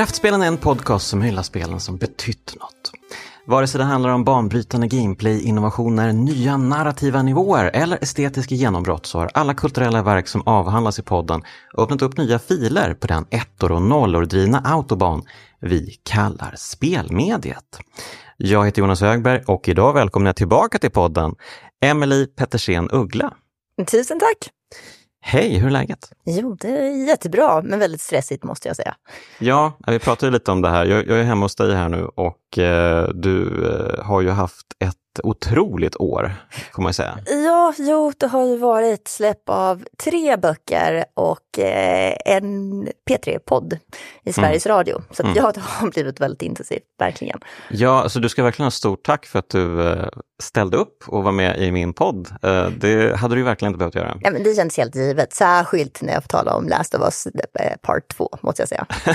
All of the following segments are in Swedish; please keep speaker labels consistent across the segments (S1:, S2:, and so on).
S1: Kraftspelen är en podcast som hyllar spelen som betytt något. Vare sig det handlar om banbrytande gameplay, innovationer, nya narrativa nivåer eller estetiska genombrott så har alla kulturella verk som avhandlas i podden öppnat upp nya filer på den ettor och nollor drivna autobahn vi kallar spelmediet. Jag heter Jonas Högberg och idag välkomnar jag tillbaka till podden Emelie Pettersen Uggla.
S2: Tusen tack!
S1: Hej, hur är läget?
S2: Jo, det är jättebra, men väldigt stressigt måste jag säga.
S1: Ja, vi pratade lite om det här. Jag, jag är hemma hos dig här nu och eh, du eh, har ju haft ett otroligt år, får man säga.
S2: Ja, jo, det har ju varit släpp av tre böcker och en P3-podd i Sveriges mm. Radio. Så mm. ja, det har blivit väldigt intensivt, verkligen.
S1: Ja, så du ska verkligen ha stort tack för att du eh, ställde upp och var med i min podd. Eh, det hade du verkligen inte behövt göra.
S2: Ja, men det känns helt givet, särskilt när jag får tala om Last of Us eh, Part 2, måste jag säga.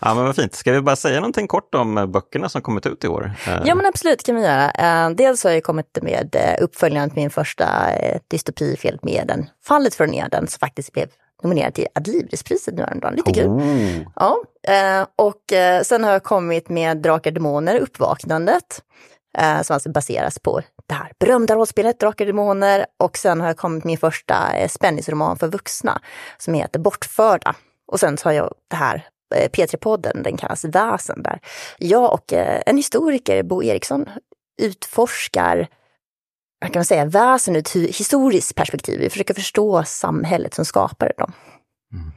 S1: ja, men vad fint. Ska vi bara säga någonting kort om eh, böckerna som kommit ut i år?
S2: Ja, men absolut kan vi göra. Dels har jag kommit med uppföljaren till min första dystopifilm med den Fallet från Eden som faktiskt blev nominerad till Adlibrispriset nu häromdagen. Lite kul. Oh. Ja, uh, och sen har jag kommit med Drakar Demoner, Uppvaknandet. som alltså baseras på det här berömda rollspelet Drakar Demoner. Och sen har jag kommit med min första spänningsroman för vuxna som heter Bortförda. Och sen så har jag det här P3-podden, den kallas Väsen, där jag och en historiker, Bo Eriksson, utforskar kan man säga, väsen ur ett historiskt perspektiv. Vi försöker förstå samhället som skapade dem.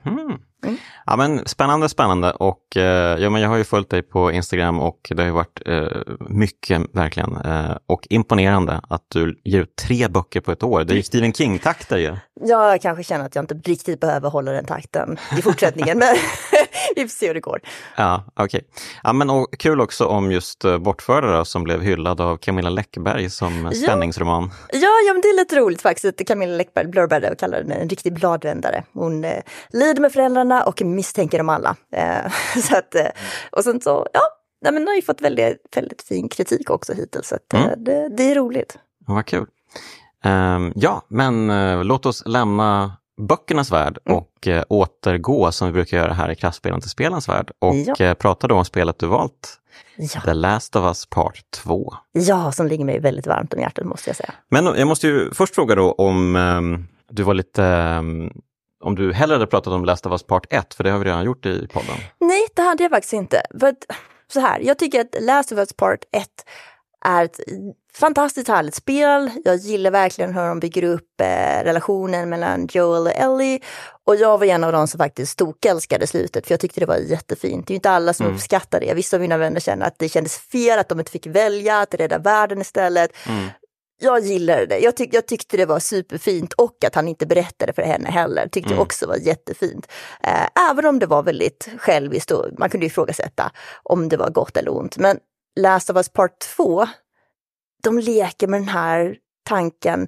S1: Mm. Mm. Ja, men spännande, spännande och eh, ja, men jag har ju följt dig på Instagram och det har ju varit eh, mycket verkligen eh, och imponerande att du ger ut tre böcker på ett år. Det är ju Stephen King-takter ju.
S2: Ja, jag kanske känner att jag inte riktigt behöver hålla den takten i fortsättningen, men vi får se hur det går.
S1: Ja, okej. Okay. Ja, men och kul också om just uh, Bortförda som blev hyllad av Camilla Läckberg som ja. spänningsroman.
S2: Ja, ja, men det är lite roligt faktiskt Camilla Läckberg blurbade och kallade den en riktig bladvändare. Hon eh, lider med föräldrarna och misstänker dem alla. Eh, så att, eh, och sen så, ja, nej, men har ju fått väldigt, väldigt fin kritik också hittills. Så att, eh, mm. det, det, är roligt.
S1: Vad kul. Um, ja, men uh, låt oss lämna böckernas värld mm. och uh, återgå som vi brukar göra här i Kraftspelen till spelens värld och ja. uh, prata då om spelet du valt. Ja. The Last of Us Part 2.
S2: Ja, som ligger mig väldigt varmt om hjärtat måste jag säga.
S1: Men jag måste ju först fråga då om um, du var lite um, om du hellre hade pratat om Last of Us Part 1, för det har vi redan gjort i podden.
S2: Nej, det hade jag faktiskt inte. För att, så här, jag tycker att Last of Us Part 1 är ett fantastiskt härligt spel. Jag gillar verkligen hur de bygger upp eh, relationen mellan Joel och Ellie. Och jag var en av dem som faktiskt tokälskade slutet, för jag tyckte det var jättefint. Det är inte alla som mm. uppskattar det. Vissa av mina vänner känner att det kändes fel att de inte fick välja, att rädda världen istället. Mm jag gillade det. Jag, tyck, jag, tyckte det var superfint och att han inte berättade för henne heller tyckte mm. jag också var jättefint. Eh, även om det var väldigt själviskt och man kunde ifrågasätta om det var gott eller ont. Men Last of Us Part 2, de leker med den här tanken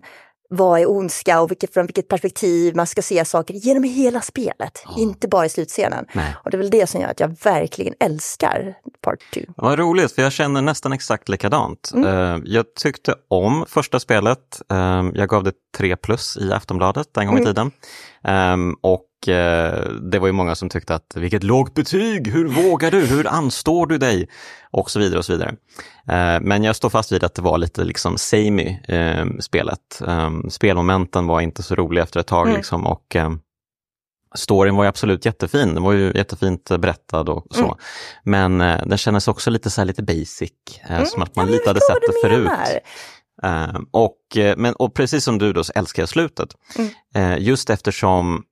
S2: vad är ondska och vilket, från vilket perspektiv man ska se saker genom hela spelet, oh. inte bara i slutscenen. Nej. Och det är väl det som gör att jag verkligen älskar Part 2.
S1: Vad roligt, för jag känner nästan exakt likadant. Mm. Uh, jag tyckte om första spelet. Uh, jag gav det 3 plus i Aftonbladet en gång i mm. tiden. Um, och Eh, det var ju många som tyckte att vilket lågt betyg, hur vågar du, hur anstår du dig? Och så vidare och så vidare. Eh, men jag står fast vid att det var lite liksom samey eh, spelet. Spelmomenten var inte så roliga efter ett tag mm. liksom och Storyn var ju absolut jättefin, den var ju jättefint berättad och så. Mm. Men den kändes också lite så lite basic, mm. som att man ja, lite hade sett det förut. Uh, och, men, och precis som du då så älskar jag slutet. Mm. Uh, just eftersom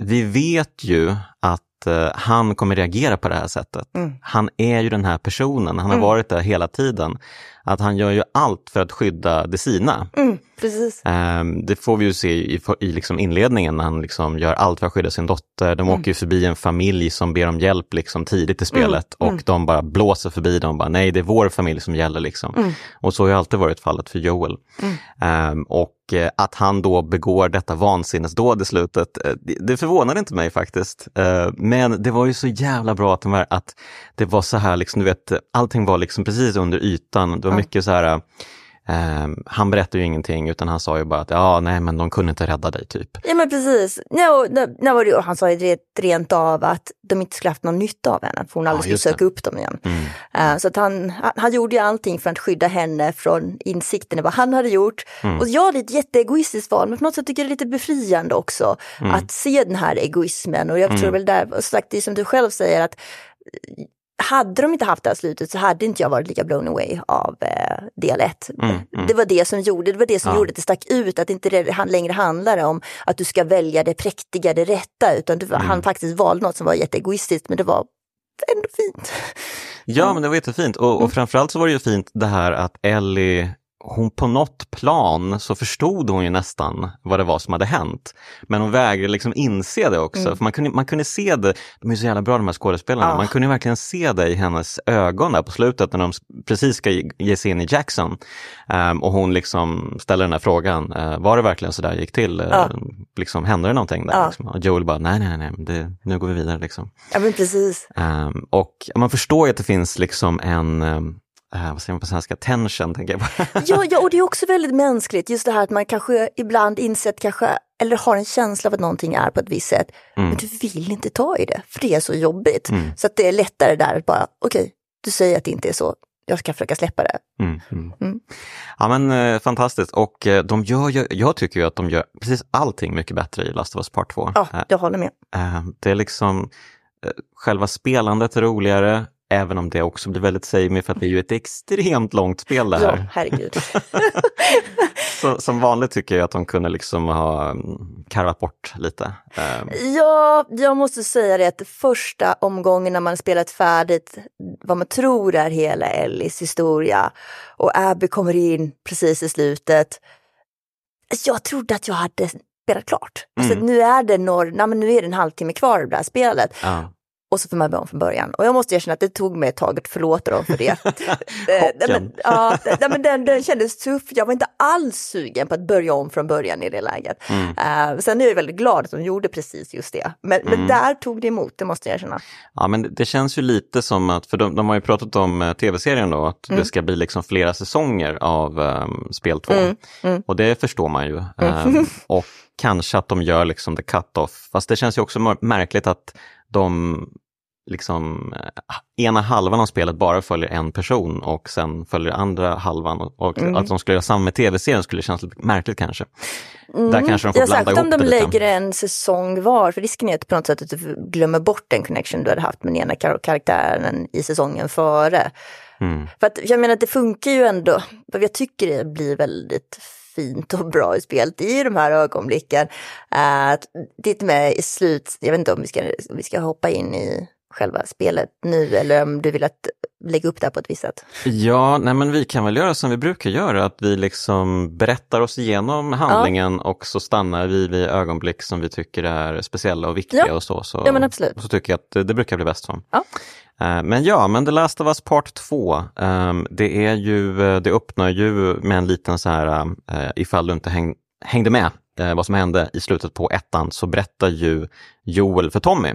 S1: vi vet ju att uh, han kommer reagera på det här sättet. Mm. Han är ju den här personen, han har mm. varit där hela tiden. Att han gör ju allt för att skydda det sina.
S2: Mm, precis.
S1: Um, det får vi ju se i, i liksom inledningen när han liksom gör allt för att skydda sin dotter. De mm. åker ju förbi en familj som ber om hjälp liksom tidigt i mm, spelet och mm. de bara blåser förbi dem. Bara, Nej, det är vår familj som gäller. Liksom. Och så har ju alltid varit fallet för Joel. Um, och Eh, att han då begår detta vansinnesdåd i slutet, eh, det förvånade inte mig faktiskt. Eh, men det var ju så jävla bra att, de att det var så här, liksom, du vet, allting var liksom precis under ytan. Det var mycket så här Um, han berättade ju ingenting utan han sa ju bara att ja, nej men de kunde inte rädda dig typ.
S2: Ja men precis. No, no, no, han sa ju rent av att de inte skulle haft någon nytta av henne, för hon aldrig ja, skulle söka upp dem igen. Mm. Uh, så att han, han gjorde ju allting för att skydda henne från insikten i vad han hade gjort. Mm. Och ja, det är ett jätteegoistiskt val, men på något sätt tycker jag det är lite befriande också mm. att se den här egoismen. Och jag tror mm. väl där, och sagt, det är som du själv säger, att hade de inte haft det här slutet så hade inte jag varit lika blown away av eh, del 1. Mm, mm. Det var det som gjorde det, var det som ja. gjorde att det stack ut, att inte det längre handlar om att du ska välja det präktiga, det rätta, utan du, mm. han faktiskt valde något som var jätteegoistiskt, men det var ändå fint.
S1: Ja, men det var jättefint och, och mm. framförallt så var det ju fint det här att Ellie hon på något plan så förstod hon ju nästan vad det var som hade hänt. Men hon vägrade liksom inse det också. Mm. För man kunde, man kunde se det, de är så jävla bra de här skådespelarna, ja. man kunde verkligen se det i hennes ögon där på slutet när de precis ska ge sig in i Jackson. Um, och hon liksom ställer den här frågan, uh, var det verkligen så där gick till? Ja. Uh, liksom, hände det någonting där? Ja. Liksom? Och Joel bara, nej nej nej, det, nu går vi vidare. Liksom.
S2: Ja men precis.
S1: Um, och man förstår ju att det finns liksom en um, Uh, vad säger man på svenska, tension tänker jag på.
S2: ja, ja, och det är också väldigt mänskligt, just det här att man kanske ibland insett kanske, eller har en känsla av att någonting är på ett visst sätt, mm. men du vill inte ta i det, för det är så jobbigt. Mm. Så att det är lättare där att bara, okej, okay, du säger att det inte är så, jag ska försöka släppa det. Mm, mm.
S1: mm. Ja men eh, fantastiskt och eh, de gör ju, jag tycker ju att de gör precis allting mycket bättre i Last of Us Part 2.
S2: Ja, jag håller med.
S1: Eh, det är liksom, eh, själva spelandet är roligare, Även om det också blir väldigt samey för att det är ju ett extremt långt spel det här.
S2: Ja, herregud.
S1: Så, som vanligt tycker jag att de kunde liksom ha mm, karvat bort lite.
S2: Ehm. Ja, jag måste säga det att första omgången när man spelat färdigt vad man tror är hela Ellis historia och Abby kommer in precis i slutet. Jag trodde att jag hade spelat klart. Alltså, mm. nu är det norr, nej, men nu är det en halvtimme kvar av det här spelet. Ja och så får man börja om från början. Och jag måste erkänna att det tog mig ett tag att förlåta dem för det.
S1: Eh,
S2: men, ja, men den, den kändes tuff. Jag var inte alls sugen på att börja om från början i det läget. Mm. Uh, sen är jag väldigt glad att de gjorde precis just det. Men, mm. men där tog det emot, det måste jag erkänna.
S1: Ja, men det känns ju lite som att, för de, de har ju pratat om uh, tv-serien då, att mm. det ska bli liksom flera säsonger av um, spel 2. Mm, mm. Och det förstår man ju. Um, och kanske att de gör liksom the cut-off. Fast det känns ju också märkligt att de liksom eh, ena halvan av spelet bara följer en person och sen följer andra halvan och, mm. att de skulle göra samma med tv-serien skulle kännas lite märkligt kanske. Mm. Där kanske de får ja, blanda ihop
S2: om de
S1: det
S2: lägger
S1: lite.
S2: en säsong var, för risken är att på något sätt att du glömmer bort den connection du hade haft med den ena kar karaktären i säsongen före. Mm. För att jag menar att det funkar ju ändå, jag tycker det blir väldigt fint och bra i spelet i de här ögonblicken. Uh, det med i slut, jag vet inte om vi ska, vi ska hoppa in i själva spelet nu eller om du vill att lägga upp det här på ett visst sätt?
S1: Ja, nej men vi kan väl göra som vi brukar göra, att vi liksom berättar oss igenom handlingen ja. och så stannar vi vid ögonblick som vi tycker är speciella och viktiga ja. och så. så
S2: ja, men absolut.
S1: Och så tycker jag att det brukar bli bäst så. Ja. Eh, men ja, men The Last of Us Part 2, ehm, det är ju, eh, det öppnar ju med en liten så här, eh, ifall du inte häng, hängde med vad som hände i slutet på ettan, så berättar ju Joel för Tommy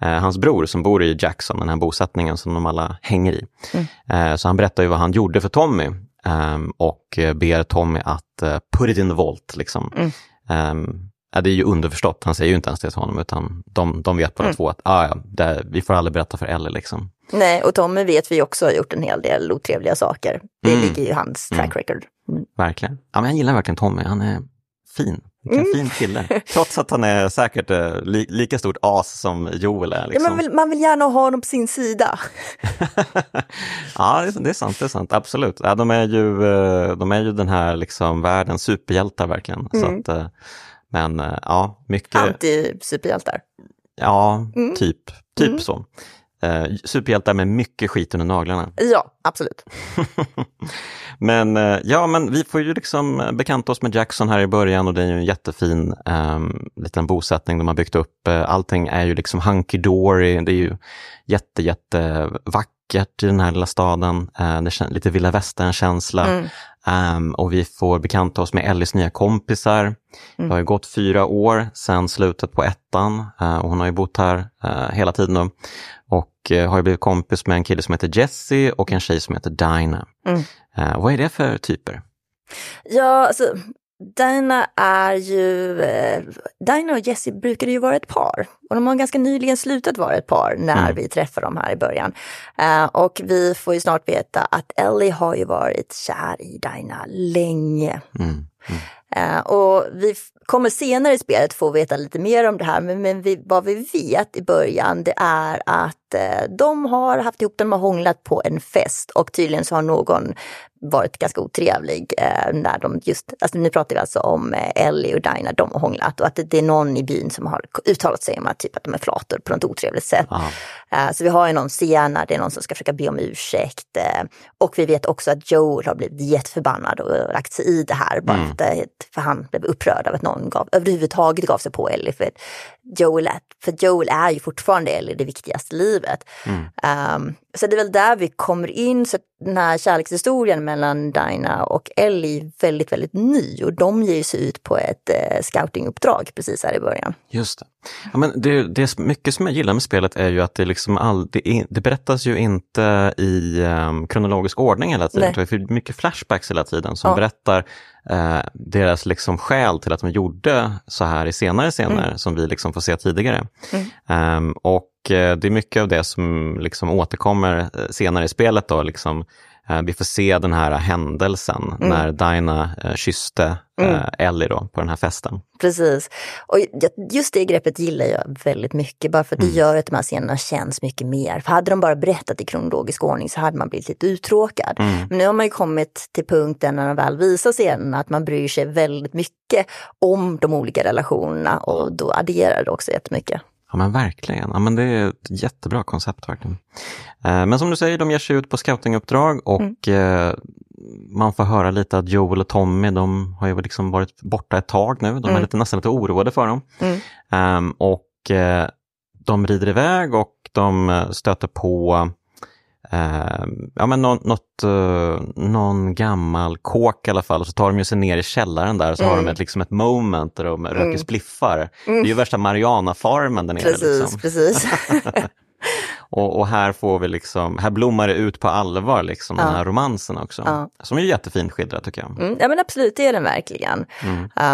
S1: hans bror som bor i Jackson, den här bosättningen som de alla hänger i. Mm. Så han berättar ju vad han gjorde för Tommy ehm, och ber Tommy att put it in the vault. Liksom. Mm. Ja, det är ju underförstått, han säger ju inte ens det till honom utan de, de vet båda mm. två att ah, ja, det, vi får aldrig berätta för Ellie. Liksom.
S2: Nej, och Tommy vet vi också har gjort en hel del otrevliga saker. Det mm. ligger i hans track mm. record.
S1: Mm. Verkligen. Ja, men jag gillar verkligen Tommy, han är fin. Vilken mm. fin kille. Trots att han är säkert eh, li lika stort as som Joel är.
S2: Liksom. Ja, man, vill, man vill gärna ha honom på sin sida.
S1: ja, det är, det är, sant, det är sant, absolut. Ja, de, är ju, eh, de är ju den här liksom världens superhjältar verkligen. Mm. Så att, eh, men ja, mycket...
S2: Anti-superhjältar.
S1: Ja, mm. typ, typ mm. så. Eh, superhjältar med mycket skit under naglarna.
S2: Ja, absolut.
S1: men eh, ja, men vi får ju liksom bekanta oss med Jackson här i början och det är ju en jättefin eh, liten bosättning de har byggt upp. Eh, allting är ju liksom hunky-dory, det är ju jätte, jätte vackert i den här lilla staden. Eh, det är lite vilda västern-känsla. Mm. Um, och vi får bekanta oss med Ellis nya kompisar. Mm. Det har ju gått fyra år sedan slutet på ettan uh, och hon har ju bott här uh, hela tiden nu. Och uh, har ju blivit kompis med en kille som heter Jesse och en tjej som heter Dinah. Mm. vad är det för typer?
S2: Ja, alltså Dina är ju, eh, Dina och Jessie brukade ju vara ett par och de har ganska nyligen slutat vara ett par när mm. vi träffar dem här i början. Uh, och vi får ju snart veta att Ellie har ju varit kär i Dina länge. Mm. Uh, och vi kommer senare i spelet få veta lite mer om det här, men, men vi, vad vi vet i början det är att uh, de har haft ihop, de har hånglat på en fest och tydligen så har någon varit ganska otrevlig eh, när de just, alltså nu pratar vi alltså om eh, Ellie och Dinah, de har hånglat och att det, är någon i byn som har uttalat sig om att, typ, att de är flator på något otrevligt sätt. Eh, så vi har ju någon scen där det är någon som ska försöka be om ursäkt eh, och vi vet också att Joel har blivit jätteförbannad och lagt sig i det här bara mm. för, för han blev upprörd av att någon gav, överhuvudtaget gav sig på Ellie. För Joel, för Joel är ju fortfarande Ellie det viktigaste livet. Mm. Um, så det är väl där vi kommer in, så den här kärlekshistorien mellan Dinah och Ellie väldigt, väldigt ny och de ger sig ut på ett eh, scoutinguppdrag precis här i början.
S1: Just det. Ja, men det, det är mycket som jag gillar med spelet är ju att det, liksom all, det, det berättas ju inte i um, kronologisk ordning hela tiden. Nej. Det är mycket flashbacks hela tiden som ja. berättar uh, deras liksom skäl till att de gjorde så här i senare scener mm. som vi liksom får se tidigare. Mm. Um, och det är mycket av det som liksom återkommer uh, senare i spelet. Då, liksom, Eh, vi får se den här händelsen mm. när Dinah eh, kysste mm. Eh, Ellie då, på den här festen.
S2: Precis. Och just det greppet gillar jag väldigt mycket, bara för att det mm. gör att de här scenerna känns mycket mer. För hade de bara berättat i kronologisk ordning så hade man blivit lite uttråkad. Mm. Men nu har man ju kommit till punkten när de väl visar scenerna att man bryr sig väldigt mycket om de olika relationerna och då adderar det också jättemycket.
S1: Ja men verkligen, ja, men det är ett jättebra koncept verkligen. Eh, men som du säger, de ger sig ut på scoutinguppdrag och mm. eh, man får höra lite att Joel och Tommy, de har ju liksom varit borta ett tag nu. De är mm. lite, nästan lite oroade för dem. Mm. Eh, och eh, de rider iväg och de stöter på eh, ja, men någon, något, uh, någon gammal kåk i alla fall. Och så tar de sig ner i källaren där och så mm. har de mm. ett, liksom ett moment där de röker mm. spliffar. Mm. Det är ju värsta Mariana-farmen där nere.
S2: Precis,
S1: liksom.
S2: precis.
S1: och, och, här får vi liksom, här blommar det ut på allvar liksom ja. den här romansen också. Ja. Som är jättefint skildrad tycker jag.
S2: Mm, ja men absolut, det är den verkligen.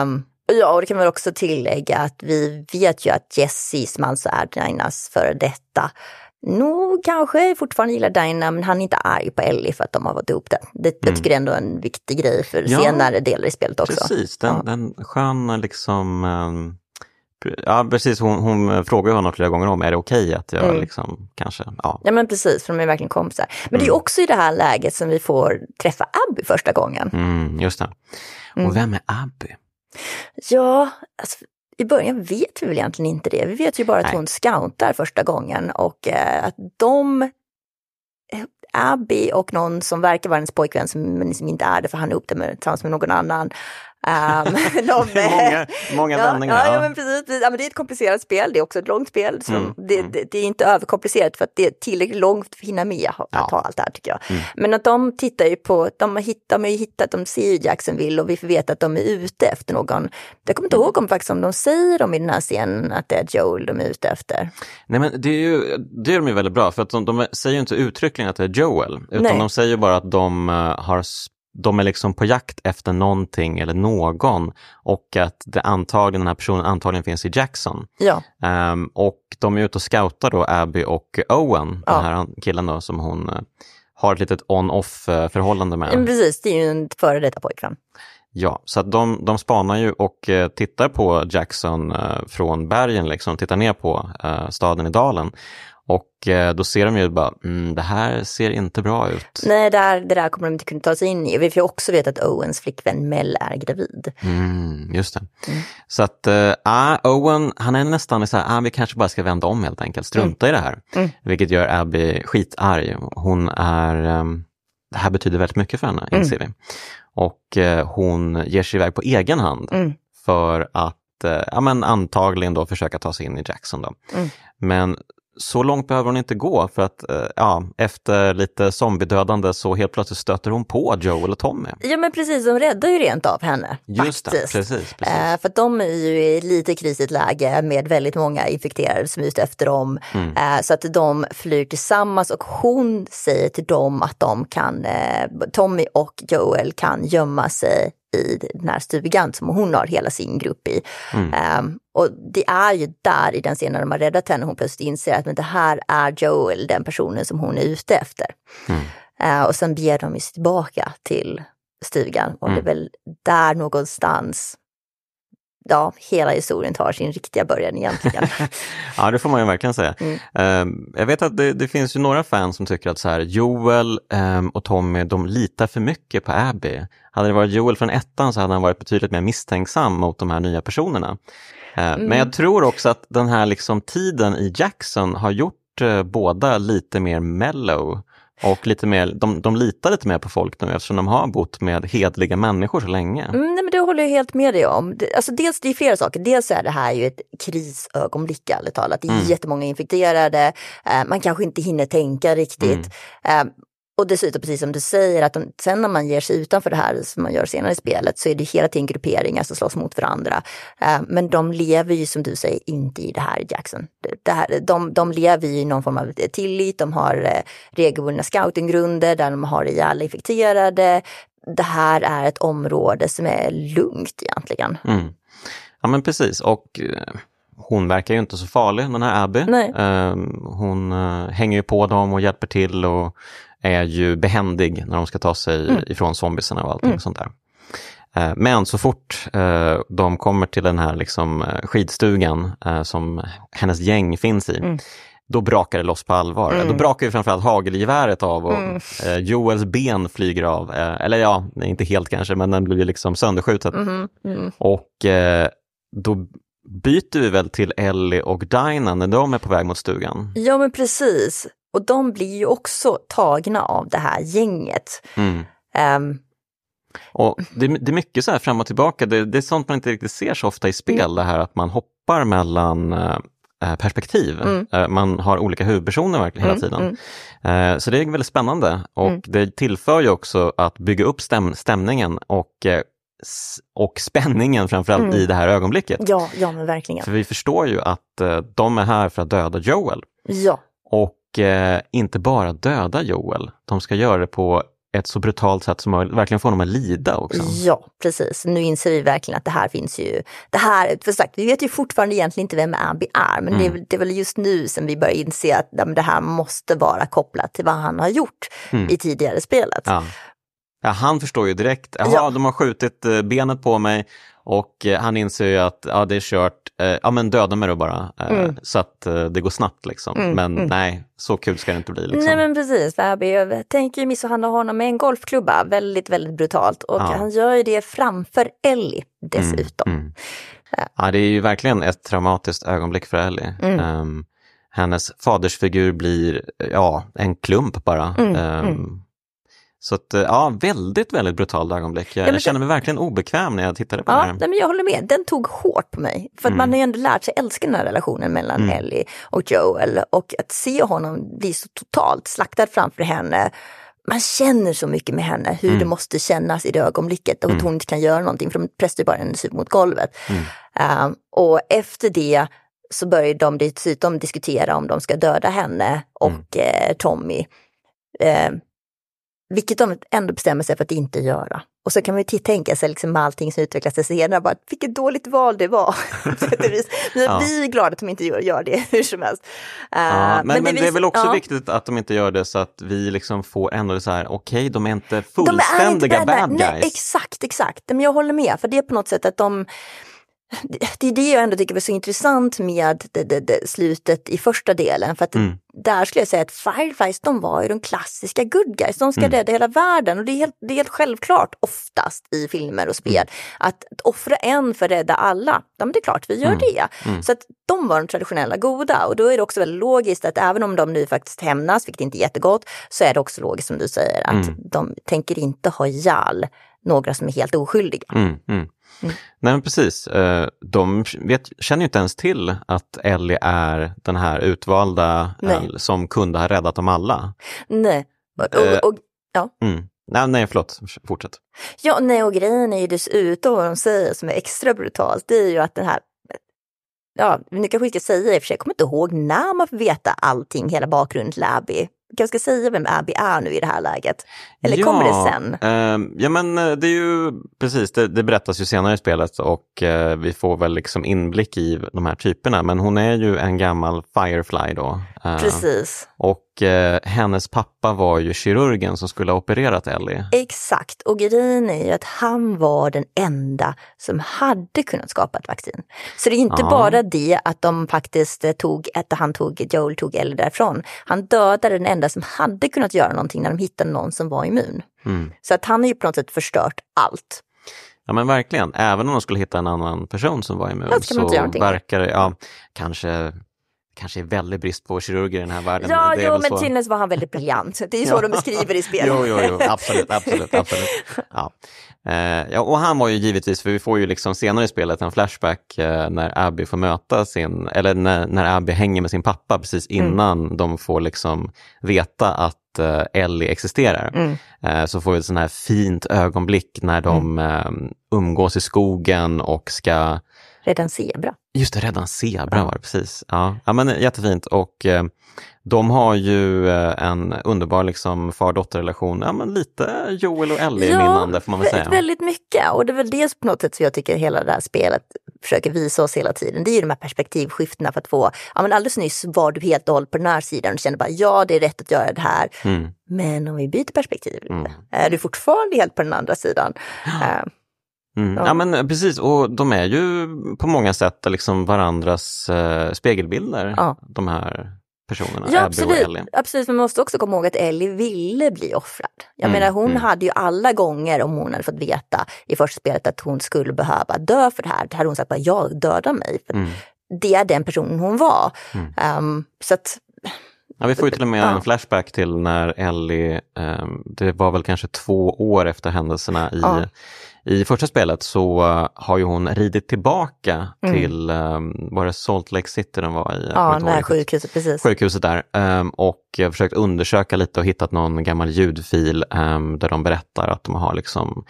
S2: Um, Ja, och det kan man också tillägga att vi vet ju att Jessis, alltså är Dinas före detta, nog kanske fortfarande gillar Dinah men han är inte arg på Ellie för att de har varit ihop det. det mm. Jag tycker det är ändå en viktig grej för ja, senare delar i spelet också.
S1: Precis, den, ja. den skön liksom um... Ja precis, hon, hon frågar honom flera gånger om är det okej okay att jag mm. liksom kanske, ja.
S2: Ja men precis, för de är verkligen kompisar. Men mm. det är också i det här läget som vi får träffa Abby första gången.
S1: Mm, just det. Och mm. vem är Abby?
S2: Ja, alltså, i början vet vi väl egentligen inte det. Vi vet ju bara att Nej. hon scoutar första gången och eh, att de eh, Abby och någon som verkar vara hennes pojkvän som, men som inte är det för han är ihop med, tillsammans med någon annan. Um,
S1: de, många många
S2: ja,
S1: vändningar.
S2: Ja, ja, men precis. Ja, men det är ett komplicerat spel, det är också ett långt spel. Så mm, det, mm. Det, det, är inte överkomplicerat för att det är tillräckligt långt för att hinna med att ja. ta allt det här tycker jag. Mm. Men att de tittar ju på, de har, hittat, de har ju hittat, de ser ju Jacksonville och vi får veta att de är ute efter någon. Jag kommer inte ihåg om, faktiskt, om de säger om i den här scenen att det är Joel de är ute efter.
S1: Nej men det är ju, det är de ju väldigt bra för att de, de säger ju inte uttryckligen att det är Joel, utan Nej. de säger bara att de uh, har de är liksom på jakt efter någonting eller någon och att det antagligen, den här personen antagligen finns i Jackson.
S2: Ja.
S1: Um, och de är ute och scoutar då Abby och Owen, ja. den här killen då som hon uh, har ett litet on-off uh, förhållande med.
S2: Men precis, det är ju en före detta pojkvän.
S1: Ja, så att de, de spanar ju och uh, tittar på Jackson från bergen, liksom, tittar ner på staden i dalen. Och eh, då ser de ju bara, mm, det här ser inte bra ut.
S2: Nej, det, här, det där kommer de inte kunna ta sig in i. Vi får också veta att Owens flickvän Mel är gravid.
S1: Mm, just det. Mm. Så att, äh, Owen, han är nästan så här, ah, vi kanske bara ska vända om helt enkelt, strunta mm. i det här. Mm. Vilket gör Abby skitarg. Hon är, um, det här betyder väldigt mycket för henne, inser vi. Och uh, hon ger sig iväg på egen hand för att ja, men antagligen då försöka ta sig in i Jackson. Då. Mm. Men så långt behöver hon inte gå för att eh, ja, efter lite zombiedödande så helt plötsligt stöter hon på Joel och Tommy.
S2: Ja men precis, de räddar ju rent av henne.
S1: Just
S2: faktiskt.
S1: det, precis. precis.
S2: Eh, för de är ju i lite krisigt läge med väldigt många infekterade som är ute efter dem.
S1: Mm.
S2: Eh, så att de flyr tillsammans och hon säger till dem att de kan, eh, Tommy och Joel kan gömma sig i den här stugan som hon har hela sin grupp i.
S1: Mm.
S2: Um, och det är ju där i den scenen när de har räddat henne hon plötsligt inser att men det här är Joel, den personen som hon är ute efter.
S1: Mm.
S2: Uh, och sen ber de ju sig tillbaka till stugan och
S1: Mm.
S2: det är väl där någonstans ja, hela historien tar sin riktiga början egentligen.
S1: ja, det får man ju verkligen säga.
S2: Mm.
S1: Ehm, jag vet att det, det finns ju några fans som tycker att så här, Joel ehm, och Tommy, de litar för mycket på Abby. Hade det varit Joel från ettan så hade han varit betydligt mer misstänksam mot de här nya personerna. Ehm, Men jag tror också att den här liksom tiden i Jackson har gjort eh, båda lite mer mellow. Och lite mer, de, de litar lite mer på folk nu eftersom de har bott med hedliga människor så länge.
S2: Mm, nej, men det håller jag helt med dig om. Det, alltså dels, det är flera saker. Dels är det här ju ett krisögonblick ärligt talat. Det är
S1: Mm.
S2: jättemånga infekterade. Eh, man kanske inte hinner tänka riktigt. Eh, och dessutom, precis som du säger, att de, sen när man ger sig utanför det här som man gör senare i spelet så är det hela tiden grupperingar som slåss mot varandra. Eh, men de lever ju som du säger inte i det här Jackson. Det, här, de, de lever ju i någon form av tillit, de har eh, regelbundna scoutinggrunder där de har ihjäl infekterade. Det här är ett område som är lugnt egentligen.
S1: Mm. Ja men precis och eh, hon verkar ju inte så farlig den här Abby.
S2: Nej.
S1: Hon hänger ju på dem och hjälper till och är ju behändig när de ska ta sig
S2: Mm.
S1: ifrån zombiesarna och allting sånt där. Eh, Men så fort eh, de kommer till den här liksom, eh, skidstugan som hennes gäng finns i,
S2: Mm.
S1: då brakar det loss på allvar.
S2: Mm.
S1: Då brakar ju framförallt hagelgeväret av och
S2: Mm.
S1: Joels ben flyger av. Eller ja, inte helt kanske, men den blir liksom sönderskjuten.
S2: Mhm, mm.
S1: Och då byter vi väl till Ellie och Dinah när de är på väg mot stugan.
S2: Ja men precis. Och de blir ju också tagna av det här gänget.
S1: Mm.
S2: Ehm,
S1: Och det, det är mycket så här fram och tillbaka, det, det är sånt man inte riktigt ser så ofta i spel,
S2: Mm.
S1: det här att man hoppar mellan eh, eh, perspektiv.
S2: Mm.
S1: Eh, man har olika huvudpersoner verkligen hela
S2: Mm,
S1: tiden. Eh, så det är väldigt spännande och
S2: Mm.
S1: det tillför ju också att bygga upp stäm, stämningen och, och spänningen framförallt
S2: Mm.
S1: i det här ögonblicket.
S2: ja, ja men verkligen.
S1: För vi förstår ju att de är här för att döda Joel.
S2: Ja,
S1: Och eh, inte bara döda Joel, de ska göra det på ett så brutalt sätt som möjligt, verkligen få honom att lida också.
S2: ja, precis. Nu inser vi verkligen att det här finns ju. Det här, för sagt, vi vet ju fortfarande egentligen inte vem Abby är, men det, är,
S1: Mm.
S2: väl- det är väl just nu som vi börjar inse att det här måste vara kopplat till vad han har gjort
S1: Mm.
S2: i tidigare spelet.
S1: Ja. Ja, han förstår ju direkt, jaha,
S2: Ja.
S1: de har skjutit eh, benet på mig och eh, han inser ju att ja, det är kört, eh, ja men döda mig då bara, eh,
S2: Mm.
S1: så att det går snabbt liksom.
S2: Mm,
S1: Men
S2: mm.
S1: nej, så kul ska det inte bli. Liksom.
S2: Nej men precis, Abby tänker ju misshandla honom med en golfklubba, väldigt, väldigt brutalt. Och
S1: Ja.
S2: han gör ju det framför Ellie dessutom.
S1: Mm, mm. Ja, det är ju verkligen ett traumatiskt ögonblick för Ellie. Ehm, hennes fadersfigur blir ja, en klump bara.
S2: Mm.
S1: Så att, eh, ja, väldigt, väldigt brutalt ögonblick. Jag,
S2: men
S1: jag känner mig verkligen obekväm när jag tittade på
S2: Ja,
S1: här.
S2: nej, men jag håller med. Den tog hårt på mig. För
S1: Mm.
S2: man har ju ändå lärt sig älska den här relationen mellan
S1: Mm.
S2: Ellie och Joel. Och att se honom bli så totalt slaktad framför henne. Man känner så mycket med henne, hur
S1: Mm.
S2: det måste kännas i det ögonblicket. Och att
S1: Mm.
S2: hon inte kan göra någonting, för de pressar bara hennes huvud mot golvet.
S1: Mm.
S2: Ehm, och efter det så börjar de dessutom diskutera om de ska döda henne och
S1: Mm.
S2: eh, Tommy. Ehm, vilket de ändå bestämmer sig för att inte göra. Och så kan man ju tänka sig liksom allting som utvecklas sig senare, bara, vilket dåligt val det var. men
S1: Ja.
S2: vi är glada att de inte gör, gör det hur som helst. Eh,
S1: Ja, men, men, det, är väl också
S2: ja.
S1: viktigt att de inte gör det så att vi liksom får ändå så här, okej, de är inte
S2: De är inte
S1: fullständiga bad
S2: Nej,
S1: guys.
S2: exakt, exakt. Men jag håller med, för det är på något sätt att de det- är det jag ändå tycker var så intressant med det, det, det, slutet i första delen. För att
S1: Mm.
S2: där skulle jag säga att Fireflies, de var ju de klassiska good guys. De ska
S1: Mm.
S2: rädda hela världen och det är, helt, det är helt självklart oftast i filmer och spel att offra en för att rädda alla. Ja, men det är klart, vi gör
S1: Mm.
S2: det.
S1: Mm.
S2: Så att de var de traditionella goda och då är det också väldigt logiskt att även om de nu faktiskt hämnas, vilket inte är jättegott, så är det också logiskt som du säger att
S1: Mm.
S2: de tänker inte ha ihjäl några som är helt oskyldiga.
S1: Mm, mm. Nej men precis, Eh, de vet, känner ju inte ens till att Ellie är den här utvalda
S2: Nej.
S1: eh, som kunde ha räddat dem alla.
S2: Nej. Och,
S1: Eh.
S2: och, och, ja.
S1: Mm. Nej, nej, förlåt, fortsätt.
S2: Ja, nej, och grejen är ju dessutom vad de säger som är extra brutalt, det är ju att den här Ja, nu kanske vi ska säga i och för sig, jag kommer inte ihåg när man får veta allting, hela bakgrunden till Abby. Kanske ska säga vem Abby är nu i det här läget. Eller kommer det sen?
S1: Eh, ja men eh, det är ju precis, det, det berättas ju senare i spelet och eh, vi får väl liksom inblick i de här typerna. Men hon är ju en gammal Firefly då. Eh,
S2: Precis.
S1: och eh, hennes pappa var ju kirurgen som skulle ha opererat Ellie.
S2: Exakt, och grejen är ju att han var den enda som hade kunnat skapa ett vaccin. Så det är inte
S1: Ja.
S2: bara det att de faktiskt eh, tog, att han tog, Joel tog Ellie därifrån. Han dödade den enda som hade kunnat göra någonting när de hittade någon som var immun.
S1: Mm.
S2: Så att han har ju på något sätt förstört allt.
S1: Ja men verkligen, även om de skulle hitta en annan person som var immun
S2: Ja, så
S1: verkar det, ja, kanske, kanske är väldigt brist på kirurger i den här världen.
S2: Ja, jo, men
S1: så.
S2: Tinnes var han väldigt briljant. Det är ju så de beskriver i spelet.
S1: Jo, jo, jo, absolut, absolut, absolut. Ja. Eh, ja, och han var ju givetvis, för vi får ju liksom senare i spelet en flashback eh, när Abby får möta sin, eller när, när Abby hänger med sin pappa precis
S2: Mm.
S1: innan de får liksom veta att eh, Ellie existerar.
S2: Mm.
S1: Så får vi ett sånt här fint ögonblick när de
S2: Mm.
S1: umgås i skogen och ska
S2: Redan zebra.
S1: Just det, rädda en zebra var det precis. Ja, ja men jättefint och eh, de har ju eh, en underbar liksom far-dotter-relation, ja men lite Joel och Ellie-minnande får man väl
S2: vä-
S1: säga.
S2: väldigt mycket. Och det är väl det på något sätt som jag tycker hela det här spelet försöker visa oss hela tiden. Det är ju de här perspektivskiftena för att få, ja men alldeles nyss var du helt och hållet på den här sidan och kände bara ja det är rätt att göra det här.
S1: Mm.
S2: Men om vi byter perspektiv
S1: Mm.
S2: är du fortfarande helt på den andra sidan? Eh,
S1: Mm.
S2: Ja.
S1: Ja. men eh, precis, och de är ju på många sätt liksom varandras eh, spegelbilder,
S2: Ja.
S1: de här personerna,
S2: Ja,
S1: Abby och
S2: absolut.
S1: Ellie.
S2: absolut. Man måste också komma ihåg att Ellie ville bli offrad. Jag
S1: Mm,
S2: menar, hon
S1: mm.
S2: hade ju alla gånger om hon hade fått veta i första spelet att hon skulle behöva dö för det här, då hade hon sagt bara jag dödar mig. För
S1: Mm.
S2: Det är den personen hon var. Ehm, så att,
S1: Ja, vi får ju till och med en flashback till när Ellie, ehm, det var väl kanske två år efter händelserna i. i första spelet, så eh, har ju hon ridit tillbaka
S2: Mm.
S1: till, um, var det Salt Lake City den var i? Jag
S2: ja,
S1: riktigt.
S2: sjukhuset, precis.
S1: sjukhuset där ehm, och eh, försökt undersöka lite och hittat någon gammal ljudfil ehm, där de berättar att de har liksom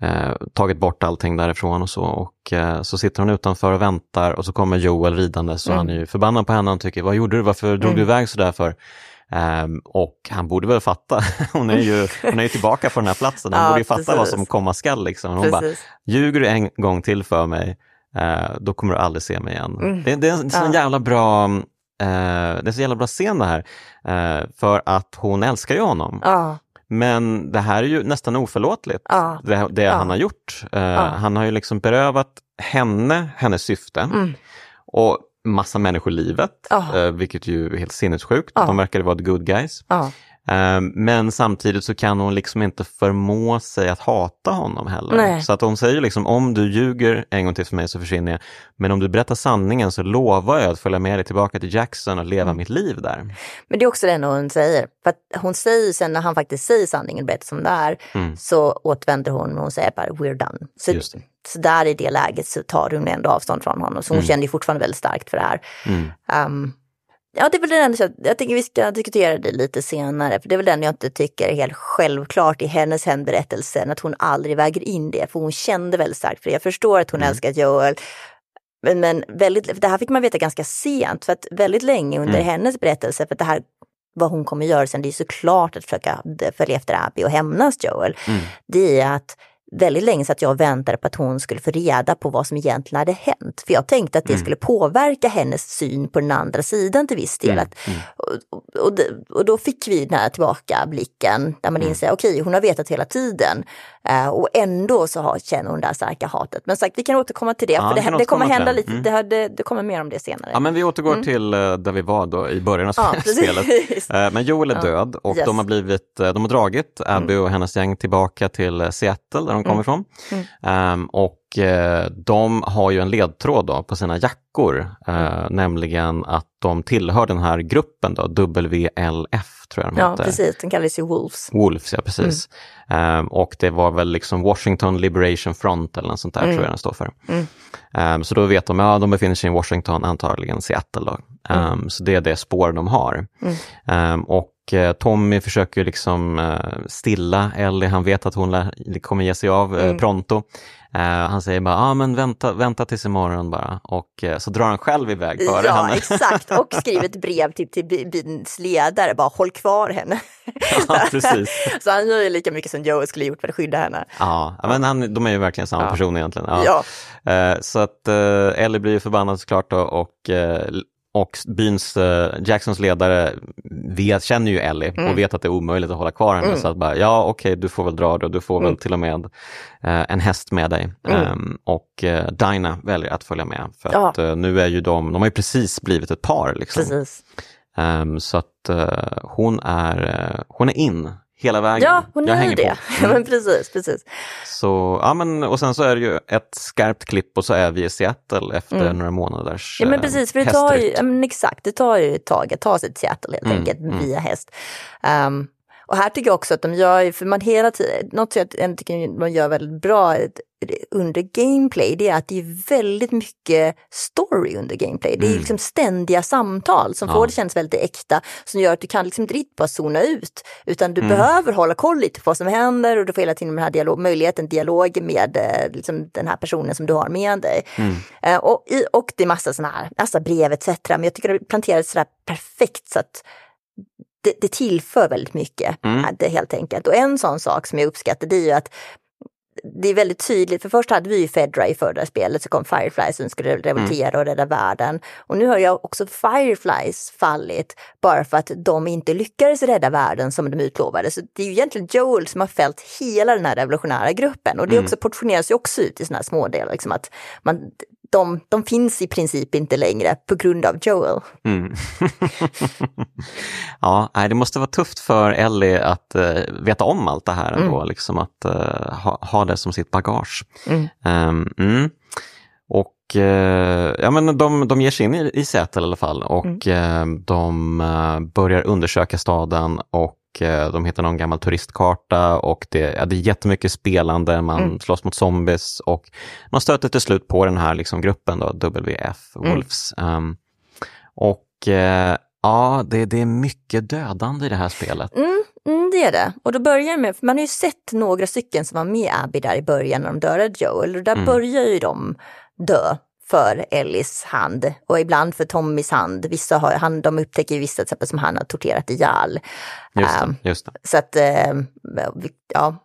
S1: eh, tagit bort allting därifrån och så. Och eh, så sitter hon utanför och väntar och så kommer Joel ridande så
S2: Mm.
S1: han är ju förbannad på henne. Han tycker, vad gjorde du? Varför drog
S2: Mm.
S1: du iväg sådär för? Ehm, och han borde väl fatta. Hon är ju, hon är ju tillbaka på den här platsen. Han
S2: Ja,
S1: borde ju fatta vad
S2: precis.
S1: som komma skall. Liksom. Hon bara,
S2: precis.
S1: ljuger du en gång till för mig, eh, då kommer du aldrig se mig igen.
S2: Mm.
S1: Det, det är en sån
S2: Ja.
S1: jävla bra eh, det är en så jävla bra scen det här. Eh, för att hon älskar ju honom.
S2: Ja,
S1: Men det här är ju nästan oförlåtligt. Det, det han har gjort. Han har ju liksom berövat henne, hennes syfte
S2: Mm.
S1: och massa människor livet.
S2: Ja.
S1: eh, vilket ju är helt sinnessjukt.
S2: Ja.
S1: De verkar vara the good guys.
S2: ja.
S1: Eh, Men samtidigt så kan hon liksom inte förmå sig att hata honom heller.
S2: Nej.
S1: Så att hon säger liksom om du ljuger en gång till för mig så försvinner jag. Men om du berättar sanningen så lovar jag att följa med dig tillbaka till Jackson och leva
S2: Mm.
S1: mitt liv där.
S2: Men det är också det hon säger. För att hon säger sen när han faktiskt säger sanningen, berättar som det är,
S1: Mm.
S2: så återvänder hon och hon säger bara we're done. Så, så där i det läget så tar hon ändå avstånd från honom. Så hon
S1: Mm.
S2: känner fortfarande väldigt starkt för det här.
S1: Mm.
S2: Ja, det är väl den enda, jag tänker vi ska diskutera det lite senare. För det är väl den jag inte tycker är helt självklart i hennes hemberättelse. Att hon aldrig väger in det. För hon kände väldigt starkt för det. Jag förstår att hon
S1: Mm.
S2: älskar Joel. Men, men väldigt, det här fick man veta ganska sent. För att väldigt länge under
S1: Mm.
S2: hennes berättelse, för det här vad hon kommer göra sen, det är såklart att försöka följa efter Abby och hämnas Joel.
S1: Mm.
S2: Det är att väldigt länge så att jag väntade på att hon skulle få reda på vad som egentligen hade hänt. För jag tänkte att det
S1: Mm.
S2: skulle påverka hennes syn på den andra sidan till viss del.
S1: Mm.
S2: Att, och, och, och då fick vi den här tillbakablicken där man
S1: Mm.
S2: inser, okej hon har vetat hela tiden. Eh, och ändå så har, känner hon det här starka hatet. Men sagt, vi kan återkomma till det,
S1: Ja,
S2: för det, det kommer hända lite,
S1: Mm.
S2: det, det, det kommer mer om det senare.
S1: Ja, men vi återgår till eh, där vi var då i början av
S2: Ja,
S1: spelet. Eh, Men Joel är
S2: Ja.
S1: död och
S2: Yes.
S1: de har blivit, de har dragit Abby och hennes gäng tillbaka till Seattle där de kommer ifrån.
S2: Mm.
S1: Ehm, och eh, de har ju en ledtråd då på sina jackor, eh,
S2: Mm.
S1: nämligen att de tillhör den här gruppen då, WLF tror jag de
S2: Ja,
S1: heter.
S2: precis. Den kallas ju Wolves.
S1: Wolves, ja precis.
S2: Mm.
S1: Eh, och det var väl liksom Washington Liberation Front eller något sånt där
S2: Mm.
S1: tror jag den står för.
S2: Mm.
S1: Eh, så då vet de, ja de befinner sig i Washington, antagligen Seattle då. Eh,
S2: Mm.
S1: Så det är det spår de har.
S2: Mm.
S1: Eh, och Tommy försöker liksom eh, stilla Ellie, han vet att hon kommer ge sig av eh,
S2: Mm.
S1: pronto. Eh, han säger bara, ah, men vänta, vänta tills imorgon bara. Och eh, så drar han själv iväg före
S2: Ja,
S1: henne.
S2: exakt. Och skriver ett brev till, till bilens ledare, bara håll kvar henne.
S1: ja, precis.
S2: Så han gör ju lika mycket som Joe skulle gjort för att skydda henne.
S1: Ja, men han, de är ju verkligen samma
S2: Ja.
S1: person egentligen. Ja.
S2: Ja,
S1: Eh, så att eh, Ellie blir ju förbannad såklart och, eh, och byns eh, Jacksons ledare vet, känner ju Ellie
S2: Mm.
S1: och vet att det är omöjligt att hålla kvar henne.
S2: Mm.
S1: Så att bara, ja okej, du får väl dra då, du får väl
S2: Mm.
S1: till och med eh, en häst med dig. Ehm, och eh, Dinah väljer att följa med. För
S2: Ja.
S1: att eh, nu är ju de, de har ju precis blivit ett par. Liksom. Ehm, så att eh, hon är, eh, hon är in hela vägen.
S2: Ja, hon
S1: Jag
S2: är ju
S1: hänger
S2: det.
S1: på. Mm.
S2: Men precis, precis.
S1: Så, ja, men, och sen så är det ju ett skarpt klipp och så är vi i Seattle efter
S2: Mm.
S1: några månaders
S2: Ja men
S1: eh,
S2: precis, för det tar ju, ja, men exakt, det tar ju ett tag att ta sig till Seattle helt
S1: Mm,
S2: enkelt
S1: mm.
S2: via häst. Ehm, och här tycker jag också att de gör, för man hela tiden, något jag tycker de gör väldigt bra under gameplay, det är att det är väldigt mycket story under gameplay. Det är
S1: Mm.
S2: liksom ständiga samtal som
S1: Ja.
S2: får det kännas väldigt äkta, som gör att du kan liksom inte riktigt bara zona ut, utan du
S1: Mm.
S2: behöver hålla koll lite på vad som händer och du får hela tiden den här dialog, möjligheten dialog med eh, liksom den här personen som du har med dig.
S1: Mm.
S2: Eh, och, och det är massa sådana här, massa brev etc. Men jag tycker det planterades sådär perfekt så att det, det tillför väldigt mycket.
S1: Mm.
S2: eh, Det, helt enkelt. Och en sån sak som jag uppskattar det är ju att det är väldigt tydligt, för först hade vi ju Fedra i förra spelet, så kom Firefly som skulle revoltera och rädda världen. Och nu har jag också Fireflies fallit bara för att de inte lyckades rädda världen som de utlovade. Så det är ju egentligen Joel som har fällt hela den här revolutionära gruppen och det
S1: Mm.
S2: också portioneras ju också ut i sådana här smådelar. Liksom att man, de, de finns i princip inte längre på grund av Joel.
S1: Mm. ja, det måste vara tufft för Ellie att eh, veta om allt det här ändå, liksom att eh, ha, ha det som sitt bagage.
S2: Mm.
S1: Mm. Och eh, ja, men de, de ger sig in i, i Seattle i alla fall och eh, de eh, börjar undersöka staden och de hittar någon gammal turistkarta och det, ja, det är jättemycket spelande, man
S2: Mm.
S1: slåss mot zombies och man stöter till slut på den här liksom, gruppen då, WF,
S2: Mm.
S1: Wolves. Ehm, och eh, ja, det, det är mycket dödande i det här spelet.
S2: Mm, mm, det är det. Och då börjar med, för man har ju sett några stycken som var med Abby där i början när de dödade Joel. Och där
S1: Mm.
S2: börjar ju de dö för Ellis hand och ibland för Tommys hand. Vissa har, han, de upptäcker vissa till exempel som han har torterat ihjäl.
S1: Just
S2: Ehm,
S1: det, just det.
S2: Så att, eh, vi- ja,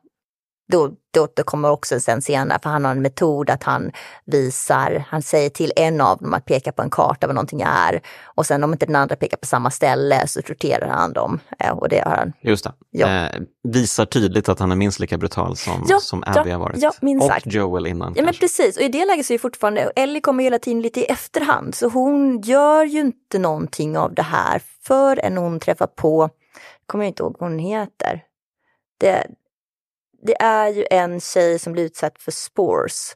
S2: då, då återkommer också sen senare, för han har en metod att han visar, han säger till en av dem att peka på en karta vad någonting är. Och sen om inte den andra pekar på samma ställe så torterar han dem. Eh, och det har han
S1: Just det.
S2: Ja.
S1: Eh, visar tydligt att han är minst lika brutal som,
S2: Ja,
S1: som
S2: ja,
S1: Abby har varit.
S2: ja, minst
S1: och
S2: sagt.
S1: Joel innan.
S2: Ja men precis, och i det läget så är fortfarande, Ellie kommer hela tiden lite i efterhand, så hon gör ju inte någonting av det här förrän hon träffar på, kommer jag inte ihåg vad hon heter. Det, det är ju en tjej som blir utsatt för spores.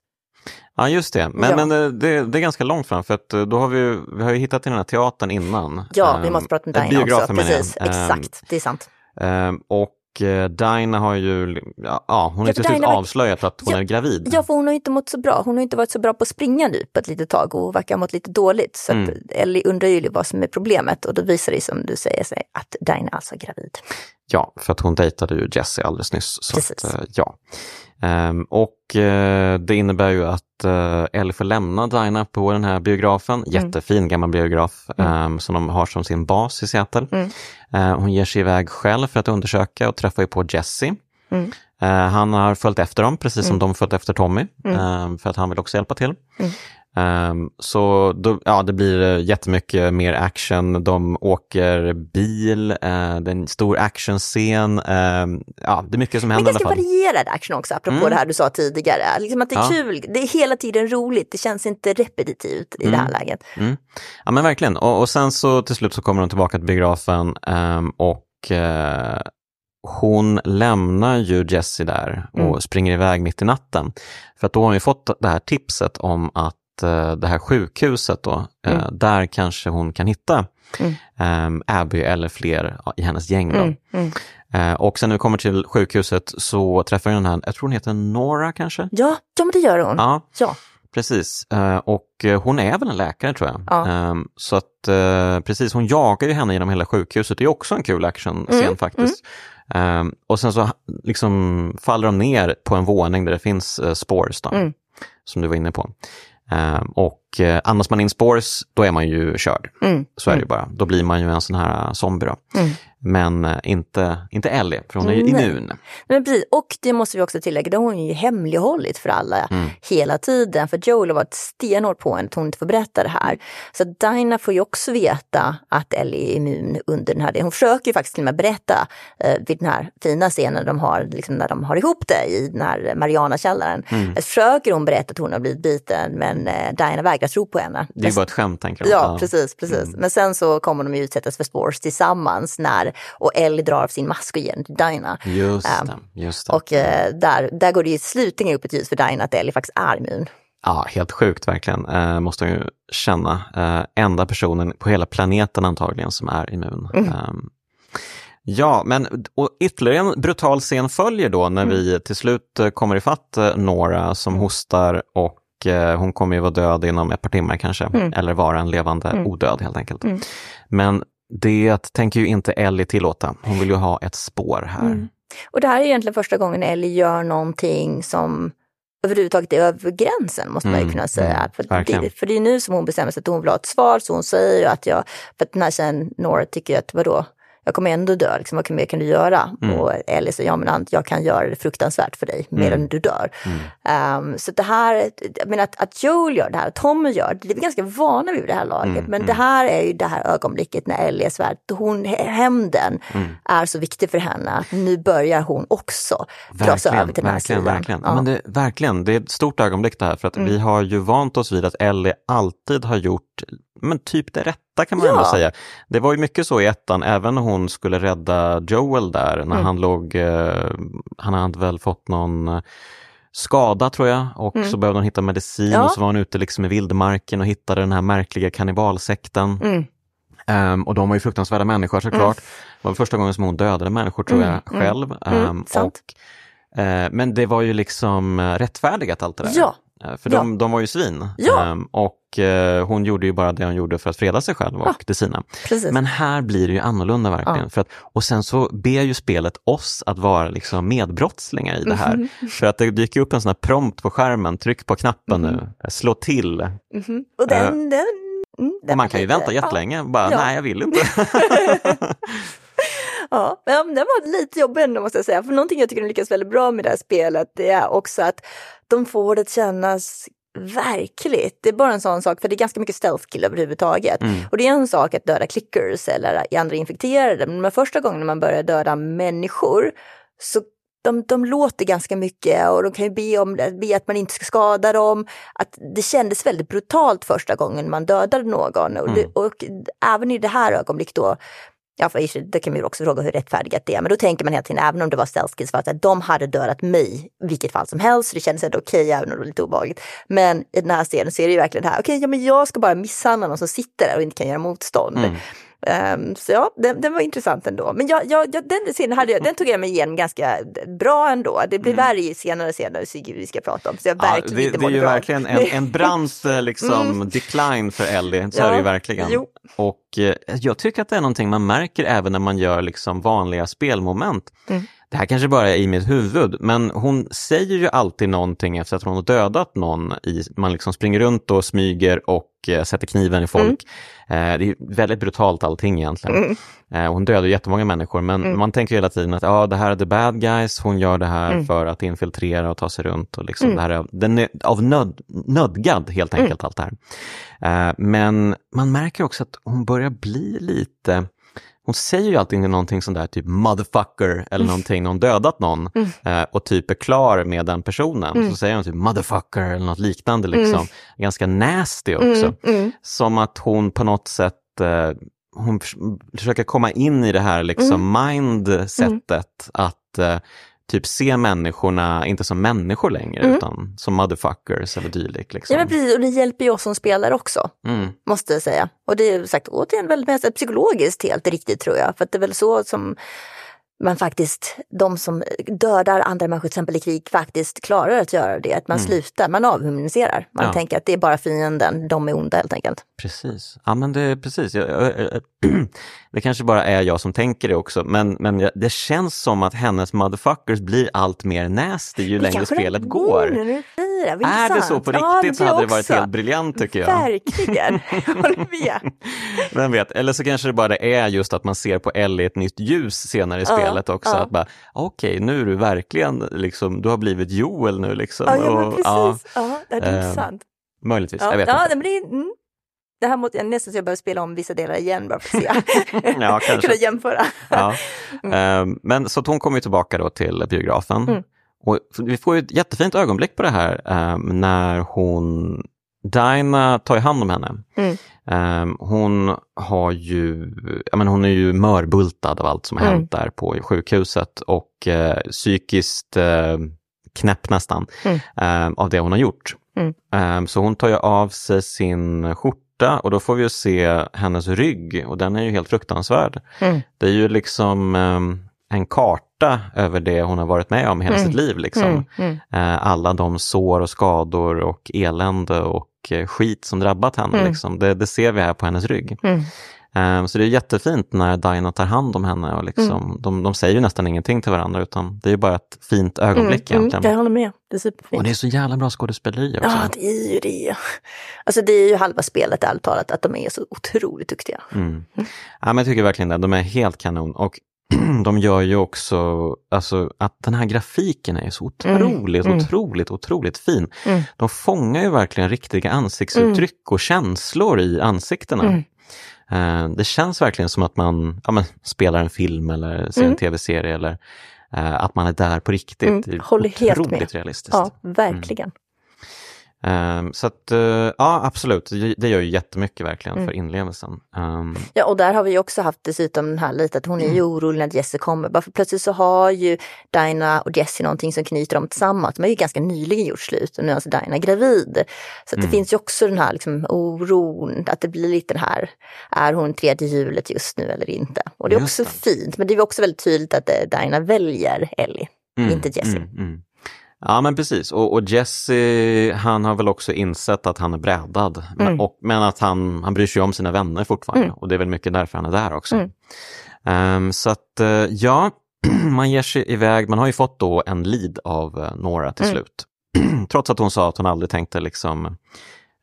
S1: Ja just det, men,
S2: Ja.
S1: men eh, det, det är ganska långt fram för att eh, då har vi, vi har ju hittat i den här teatern innan.
S2: Ja, vi
S1: Ehm,
S2: måste prata om
S1: eh,
S2: Dinah också.
S1: biografen menar jag.
S2: Precis,
S1: Ehm,
S2: exakt, det är sant.
S1: ehm, och eh, Dinah har ju, ja, hon har
S2: Ja,
S1: ju till slut avslöjat att hon
S2: Ja,
S1: är gravid.
S2: Ja, för hon har inte mått så bra. Hon har inte varit så bra på att springa nu på ett litet tag och verkar ha mått lite dåligt. Så
S1: Mm.
S2: Ellie undrar ju vad som är problemet och då visar det som du säger sig att Dinah alltså är gravid.
S1: Ja, för att hon dejtade ju Jesse alldeles nyss. Så
S2: Precis.
S1: Att, eh, ja. Ehm, och eh, det innebär ju att uh, Ellie får lämna Dinah på den här biografen. Jättefin gammal biograf
S2: Mm.
S1: ehm, som de har som sin bas i Seattle.
S2: Mm.
S1: Eh, hon ger sig iväg själv för att undersöka och träffar ju på Jesse.
S2: Mm.
S1: Han har följt efter dem, precis som
S2: Mm.
S1: de följt efter Tommy,
S2: Mm.
S1: för att han vill också hjälpa till.
S2: Mm.
S1: Ehm, så då, ja, det blir eh, jättemycket mer action. De åker bil, eh, det är en stor actionscen. ehm, ja, det är mycket som
S2: Men
S1: händer i alla
S2: ganska
S1: fall.
S2: varierad action också, apropå
S1: Mm.
S2: det här du sa tidigare. Liksom att det är
S1: Ja.
S2: kul, det är hela tiden roligt, det känns inte repetitivt i det här
S1: Mm.
S2: läget.
S1: Mm. Ja men verkligen. Och, och sen så till slut så kommer de tillbaka till biografen ehm, och eh, hon lämnar ju Jessie där och
S2: Mm.
S1: springer iväg mitt i natten. För att då har hon ju fått det här tipset om att det här sjukhuset då, eh,
S2: Mm.
S1: där kanske hon kan hitta
S2: Mm.
S1: eh, Abby eller fler i hennes gäng. Då.
S2: Mm, mm.
S1: Eh, och sen när vi kommer till sjukhuset så träffar jag den här, jag tror hon heter Nora kanske?
S2: Ja, ja, men det gör hon.
S1: Ja,
S2: Ja.
S1: precis. Eh, och eh, hon är väl en läkare tror jag.
S2: Ja.
S1: Eh, så att eh, precis, hon jagar ju henne genom hela sjukhuset. Det är också en kul actionscen
S2: Mm,
S1: faktiskt. Eh, och sen så liksom faller de ner på en våning där det finns eh,
S2: Mm.
S1: som du var inne på. Ehm, och och eh, andas man in spores, då är man ju körd.
S2: Mm.
S1: Så är det ju bara. Då blir man ju en sån här eh, zombie.
S2: Mm.
S1: Men eh, inte, inte Ellie, för hon är ju immun.
S2: Men precis, och det måste vi också tillägga, det har hon ju hemlighållit för alla
S1: Mm.
S2: hela tiden. För Joel har varit stenhårt på henne att hon inte får berätta det här. Så Dinah får ju också veta att Ellie är immun under den här Hon försöker ju faktiskt till och med berätta eh, vid den här fina scenen de har, liksom när de har ihop det i den här Mariana-källaren.
S1: Mm.
S2: Försöker hon berätta att hon har blivit biten men eh, Dinah vägrar tro på henne.
S1: Det är ju bara ett skämt tänker de.
S2: Ja, precis, precis.
S1: Mm.
S2: Men sen så kommer de ju utsättas för spores tillsammans när, och Ellie drar av sin mask och ger den till Dinah.
S1: Just
S2: Ja.
S1: det. Just det.
S2: Och eh, där, där går det ju slutligen upp ett ljus för Dinah att Ellie faktiskt är immun.
S1: Ja, helt sjukt verkligen, eh, måste hon ju känna. Eh, enda personen på hela planeten antagligen som är immun.
S2: Mm.
S1: Eh, ja, men och ytterligare en brutal scen följer då när
S2: Mm.
S1: vi till slut eh, kommer ifatt eh, Nora som hostar och hon kommer ju vara död inom ett par timmar kanske,
S2: Mm.
S1: eller vara en levande
S2: Mm.
S1: odöd helt enkelt.
S2: Mm.
S1: Men det tänker ju inte Ellie tillåta. Hon vill ju ha ett spår här.
S2: Mm. Och det här är egentligen första gången Ellie gör någonting som överhuvudtaget är över gränsen måste man ju
S1: Mm,
S2: kunna säga.
S1: mm,
S2: för, det, för det är nu som hon bestämmer sig att hon vill ha ett svar så hon säger ju att jag, för att den här tjejen Nora tycker att vadå, jag kommer ändå dö, liksom, vad mer kan du göra?
S1: Mm.
S2: Och Ellie säger, ja men jag kan göra det fruktansvärt för dig medan
S1: Mm.
S2: du dör.
S1: Mm.
S2: Ehm, så det här, menar att, att Joel gör det här, Tommy gör det, det är vi ganska vana vid det här laget.
S1: Mm,
S2: men
S1: mm.
S2: det här är ju det här ögonblicket när Ellie är svärd, hon, hämnden
S1: Mm.
S2: är så viktig för henne. att Nu börjar hon också dra sig över till den här
S1: verkligen,
S2: sidan.
S1: verkligen.
S2: Ja.
S1: Men det, verkligen, det är ett stort ögonblick det här för att vi har ju vant oss vid att Ellie alltid har gjort men typ det rätta kan man
S2: Ja.
S1: ändå säga. Det var ju mycket så i ettan, även när hon skulle rädda Joel där, när
S2: Mm.
S1: han låg, eh, han hade väl fått någon eh, skada tror jag och
S2: Mm.
S1: så behövde hon hitta medicin
S2: Ja.
S1: och så var hon ute liksom i vildmarken och hittade den här märkliga kannibalsekten.
S2: Mm.
S1: Ehm, och de var ju fruktansvärda människor såklart. Det var första gången som hon dödade människor tror
S2: Mm,
S1: jag
S2: mm,
S1: själv.
S2: mm, sant.
S1: och, eh, men det var ju liksom eh, rättfärdigat allt det där.
S2: Ja.
S1: För
S2: Ja.
S1: de, de var ju svin.
S2: Ja.
S1: Ehm, och eh, hon gjorde ju bara det hon gjorde för att freda sig själv och
S2: Ja.
S1: de sina.
S2: Precis.
S1: Men här blir det ju annorlunda verkligen.
S2: Ja.
S1: För att, och sen så ber ju spelet oss att vara liksom medbrottslingar i det här.
S2: Mhm.
S1: För att det dyker upp en sån här prompt på skärmen, tryck på knappen
S2: Mhm.
S1: nu, slå till.
S2: Mhm. Och den, den, mm, den
S1: Och man kan ju vänta jättelänge, bara
S2: Ja.
S1: nej jag vill inte.
S2: Ja, men den var lite jobbig ändå måste jag säga. För någonting jag tycker de lyckas väldigt bra med det här spelet, det är också att de får det att kännas verkligt. Det är bara en sån sak, för det är ganska mycket stealth kill överhuvudtaget.
S1: Mm.
S2: Och det är en sak att döda clickers eller andra infekterade, men första gången man börjar döda människor så de, de låter ganska mycket och de kan ju be, om, be att man inte ska skada dem. Att det kändes väldigt brutalt första gången man dödade någon. Och, det,
S1: Mm.
S2: och även i det här ögonblicket då, ja för det kan man ju också fråga hur rättfärdigat det är, men då tänker man hela tiden, även om det var Selskis, för att de hade dödat mig i vilket fall som helst, så det kändes ändå okej, även om det var lite obehagligt. Men i den här scenen så är det ju verkligen det här, okej, ja men jag ska bara misshandla någon som sitter där och inte kan göra motstånd.
S1: Mm.
S2: Ehm, så ja, den, den var intressant ändå. Men jag, jag, jag, den scenen hade jag, den tog jag mig igenom ganska bra ändå. Det blir värre i senare scener Sigrid vi ska prata om. Så jag
S1: Ja,
S2: verkligen
S1: det,
S2: inte
S1: det är ju
S2: bra.
S1: verkligen en, en brant eh, liksom, decline för Ellie, så
S2: Ja,
S1: är det ju verkligen.
S2: jo.
S1: Och eh, jag tycker att det är någonting man märker även när man gör liksom vanliga spelmoment.
S2: Mm.
S1: Det här kanske bara är i mitt huvud, men hon säger ju alltid någonting efter att hon har dödat någon. I, man liksom springer runt och smyger och eh, sätter kniven i folk. Eh, det är väldigt brutalt allting egentligen.
S2: Mm.
S1: Eh, hon dödar jättemånga människor, men
S2: Mm.
S1: man tänker hela tiden att ja, det här är the bad guys, hon gör det här
S2: Mm.
S1: för att infiltrera och ta sig runt. Och liksom
S2: Mm.
S1: det här är, den är av nöd, nödgad helt
S2: Mm.
S1: enkelt allt det här. Eh, men man märker också att hon börjar bli lite hon säger ju alltid någonting sånt där typ motherfucker eller någonting när hon dödat någon
S2: Mm.
S1: eh, och typ är klar med den personen.
S2: Mm.
S1: Så säger hon typ motherfucker eller något liknande liksom. Ganska nasty också.
S2: Mm, mm.
S1: Som att hon på något sätt eh, hon försöker komma in i det här liksom
S2: Mm.
S1: mindsetet att eh, typ se människorna inte som människor längre
S2: Mm.
S1: utan som motherfuckers eller dylik. Liksom.
S2: Ja men precis, och det hjälper ju oss som spelare också,
S1: Mm.
S2: måste jag säga. Och det är sagt återigen väldigt mest psykologiskt helt riktigt tror jag. För att det är väl så som man faktiskt, de som dödar andra människor till exempel i krig faktiskt klarar att göra det. Att man slutar, man avhumaniserar. Man
S1: Ja.
S2: tänker att det är bara fienden, de är onda helt enkelt.
S1: Precis, ja men det är precis. Jag, jag, jag, det kanske bara är jag som tänker det också, men, men det känns som att hennes motherfuckers blir allt mer nasty ju längre
S2: kanske
S1: spelet
S2: det
S1: går.
S2: Säger det. Visst
S1: Är det
S2: sant?
S1: så på
S2: Ja,
S1: riktigt så hade det varit helt briljant tycker jag.
S2: Verkligen, jag håller med.
S1: Vem vet, eller så kanske det bara är just att man ser på Ellie ett nytt ljus senare i
S2: Ja,
S1: spelet också.
S2: ja.
S1: Att bara, okej, nu är du verkligen, liksom, du har blivit Joel nu liksom.
S2: Ja, ja men precis.
S1: ja,
S2: Ja, det är
S1: eh,
S2: intressant.
S1: möjligtvis,
S2: Ja,
S1: jag vet inte.
S2: det, mm. det här måste jag nästan så jag behöver spela om vissa delar igen bara för att se.
S1: Ja, kanske.
S2: Kunna jämföra.
S1: Ja. Ehm, Men så att hon kommer tillbaka då till biografen.
S2: Mm.
S1: Och vi får ju ett jättefint ögonblick på det här ehm, när hon, Dinah tar ju hand om henne.
S2: Mm.
S1: Ehm, hon har ju, ja men hon är ju mörbultad av allt som har
S2: Mm.
S1: hänt där på sjukhuset och eh, psykiskt eh, knäpp nästan
S2: Mm.
S1: ehm, av det hon har gjort. Ehm, så hon tar ju av sig sin skjorta och då får vi ju se hennes rygg och den är ju helt fruktansvärd.
S2: Mm.
S1: Det är ju liksom en karta över det hon har varit med om hela
S2: Mm.
S1: sitt liv. Liksom.
S2: Mm. Mm.
S1: Eh, alla de sår och skador och elände och eh, skit som drabbat henne.
S2: Mm.
S1: Liksom. Det, det ser vi här på hennes rygg.
S2: Mm.
S1: Eh, så det är jättefint när Dinah tar hand om henne. Och liksom,
S2: Mm.
S1: de, de säger ju nästan ingenting till varandra utan det är bara ett fint ögonblick
S2: Mm.
S1: egentligen.
S2: Jag håller med, det är superfint.
S1: Och det är så jävla bra skådespeleri också.
S2: Ja, det är ju det. Alltså det är ju halva spelet ärligt talat, att de är så otroligt duktiga.
S1: Mm. Ja, men jag tycker verkligen det. De är helt kanon. Och de gör ju också, alltså att den här grafiken är så otroligt,
S2: Mm.
S1: otroligt, otroligt fin.
S2: Mm.
S1: De fångar ju verkligen riktiga ansiktsuttryck och känslor i ansiktena.
S2: Mm.
S1: Eh, det känns verkligen som att man ja, men, spelar en film eller ser en
S2: Mm.
S1: tv-serie eller eh, att man är där på riktigt.
S2: Mm, håller helt med.
S1: realistiskt.
S2: Ja, verkligen.
S1: Ehm, så att, eh, ja absolut, det gör ju jättemycket verkligen
S2: Mm.
S1: för inlevelsen. Ehm,
S2: Ja, och där har vi också haft dessutom den här lite att hon är
S1: Mm.
S2: ju orolig när Jesse kommer. Bara för plötsligt så har ju Dinah och Jesse någonting som knyter dem tillsammans. De har ju ganska nyligen gjort slut och nu är alltså Dinah gravid. Så att det
S1: Mm.
S2: finns ju också den här liksom, oron, att det blir lite den här, är hon tredje hjulet just nu eller inte? Och det är
S1: Just
S2: också
S1: det.
S2: fint, men det är också väldigt tydligt att eh, Dinah väljer Ellie,
S1: Mm,
S2: inte Jesse.
S1: Ja men precis och, och Jesse han har väl också insett att han är brädad. Men,
S2: Mm.
S1: och, men att han, han bryr sig om sina vänner fortfarande
S2: Mm.
S1: och det är väl mycket därför han är där också.
S2: Mm.
S1: Ehm, så att eh, ja, man ger sig iväg, man har ju fått då en lead av uh, Nora till
S2: Mm.
S1: slut. Trots att hon sa att hon aldrig tänkte liksom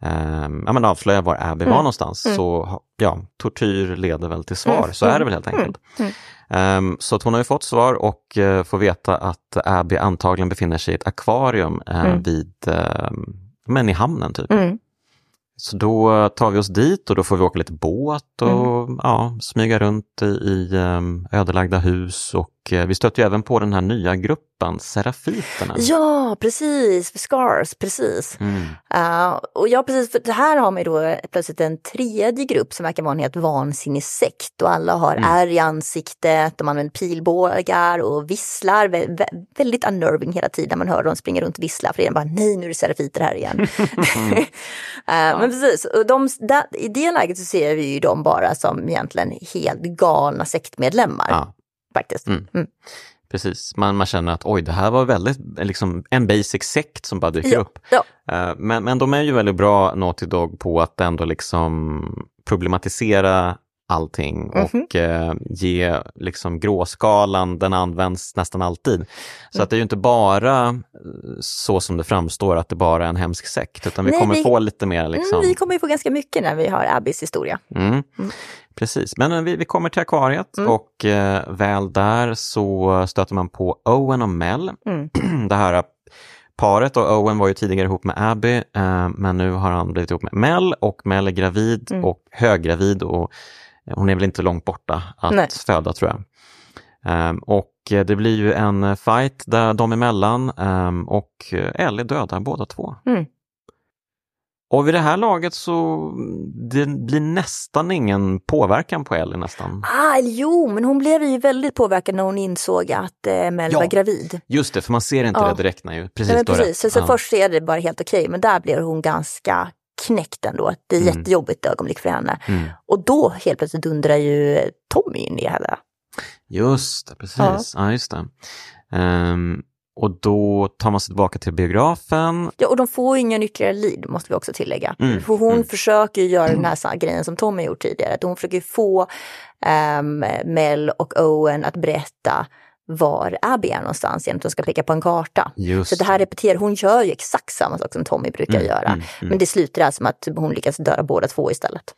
S1: ehm, ja, men avslöja var Abby var
S2: Mm.
S1: någonstans.
S2: Mm.
S1: Så ja, tortyr leder väl till svar,
S2: Mm.
S1: så är det väl helt
S2: Mm.
S1: enkelt.
S2: Mm.
S1: Ehm, så att hon har ju fått svar och eh, får veta att Abby antagligen befinner sig i ett akvarium eh,
S2: Mm.
S1: vid, ehm, men i hamnen typ. Så då tar vi oss dit och då får vi åka lite båt och ja, smyga runt i, i ehm, ödelagda hus och eh, vi stöter ju även på den här nya gruppen, Serafiterna.
S2: Ja, precis, Scars, precis.
S1: Mm.
S2: Uh, och ja, precis, för det här har man ju då plötsligt en tredje grupp som verkar vara en helt vansinnig sekt och alla har
S1: Mm.
S2: ärr i ansiktet, de använder pilbågar och visslar. Vä vä väldigt unnerving hela tiden man hör dem springa runt och vissla för det är bara nej nu är det serafiter här igen. uh, Men precis, och de, där, i det läget så ser vi ju dem bara som egentligen helt galna sektmedlemmar.
S1: Ja,
S2: Faktiskt.
S1: Mm.
S2: Mm.
S1: precis. Man, man känner att oj, det här var väldigt liksom, en basic sekt som bara dyker
S2: Ja,
S1: upp.
S2: ja.
S1: Eh, Men, men de är ju väldigt bra, Naughty Dog, på att ändå liksom problematisera allting
S2: Mhm.
S1: och eh, ge liksom gråskalan, den används nästan alltid. Så
S2: Mm.
S1: att det är ju inte bara eh, så som det framstår att det bara är en hemsk sekt, utan vi
S2: Nej,
S1: kommer
S2: vi-
S1: få lite mer liksom...
S2: Mm, vi kommer få ganska mycket när vi har Abbys historia.
S1: Mm. Precis, men eh, vi, vi kommer till akvariet
S2: Mm.
S1: och eh, väl där så stöter man på Owen och Mel.
S2: Mm.
S1: Det här paret och Owen var ju tidigare ihop med Abby eh, men nu har han blivit ihop med Mel och Mel är gravid
S2: Mm.
S1: och höggravid och hon är väl inte långt borta att
S2: Nej.
S1: föda tror jag. Ehm, och eh, det blir ju en fight där de emellan ehm, och eh, Ellie dödar båda två.
S2: Mm.
S1: Och vid det här laget så det blir nästan ingen påverkan på Ellie nästan.
S2: Ah, jo, men hon blev ju väldigt påverkad när hon insåg att eh, Mel
S1: Ja.
S2: var gravid.
S1: Just det, för man ser inte
S2: Ja.
S1: det direkt när ju. Precis, har
S2: precis. Så, så
S1: Ja.
S2: först är det bara helt okej, men där blev hon ganska knäckt ändå. Det är
S1: Mm.
S2: jättejobbigt ögonblick för henne.
S1: Mm.
S2: Och då helt plötsligt dundrar ju Tommy in i henne.
S1: Just det, precis. Ja, just det. Ehm, och då tar man sig tillbaka till biografen.
S2: Ja, och de får ingen ytterligare lead, måste vi också tillägga.
S1: Mm,
S2: För hon
S1: mm.
S2: försöker göra den här sa- grejen som Tommy gjort tidigare. Att hon försöker få ehm, Mel och Owen att berätta var Abby är någonstans genom att de ska peka på en karta.
S1: Just
S2: Så det här repeterar, hon gör ju exakt samma sak som Tommy brukar
S1: Mm,
S2: göra.
S1: mm, mm.
S2: Men det slutar alltså med att hon lyckas döda båda två istället.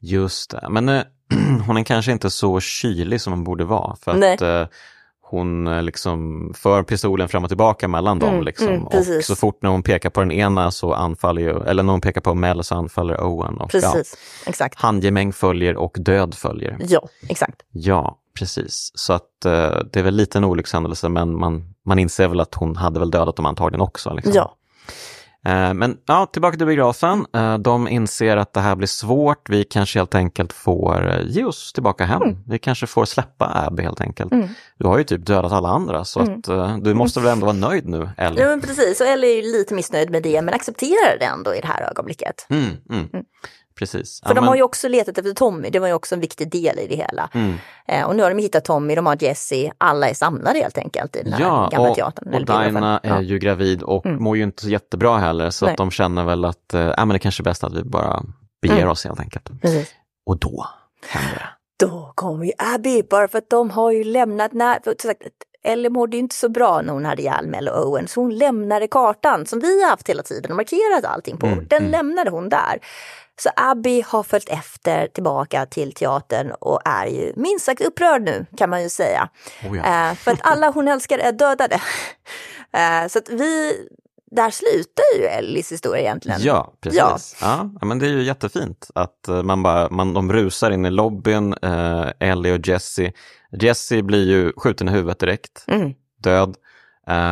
S1: Just det, men eh, hon är kanske inte så kylig som hon borde vara. För
S2: Nej.
S1: att eh, hon eh, liksom för pistolen fram och tillbaka mellan dem.
S2: Mm,
S1: liksom.
S2: mm,
S1: och så fort när hon pekar på den ena så anfaller ju, eller när hon pekar på Mel så anfaller Owen. Och, ja,
S2: Precis, exakt.
S1: handgemäng följer och död följer.
S2: Ja, exakt.
S1: Ja, precis. Så att eh, det är väl lite en olyckshändelse men man, man inser väl att hon hade väl dödat dem antagligen också. Liksom.
S2: Ja.
S1: Eh, Men ja, tillbaka till biografen. Eh, De inser att det här blir svårt. Vi kanske helt enkelt får eh, ge oss tillbaka hem. Vi kanske får släppa Abby helt enkelt.
S2: Mm.
S1: Du har ju typ dödat alla andra så att eh, du måste väl ändå vara nöjd nu, Ellie?
S2: Ja, men precis. Och Ellie är ju lite missnöjd med det, men accepterar det ändå i det här ögonblicket.
S1: Mm, mm. Precis.
S2: För de har ju också letat efter Tommy, det var ju också en viktig del i det hela.
S1: Mm.
S2: Eh, och nu har de hittat Tommy, de har Jesse, alla är samlade helt enkelt i den här
S1: Ja,
S2: gamla
S1: och,
S2: teatern.
S1: och. Dinah är
S2: Ja.
S1: ju gravid och mår ju inte så jättebra heller så
S2: Nej.
S1: att de känner väl att äh, men det kanske är bäst att vi bara beger
S2: Mm.
S1: oss helt enkelt.
S2: Precis.
S1: Och då händer det.
S2: Då kommer ju Abby, bara för att de har ju lämnat när... Ellie mådde ju inte så bra när hon hade ihjäl Mel och Owen, så hon lämnade kartan som vi har haft hela tiden och markerat allting på.
S1: Mm,
S2: Den
S1: mm.
S2: lämnade hon där. Så Abby har följt efter tillbaka till teatern och är ju minst sagt upprörd nu kan man ju säga.
S1: Oh ja.
S2: Eh, för att alla hon älskar är dödade. Eh, så att vi, där slutar ju Ellies historia egentligen.
S1: Ja, precis.
S2: Ja.
S1: Ja. Men det är ju jättefint att eh, man bara, man, de rusar in i lobbyn, eh, Ellie och Jesse. Jesse blir ju skjuten i huvudet direkt,
S2: Mm.
S1: död.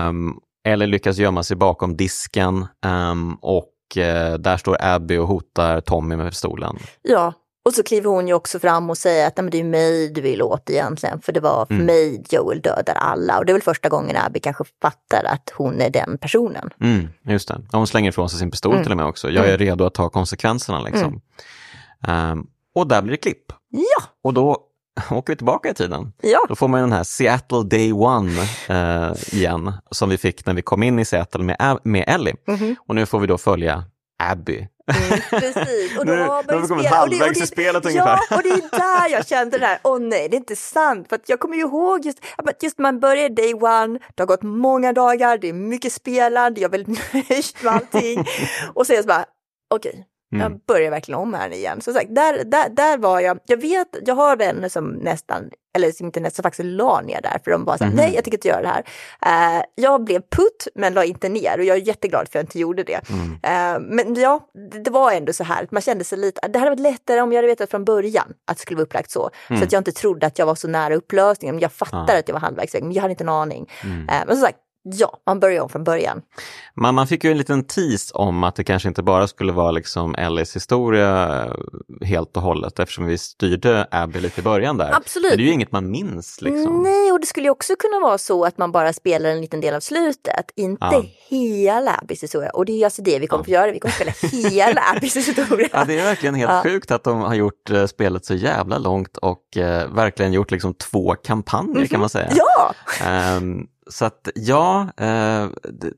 S1: Um, Ellie lyckas gömma sig bakom disken ehm, och eh, där står Abby och hotar Tommy med pistolen.
S2: Ja, och så kliver hon ju också fram och säger att Nej, men det är mig du vill åt egentligen, för det var för
S1: Mm.
S2: mig Joel dödar alla. Och det är väl första gången Abby kanske fattar att hon är den personen.
S1: Mm, just det. Och Hon slänger ifrån sig sin pistol
S2: Mm.
S1: till och med också. Jag är redo att ta konsekvenserna liksom. Ehm, och där blir det klipp.
S2: Ja,
S1: Och då åker vi tillbaka i tiden.
S2: ja,
S1: Då får man den här Seattle Day One eh, igen, som vi fick när vi kom in i Seattle med, med Ellie.
S2: Mhm.
S1: Och nu får vi då följa Abby.
S2: mm, precis. Och då
S1: Nu-
S2: har
S1: vi kommit halvvägs i spelet
S2: Ja,
S1: ungefär.
S2: och det är där jag kände det här, åh nej, det är inte sant. För att jag kommer ju ihåg just, ja, men just man börjar day one, det har gått många dagar, det är mycket spelande, jag är väldigt nöjd med allting. och jag så bara, okej,
S1: Mm.
S2: jag börjar verkligen om här igen. Så sagt, där, där, där var jag, jag vet, jag har vänner som nästan, eller som inte nästan faktiskt la ner där, för de bara så här,
S1: Mhm.
S2: nej jag tänker inte göra det här. Eh, jag blev putt men la inte ner och jag är jätteglad för att jag inte gjorde det.
S1: Mm.
S2: Eh, men ja, det- det var ändå så här, man kände sig lite, det hade varit lättare om jag hade vetat från början att det skulle vara upplagt så. Så att jag inte trodde att jag var så nära upplösningen. Men jag fattar
S1: Mm. Ja.
S2: att jag var halvvägs väg, men jag hade inte en aning.
S1: Mm.
S2: Eh, men som sagt, ja, man börjar om från början.
S1: Man, man fick ju en liten tease om att det kanske inte bara skulle vara liksom Ellies historia helt och hållet eftersom vi styrde Abby lite i början där.
S2: Absolut.
S1: Men det är ju inget man minns liksom.
S2: Nej, och det skulle ju också kunna vara så att man bara spelar en liten del av slutet, inte
S1: Ja.
S2: hela Abbys historia. Och det är alltså det vi kommer att göra, vi kommer att spela hela Abbys historia.
S1: Ja, det är verkligen helt
S2: Ja.
S1: sjukt att de har gjort eh, spelet så jävla långt och eh, verkligen gjort liksom två kampanjer kan man säga.
S2: Mhm. Ja,
S1: Ehm, så att ja, eh, det,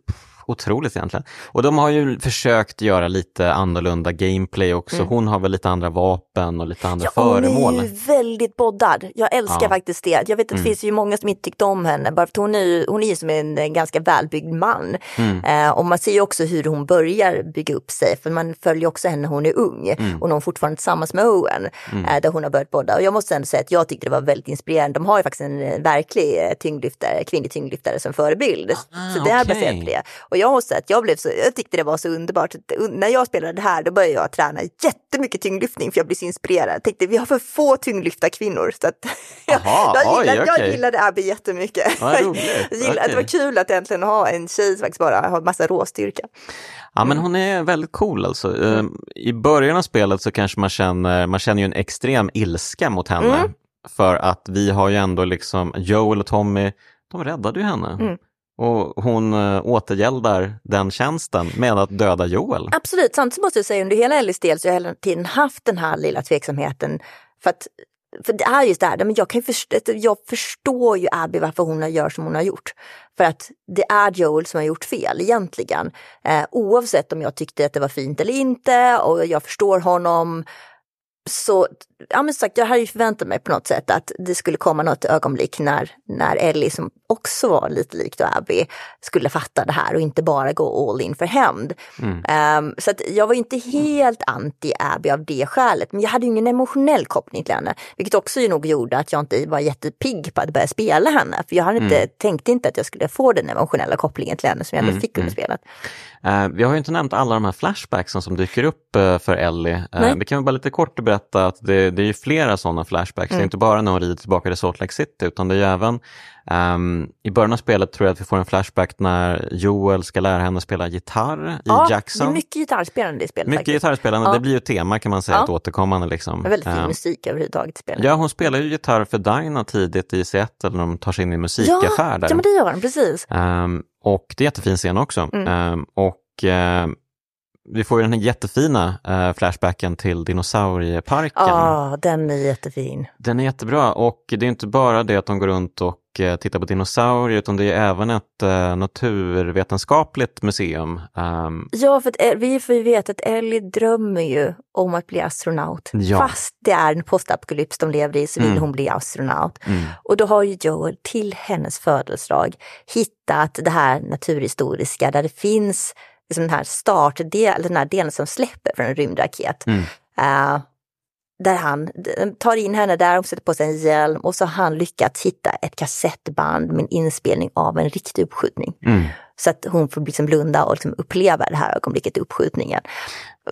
S1: otroligt egentligen. Och de har ju försökt göra lite annorlunda gameplay också. Hon har väl lite andra vapen och lite andra
S2: Ja, hon
S1: föremål.
S2: är ju väldigt boddad. Jag älskar
S1: Ja.
S2: faktiskt det. Jag vet att det
S1: Mm.
S2: finns ju många som inte tyckte om henne, bara för att hon är ju hon är ju som en ganska välbyggd man.
S1: Mm.
S2: Eh, och man ser ju också hur hon börjar bygga upp sig, för man följer också henne när hon är ung
S1: Mm.
S2: och när hon fortfarande är tillsammans med Owen, eh, där hon har börjat bodda. Och jag måste ändå säga att jag tyckte det var väldigt inspirerande. De har ju faktiskt en eh, verklig eh, tyngdlyftare, kvinnlig tyngdlyftare som förebild.
S1: Ah,
S2: så det är baserat på det. Och Och jag måste säga att jag, blev så, jag tyckte det var så underbart. När jag spelade det här då började jag träna jättemycket tyngdlyftning för jag blev så inspirerad. Jag tänkte vi har för få tyngdlyftarkvinnor. Så att
S1: Aha,
S2: jag,
S1: oj,
S2: gillade,
S1: okej.
S2: jag gillade Abby jättemycket. Jag gillade,
S1: okej.
S2: Det var kul att äntligen ha en tjej som faktiskt bara har massa råstyrka.
S1: Ja
S2: Mm.
S1: men hon är väldigt cool alltså. Eh, I början av spelet så kanske man känner, man känner ju en extrem ilska mot henne.
S2: Mm.
S1: För att vi har ju ändå liksom, Joel och Tommy, de räddade ju henne.
S2: Mm.
S1: Och hon eh, återgäldar den tjänsten med att döda Joel.
S2: Absolut, samtidigt måste jag säga under hela Ellies del så har jag hela tiden haft den här lilla tveksamheten. För att för det är just det här, men jag, kan förstå, jag förstår ju Abby varför hon gör som hon har gjort. För att det är Joel som har gjort fel egentligen. Eh, oavsett om jag tyckte att det var fint eller inte och jag förstår honom. Så, ja men sagt, jag hade ju förväntat mig på något sätt att det skulle komma något ögonblick när, när Ellie, som också var lite likt Abby, skulle fatta det här och inte bara gå all in för hämnd. Um, så att jag var inte helt anti Abby av det skälet, men jag hade ju ingen emotionell koppling till henne. Vilket också ju nog gjorde att jag inte var jättepigg på att börja spela henne. För jag hade inte, tänkte inte att jag skulle få den emotionella kopplingen till henne som jag ändå fick under spelet.
S1: Eh, vi har ju inte nämnt alla de här flashbacksen som dyker upp eh, för Ellie.
S2: Nej.
S1: vi kan väl bara lite kort berätta att det, det är ju flera sådana flashbacks.
S2: Mm.
S1: Det är inte bara när hon rider tillbaka till Salt Lake City utan det är ju även ehm, i början av spelet tror jag att vi får en flashback när Joel ska lära henne spela gitarr i
S2: Ja,
S1: Jackson.
S2: det är mycket gitarrspelande i spelet
S1: Mycket
S2: faktiskt.
S1: gitarrspelande,
S2: Ja.
S1: det blir ju tema kan man säga,
S2: Ja.
S1: ett återkommande liksom.
S2: Det är väldigt fin
S1: Ehm,
S2: musik överhuvudtaget i spelet.
S1: Ja, hon spelar ju gitarr för Dinah tidigt i Seattle när de tar sig in i en musikaffär där.
S2: ja, men det gör den, precis.
S1: Ehm, och det är jättefin scen också.
S2: Mm.
S1: Och ehm, vi får ju den här jättefina eh, flashbacken till dinosaurieparken.
S2: Ja, den är jättefin.
S1: Den är jättebra och det är inte bara det att de går runt och eh, tittar på dinosaurier utan det är även ett eh, naturvetenskapligt museum. Ehm,
S2: Ja, för att eh, vi får ju veta att Ellie drömmer ju om att bli astronaut.
S1: Ja.
S2: Fast det är en postapokalyps de lever i så vill
S1: Mm.
S2: hon bli astronaut.
S1: mm,
S2: Och då har ju Joel till hennes födelsedag hittat det här naturhistoriska där det finns liksom den här startdelen, den här delen som släpper från en rymdraket.
S1: Mm.
S2: Eh, där han d- tar in henne där, hon sätter på sig en hjälm och så har han lyckats hitta ett kassettband med en inspelning av en riktig uppskjutning.
S1: mm.
S2: Så att hon får liksom blunda och liksom uppleva det här ögonblicket, uppskjutningen.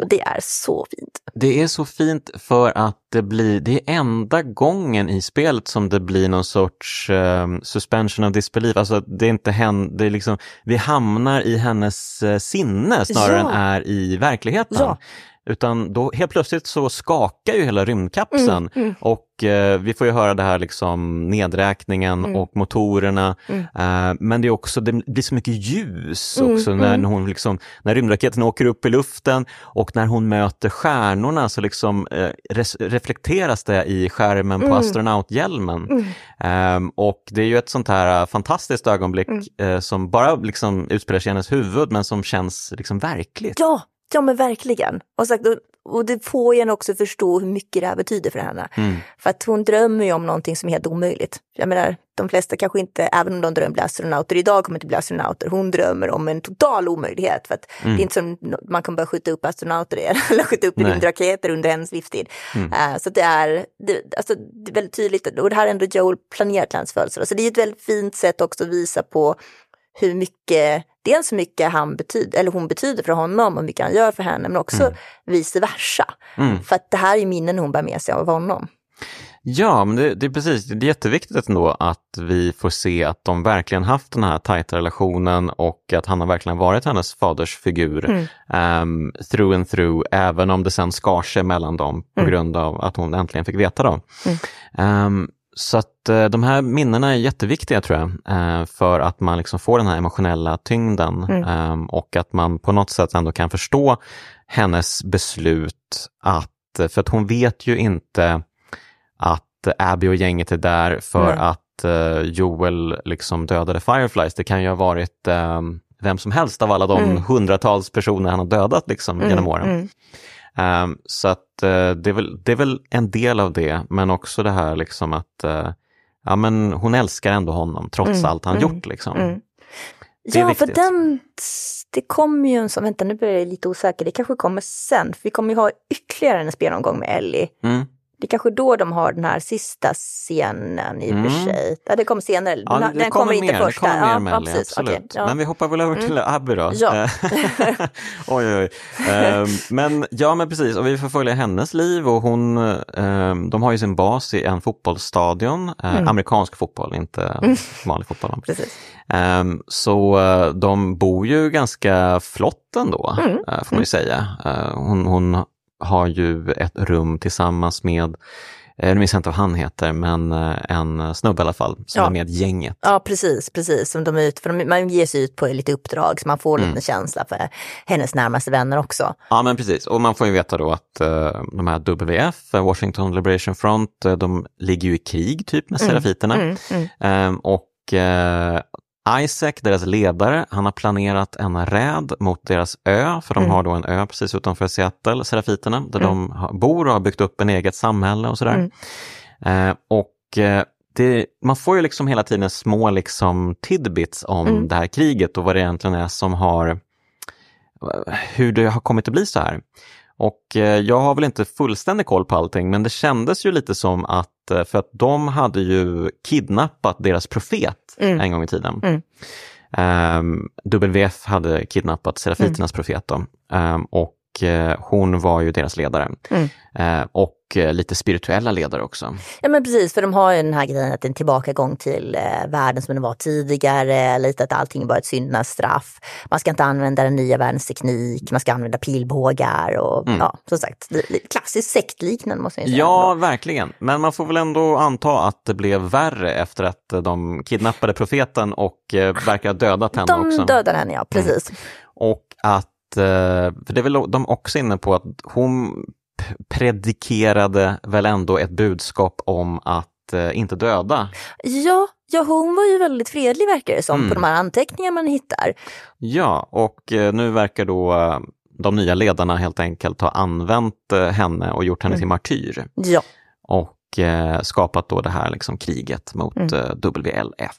S2: Och det är så fint.
S1: Det är så fint för att det blir, det är enda gången i spelet som det blir någon sorts ehm, suspension of disbelief. Alltså det är inte hen, det är liksom, vi hamnar i hennes eh, sinne snarare
S2: Ja.
S1: än är i verkligheten.
S2: Ja.
S1: Utan då helt plötsligt så skakar ju hela rymdkapseln
S2: Mm,
S1: och eh, vi får ju höra det här liksom nedräkningen
S2: Mm.
S1: och motorerna.
S2: Mm.
S1: Eh, men det är också, det blir så mycket ljus
S2: Mm,
S1: också när
S2: mm.
S1: hon liksom, när rymdraketen åker upp i luften och när hon möter stjärnorna så liksom eh, res- reflekteras det i skärmen på
S2: Mm.
S1: astronauthjälmen.
S2: Mm.
S1: Ehm, och det är ju ett sånt här eh, fantastiskt ögonblick
S2: Mm.
S1: eh, som bara liksom utspelar sig i hennes huvud men som känns liksom verkligt.
S2: Ja, ja men verkligen. Och, sagt, och- det får en också förstå hur mycket det här betyder för henne.
S1: Mm.
S2: För att hon drömmer ju om någonting som är helt omöjligt. Jag menar, de flesta kanske inte, även om de drömmer bli astronauter, idag kommer inte bli astronauter. Hon drömmer om en total omöjlighet. För att
S1: Mm.
S2: det är inte som man kan bara skjuta upp astronauter eller skjuta upp rymdraketer under hennes livstid.
S1: Mm.
S2: Eh, så det är, det, alltså, det är väldigt tydligt, och det här är ändå Joel planerat hans födelsedag. Så det är ett väldigt fint sätt också att visa på hur mycket, dels hur mycket han betyder, eller hon betyder för honom och hur mycket han gör för henne, men också
S1: Mm.
S2: vice versa.
S1: Mm.
S2: För att det här är minnen hon bär med sig av honom.
S1: Ja, men det, det är precis, det är jätteviktigt ändå att vi får se att de verkligen haft den här tajta relationen och att han har verkligen varit hennes fadersfigur
S2: Mm.
S1: ehm, through and through, även om det sen skar sig mellan dem på
S2: Mm.
S1: grund av att hon äntligen fick veta dem.
S2: Mm.
S1: Ehm, så att eh, de här minnena är jätteviktiga tror jag, eh, för att man liksom får den här emotionella tyngden
S2: Mm.
S1: ehm, och att man på något sätt ändå kan förstå hennes beslut att, för att hon vet ju inte att Abby och gänget är där för
S2: Nej.
S1: att eh, Joel liksom dödade Fireflies. Det kan ju ha varit eh, vem som helst av alla de
S2: Mm.
S1: hundratals personer han har dödat liksom, genom åren.
S2: Mm.
S1: Ehm, så att eh, det, är väl, det är väl en del av det, men också det här liksom att eh, ja, men hon älskar ändå honom trots
S2: Mm,
S1: allt han
S2: mm,
S1: gjort. Liksom.
S2: Mm. Ja, för
S1: viktigt.
S2: den, det kommer ju en sån, vänta nu blir jag lite osäker, det kanske kommer sen, för vi kommer ju ha ytterligare en spelomgång med Ellie.
S1: Mm.
S2: Det är kanske då de har den här sista scenen i och för
S1: Mm.
S2: sig. Ja, det kommer senare.
S1: Ja,
S2: den den kommer inte först.
S1: Det kommer mer
S2: ja, precis.
S1: absolut.
S2: Okej, ja. Mm.
S1: Men vi hoppar väl över till Abby då.
S2: Ja.
S1: Eh, oj, oj. Ehm, men ja, men precis. Och vi får följa hennes liv och hon, ehm, de har ju sin bas i en fotbollsstadion, eh,
S2: Mm.
S1: amerikansk fotboll, inte vanlig fotboll.
S2: Precis.
S1: Ehm, så eh, de bor ju ganska flott ändå,
S2: Mm.
S1: eh, får man ju säga. Eh, hon, hon har ju ett rum tillsammans med, eh, nu minns jag inte vad han heter, men eh, en snubbe i alla fall, som
S2: Ja.
S1: är med gänget.
S2: Ja, precis, precis. Som de är ut, för de, man ger sig ut på lite uppdrag så man får
S1: Mm.
S2: lite känsla för hennes närmaste vänner också.
S1: Ja men precis, och man får ju veta då att eh, de här WF, Washington Liberation Front, de ligger ju i krig typ med serafiterna.
S2: Mm, mm.
S1: Ehm, och Isaac, deras ledare, han har planerat en räd mot deras ö, för de
S2: Mm.
S1: har då en ö precis utanför Seattle, serafiterna, där
S2: Mm.
S1: de bor och har byggt upp en eget samhälle och sådär.
S2: Mm.
S1: Eh, och eh, det, man får ju liksom hela tiden små liksom tidbits om
S2: Mm.
S1: det här kriget och vad det egentligen är som har, hur det har kommit att bli så här. Och eh, jag har väl inte fullständig koll på allting, men det kändes ju lite som att, eh, för att de hade ju kidnappat deras profet
S2: Mm.
S1: en gång i tiden.
S2: Mm.
S1: Ehm, WF hade kidnappat Serafiternas profet då. Ehm, och eh, hon var ju deras ledare.
S2: Mm.
S1: Ehm, och eh, lite spirituella ledare också.
S2: Ja men precis, för de har ju den här grejen att det är en tillbakagång till eh, världen som den var tidigare, lite att allting var ett syndernas straff. Man ska inte använda den nya världens teknik, man ska använda pilbågar och
S1: Mm.
S2: ja, som sagt, klassiskt sektliknande måste jag säga.
S1: Ja,
S2: ändå.
S1: verkligen. Men man får väl ändå anta att det blev värre efter att eh, de kidnappade profeten och eh, verkar ha dödat henne
S2: De
S1: också. Mm.
S2: dödar henne, ja precis.
S1: Och att, eh, för det är väl de också inne på att hon predikerade väl ändå ett budskap om att eh, inte döda.
S2: Ja, ja, hon var ju väldigt fredlig verkar det som
S1: Mm.
S2: på de här anteckningarna man hittar.
S1: Ja, och eh, nu verkar då eh, de nya ledarna helt enkelt ha använt henne och gjort henne
S2: Mm.
S1: till martyr.
S2: Ja.
S1: Och skapat då det här liksom kriget mot
S2: Mm.
S1: WLF.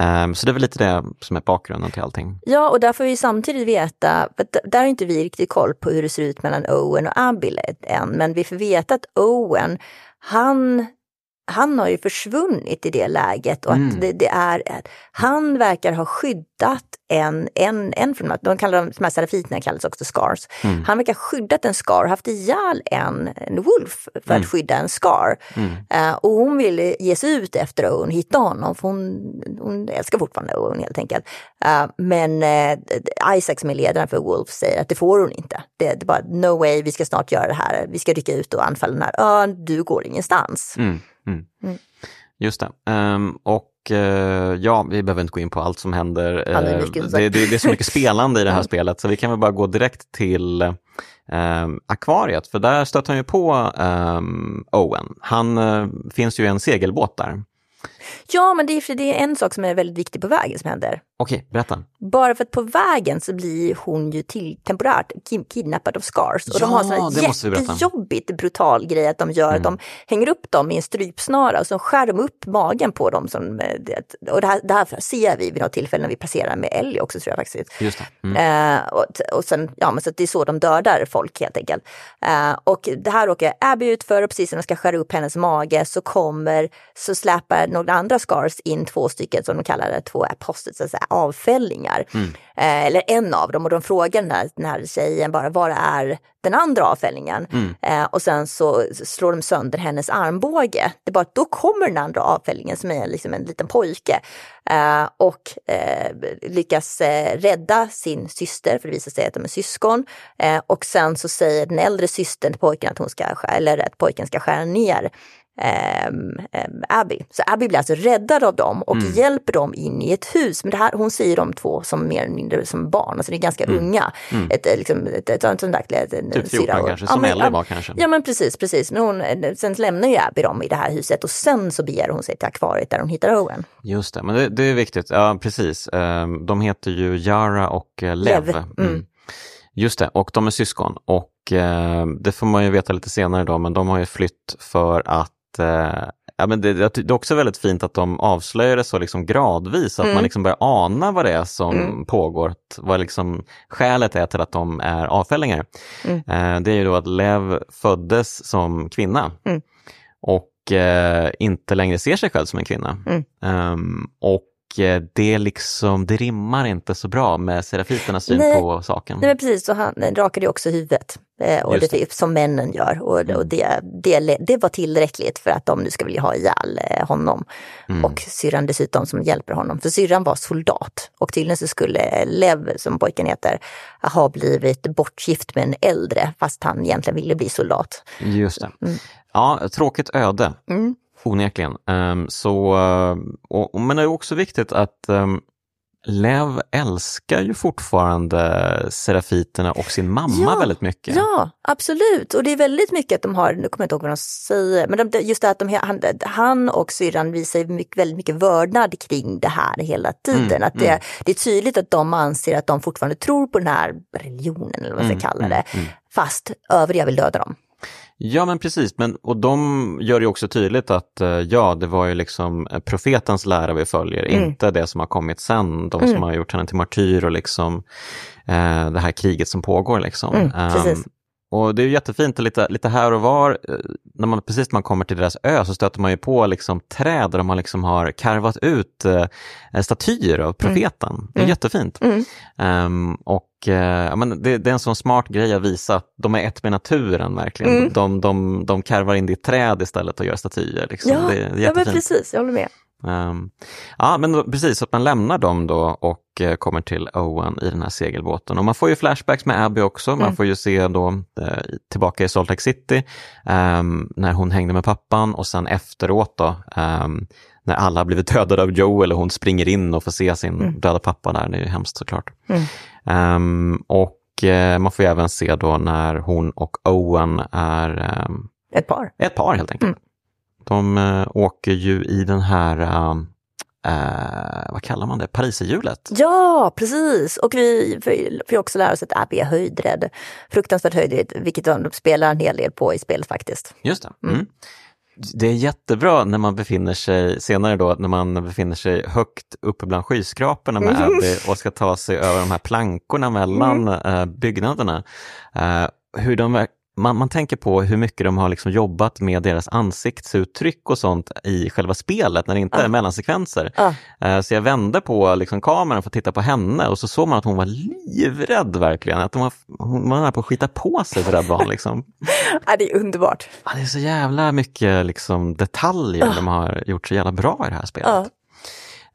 S1: Um, så det är väl lite det som är bakgrunden till allting.
S2: Ja, och där får vi samtidigt veta, för där har inte vi riktigt koll på hur det ser ut mellan Owen och Abil än, men vi får veta att Owen, han, han har ju försvunnit i det läget och
S1: Mm.
S2: att det, det är, han verkar ha skyddat en, en, en från de, kallar dem, de här serafiterna kallas också scars.
S1: Mm.
S2: Han verkar ha skyddat en scar, haft ihjäl en, en wolf för
S1: Mm.
S2: att skydda en scar.
S1: Mm.
S2: Eh, och hon ville ge sig ut efter Owen, hitta honom, för hon, hon älskar fortfarande Owen helt enkelt. Eh, men eh, Isaac som är ledaren för Wolf säger att det får hon inte. Det, det är bara no way, vi ska snart göra det här, vi ska rycka ut och anfalla den här ön, du går ingenstans.
S1: Mm. Mm.
S2: Mm.
S1: Just det. Ehm, och eh, ja, vi behöver inte gå in på allt som händer.
S2: Ja, det är
S1: Eh,
S2: mycket,
S1: det, det, det är så mycket spelande i det här spelet så vi kan väl bara gå direkt till ehm, akvariet för där stöter han ju på ehm, Owen. Han eh, finns ju i en segelbåt där.
S2: Ja, men det är, det är en sak som är väldigt viktig på vägen som händer.
S1: Okej, berätta.
S2: Bara för att på vägen så blir hon ju till, temporärt ki- kidnappad av Scars. Och de har
S1: Ja,
S2: sån jättejobbigt brutal grej att de gör.
S1: Mm.
S2: De hänger upp dem i en strypsnara och så skär de upp magen på dem. Som, eh, det- och det här, det här ser vi vid något tillfälle när vi passerar med Ellie också tror jag faktiskt.
S1: Just det. Mm.
S2: Eh, och, och sen, ja men så att det är så de dödar folk helt enkelt. Eh, och det här åker Abby ut för och precis när de ska skära upp hennes mage så kommer, så släpar några andra scars in två stycken som de kallar det, två apostates, alltså avfällingar.
S1: Mm.
S2: Eh, eller en av dem och de frågar den här, den här tjejen bara, var är den andra avfällningen?
S1: Mm.
S2: Eh, och sen så slår de sönder hennes armbåge. Det är bara att då kommer den andra avfällningen som är liksom en liten pojke eh, och eh, lyckas eh, rädda sin syster, för det visar sig att de är syskon. Eh, och sen så säger den äldre systern till pojken att, hon ska, eller att pojken ska skära ner ehm, ehm, Abby. Så Abby blir alltså räddad av dem och
S1: Mm.
S2: hjälper dem in i ett hus. Men det här, hon säger de två som mer eller mindre som barn, alltså det är ganska unga.
S1: Mm.
S2: Ett, eh, liksom, ett, ett, ett, sånt där, en
S1: Typ
S2: syra
S1: 14
S2: och-
S1: kanske,
S2: ja,
S1: som
S2: men-
S1: Ellie var kanske.
S2: Ja men precis, precis. Men hon, eh, sen lämnar ju Abby dem i det här huset och sen så beger hon sig till akvariet där hon hittar Owen.
S1: Just det, men det, det är viktigt. Ja, precis. Ehm, de heter ju Yara och eh, Lev.
S2: Lev, mm.
S1: Just det, och de är syskon. Och det får man ju veta lite senare då, men de har ju flytt för att eh, Ja, men det, det är också väldigt fint att de avslöjar det så liksom gradvis, att
S2: Mm.
S1: man liksom börjar ana vad det är som
S2: Mm.
S1: pågår, vad liksom skälet är till att de är avfällingar.
S2: Mm.
S1: Eh, det är ju då att Lev föddes som kvinna
S2: Mm.
S1: och eh, inte längre ser sig själv som en kvinna. Ehm, och det, liksom, det rimmar inte så bra med serafiternas syn
S2: Nej.
S1: på saken.
S2: Nej men precis, och han rakade ju också huvudet. Eh, och
S1: Just
S2: det, är som männen gör. Och, och det, det, det var tillräckligt för att de nu ska vilja ha ihjäl eh, honom.
S1: Mm.
S2: Och syrran dessutom som hjälper honom. För syrran var soldat. Och tydligen så skulle Lev, som pojken heter, ha blivit bortgift med en äldre. Fast han egentligen ville bli soldat.
S1: Just det.
S2: Mm.
S1: Ja, tråkigt öde.
S2: Mm.
S1: Onekligen. Um, så, uh, och, men det är också viktigt att um, Lev älskar ju fortfarande serafiterna och sin mamma
S2: Ja,
S1: väldigt mycket.
S2: Ja, absolut. Och det är väldigt mycket att de har, nu kommer jag inte ihåg vad de säger, men de, just det att de, han, han och syrran visar mycket, väldigt mycket vördnad kring det här hela tiden.
S1: Mm,
S2: att det,
S1: mm.
S2: det är tydligt att de anser att de fortfarande tror på den här religionen eller vad man ska
S1: Mm,
S2: kalla det.
S1: mm, mm.
S2: Fast övriga vill döda dem.
S1: Ja men precis, men, och de gör ju också tydligt att eh, ja, det var ju liksom eh, profetens lära vi följer,
S2: Mm.
S1: inte det som har kommit sen, de
S2: Mm.
S1: som har gjort henne till martyr och liksom eh, det här kriget som pågår. Liksom.
S2: Mm, precis.
S1: och det är ju jättefint, lite, lite här och var, eh, när man, precis när man kommer till deras ö så stöter man ju på liksom träd där man liksom har karvat ut eh, statyer av profeten. Det är
S2: Mm.
S1: jättefint.
S2: Mm.
S1: Ehm, och ja, men det, det är en sån smart grej att visa att de är ett med naturen verkligen.
S2: Mm.
S1: De, de, de karvar in det i träd istället och gör statyer. Liksom.
S2: Ja,
S1: det, det
S2: ja, men precis, jag håller med.
S1: Ehm, ja, men då, precis, att man lämnar dem då och eh, kommer till Owen i den här segelbåten. Och man får ju flashbacks med Abby också. Man
S2: Mm.
S1: får ju se då eh, tillbaka i Salt Lake City ehm, när hon hängde med pappan och sen efteråt då ehm, när alla har blivit dödade av Joel och hon springer in och får se sin
S2: Mm.
S1: döda pappa där. Det är ju hemskt såklart.
S2: Mm.
S1: Ehm, och eh, man får även se då när hon och Owen är ehm,
S2: Ett par.
S1: ett par helt enkelt.
S2: Mm.
S1: De eh, åker ju i den här, eh, eh, vad kallar man det, pariserhjulet.
S2: Ja, precis. Och vi får ju också lära oss att Abby är höjdrädd. Fruktansvärt höjdrädd, vilket de spelar en hel del på i spelet faktiskt.
S1: Just det.
S2: Mm.
S1: Mm. Det är jättebra när man befinner sig, senare då, när man befinner sig högt uppe bland skyskraporna med
S2: Mm.
S1: Abby och ska ta sig över de här plankorna mellan eh, byggnaderna. Eh, hur de, man, man tänker på hur mycket de har liksom jobbat med deras ansiktsuttryck och sånt i själva spelet när det inte
S2: Ja.
S1: är mellansekvenser.
S2: Ja.
S1: Eh, Så jag vände på liksom kameran för att titta på henne och så såg man att hon var livrädd verkligen. Att hon var, hon var nära på att skita på sig så rädd var. Liksom.
S2: Ja, det är underbart.
S1: Ja, det är så jävla mycket liksom, detaljer
S2: Ja.
S1: de har gjort så jävla bra i det här spelet.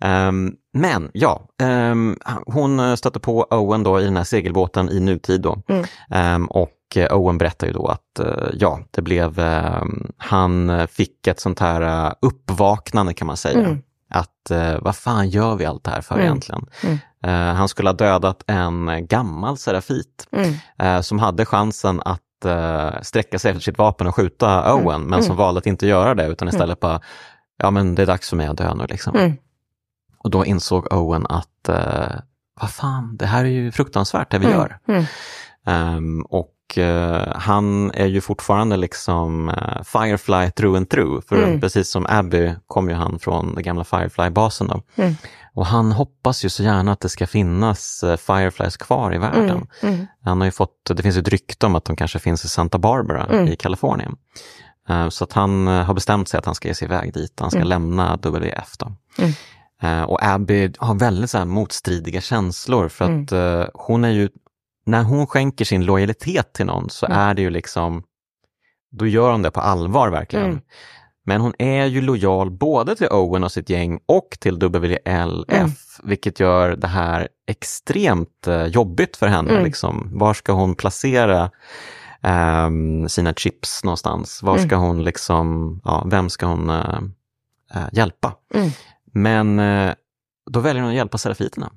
S1: Ehm, men ja, ehm, hon stötte på Owen då i den här segelbåten i nutid då.
S2: Mm.
S1: Ehm, och Owen berättar ju då att eh, ja, det blev, ehm, han fick ett sånt här eh, uppvaknande kan man säga.
S2: Mm.
S1: Att eh, vad fan gör vi allt det här för
S2: Mm.
S1: egentligen?
S2: Mm.
S1: Eh, han skulle ha dödat en gammal serafit
S2: Mm.
S1: eh, som hade chansen att eh, sträcka sig efter sitt vapen och skjuta Owen, men som
S2: Mm.
S1: valde att inte göra det utan istället bara, ja men det är dags för mig att dö nu liksom.
S2: Mm.
S1: Och då insåg Owen att, eh, vad fan, det här är ju fruktansvärt det vi
S2: Mm.
S1: gör.
S2: Mm.
S1: Ehm, och eh, han är ju fortfarande liksom eh, Firefly through and through, för
S2: Mm.
S1: precis som Abby kom ju han från den gamla Firefly-basen då.
S2: Mm.
S1: Och han hoppas ju så gärna att det ska finnas eh, Fireflies kvar i världen.
S2: Mm. Mm.
S1: Han har ju fått, det finns ett rykte om att de kanske finns i Santa Barbara
S2: Mm.
S1: i Kalifornien. Eh, Så att han eh, har bestämt sig att han ska ge sig iväg dit, han ska
S2: Mm.
S1: lämna WF då.
S2: Mm.
S1: Eh, Och Abby har väldigt så motstridiga känslor för
S2: Mm.
S1: att eh, hon är ju, när hon skänker sin lojalitet till någon så
S2: Mm.
S1: är det ju liksom, då gör hon det på allvar verkligen.
S2: Mm.
S1: Men hon är ju lojal både till Owen och sitt gäng och till WLF,
S2: Mm.
S1: vilket gör det här extremt eh, jobbigt för henne.
S2: Mm.
S1: Liksom. Var ska hon placera ehm, sina chips någonstans? Var
S2: Mm.
S1: ska hon liksom, ja, vem ska hon eh, eh, hjälpa?
S2: Mm.
S1: Men eh, då väljer hon att hjälpa serafiterna.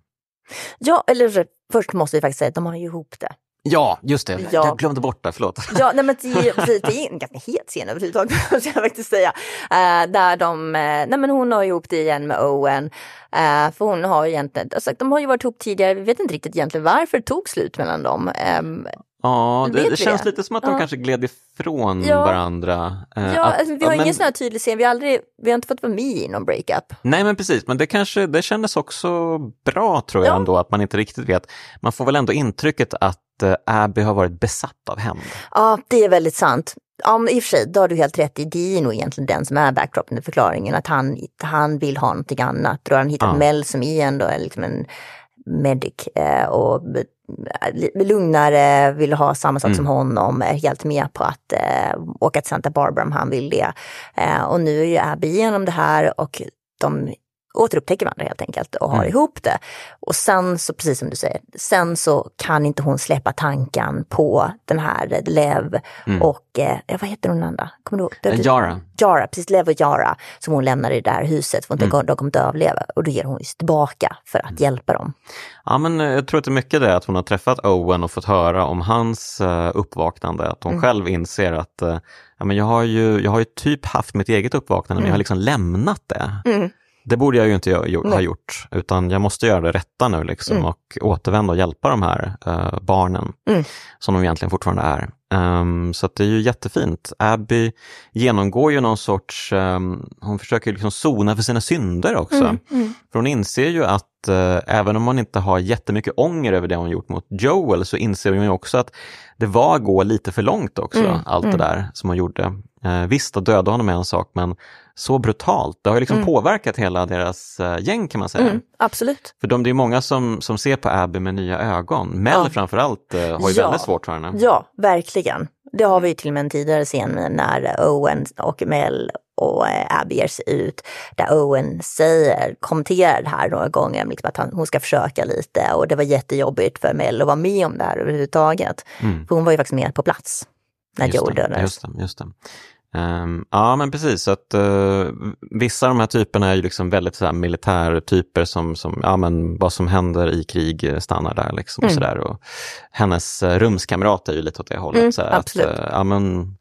S2: Ja, eller först måste vi faktiskt säga att de har ju ihop det.
S1: Ja, just det.
S2: Ja.
S1: Jag glömde bort det, förlåt.
S2: Ja, nej, men det, det är en ganska het scen överhuvudtaget, måste jag faktiskt säga. Eh, där de, eh, nej men hon har ihop det igen med Owen. Eh, för hon har egentligen, alltså, de har ju varit ihop tidigare, vi vet inte riktigt egentligen varför det tog slut mellan dem. Ehm,
S1: Ja, det, det känns
S2: det?
S1: lite som att de
S2: Ja.
S1: kanske gled ifrån
S2: Ja.
S1: varandra. Eh,
S2: Ja,
S1: att-
S2: alltså, vi har
S1: men-
S2: ingen sån här tydlig scen, vi har, aldrig, vi har inte fått vara med i någon breakup.
S1: Nej men precis, men det kanske det kändes också bra tror jag
S2: Ja.
S1: ändå att man inte riktigt vet. Man får väl ändå intrycket att eh, Abby har varit besatt av hämnd.
S2: Ja, det är väldigt sant. Ja, men i och för sig, då har du helt rätt i. Det är nog egentligen den som är backdropen i förklaringen, att han, han vill ha någonting annat. Då har han hittat
S1: Ja.
S2: Mel som är ändå liksom en medic eh, och lugnare, vill ha samma sak
S1: Mm.
S2: som honom, är helt med på att eh, åka till Santa Barbara om han vill det. Eh, och nu är Abby igenom det här och de återupptäcker varandra helt enkelt och har
S1: Mm.
S2: ihop det. Och sen så, precis som du säger, sen så kan inte hon släppa tanken på den här Lev
S1: Mm.
S2: och, eh, vad heter hon andra? Kommer du ihåg? Det-
S1: Eh, Yara.
S2: Jara, precis Lev och Jara som hon lämnar i det där huset för att
S1: Mm.
S2: de, kommer inte överleva. Och då ger hon ju sig tillbaka för att hjälpa dem.
S1: Ja men eh, jag tror att det är mycket det att hon har träffat Owen och fått höra om hans eh, uppvaknande. Att hon
S2: Mm.
S1: själv inser att eh, ja, men jag, har ju, jag har ju typ haft mitt eget uppvaknande men jag har liksom lämnat det.
S2: Mm.
S1: Det borde jag ju inte gjort- ha
S2: Nej.
S1: gjort, utan jag måste göra det rätta nu liksom
S2: Mm.
S1: och återvända och hjälpa de här eh, barnen
S2: Mm.
S1: som de egentligen fortfarande är. Ehm, så det är ju jättefint. Abby genomgår ju någon sorts, ehm, hon försöker liksom sona för sina synder också.
S2: Mm. Mm.
S1: För hon inser ju att eh, även om hon inte har jättemycket ånger över det hon gjort mot Joel så inser hon ju också att det var att gå lite för långt också,
S2: Mm,
S1: allt
S2: mm.
S1: det där som hon gjorde. Eh, visst, att döda honom är en sak, men så brutalt. Det har ju liksom
S2: Mm.
S1: påverkat hela deras eh, gäng kan man säga.
S2: Mm. Absolut.
S1: För de, det är många som, som ser på Abby med nya ögon. Mel
S2: Ja.
S1: framförallt eh, har ju
S2: Ja.
S1: väldigt svårt för henne.
S2: Ja, verkligen. Det har vi ju till och med en tidigare scen när Owen och Mel och eh, Abby ger sig ut. Där Owen säger, kommenterar det här några gånger, liksom att han, hon ska försöka lite. Och det var jättejobbigt för Mel att vara med om det här överhuvudtaget.
S1: Mm.
S2: För hon var ju faktiskt med på plats när
S1: Just det,
S2: dödades.
S1: Just det, just det. Ehm, ja men precis, så att eh, vissa av de här typerna är ju liksom väldigt så här, militärtyper som, som, ja men vad som händer i krig stannar där liksom och
S2: Mm.
S1: sådär. Och hennes eh, rumskamrat är ju lite åt det hållet.
S2: Mm,
S1: så här. Att, eh, ja, men,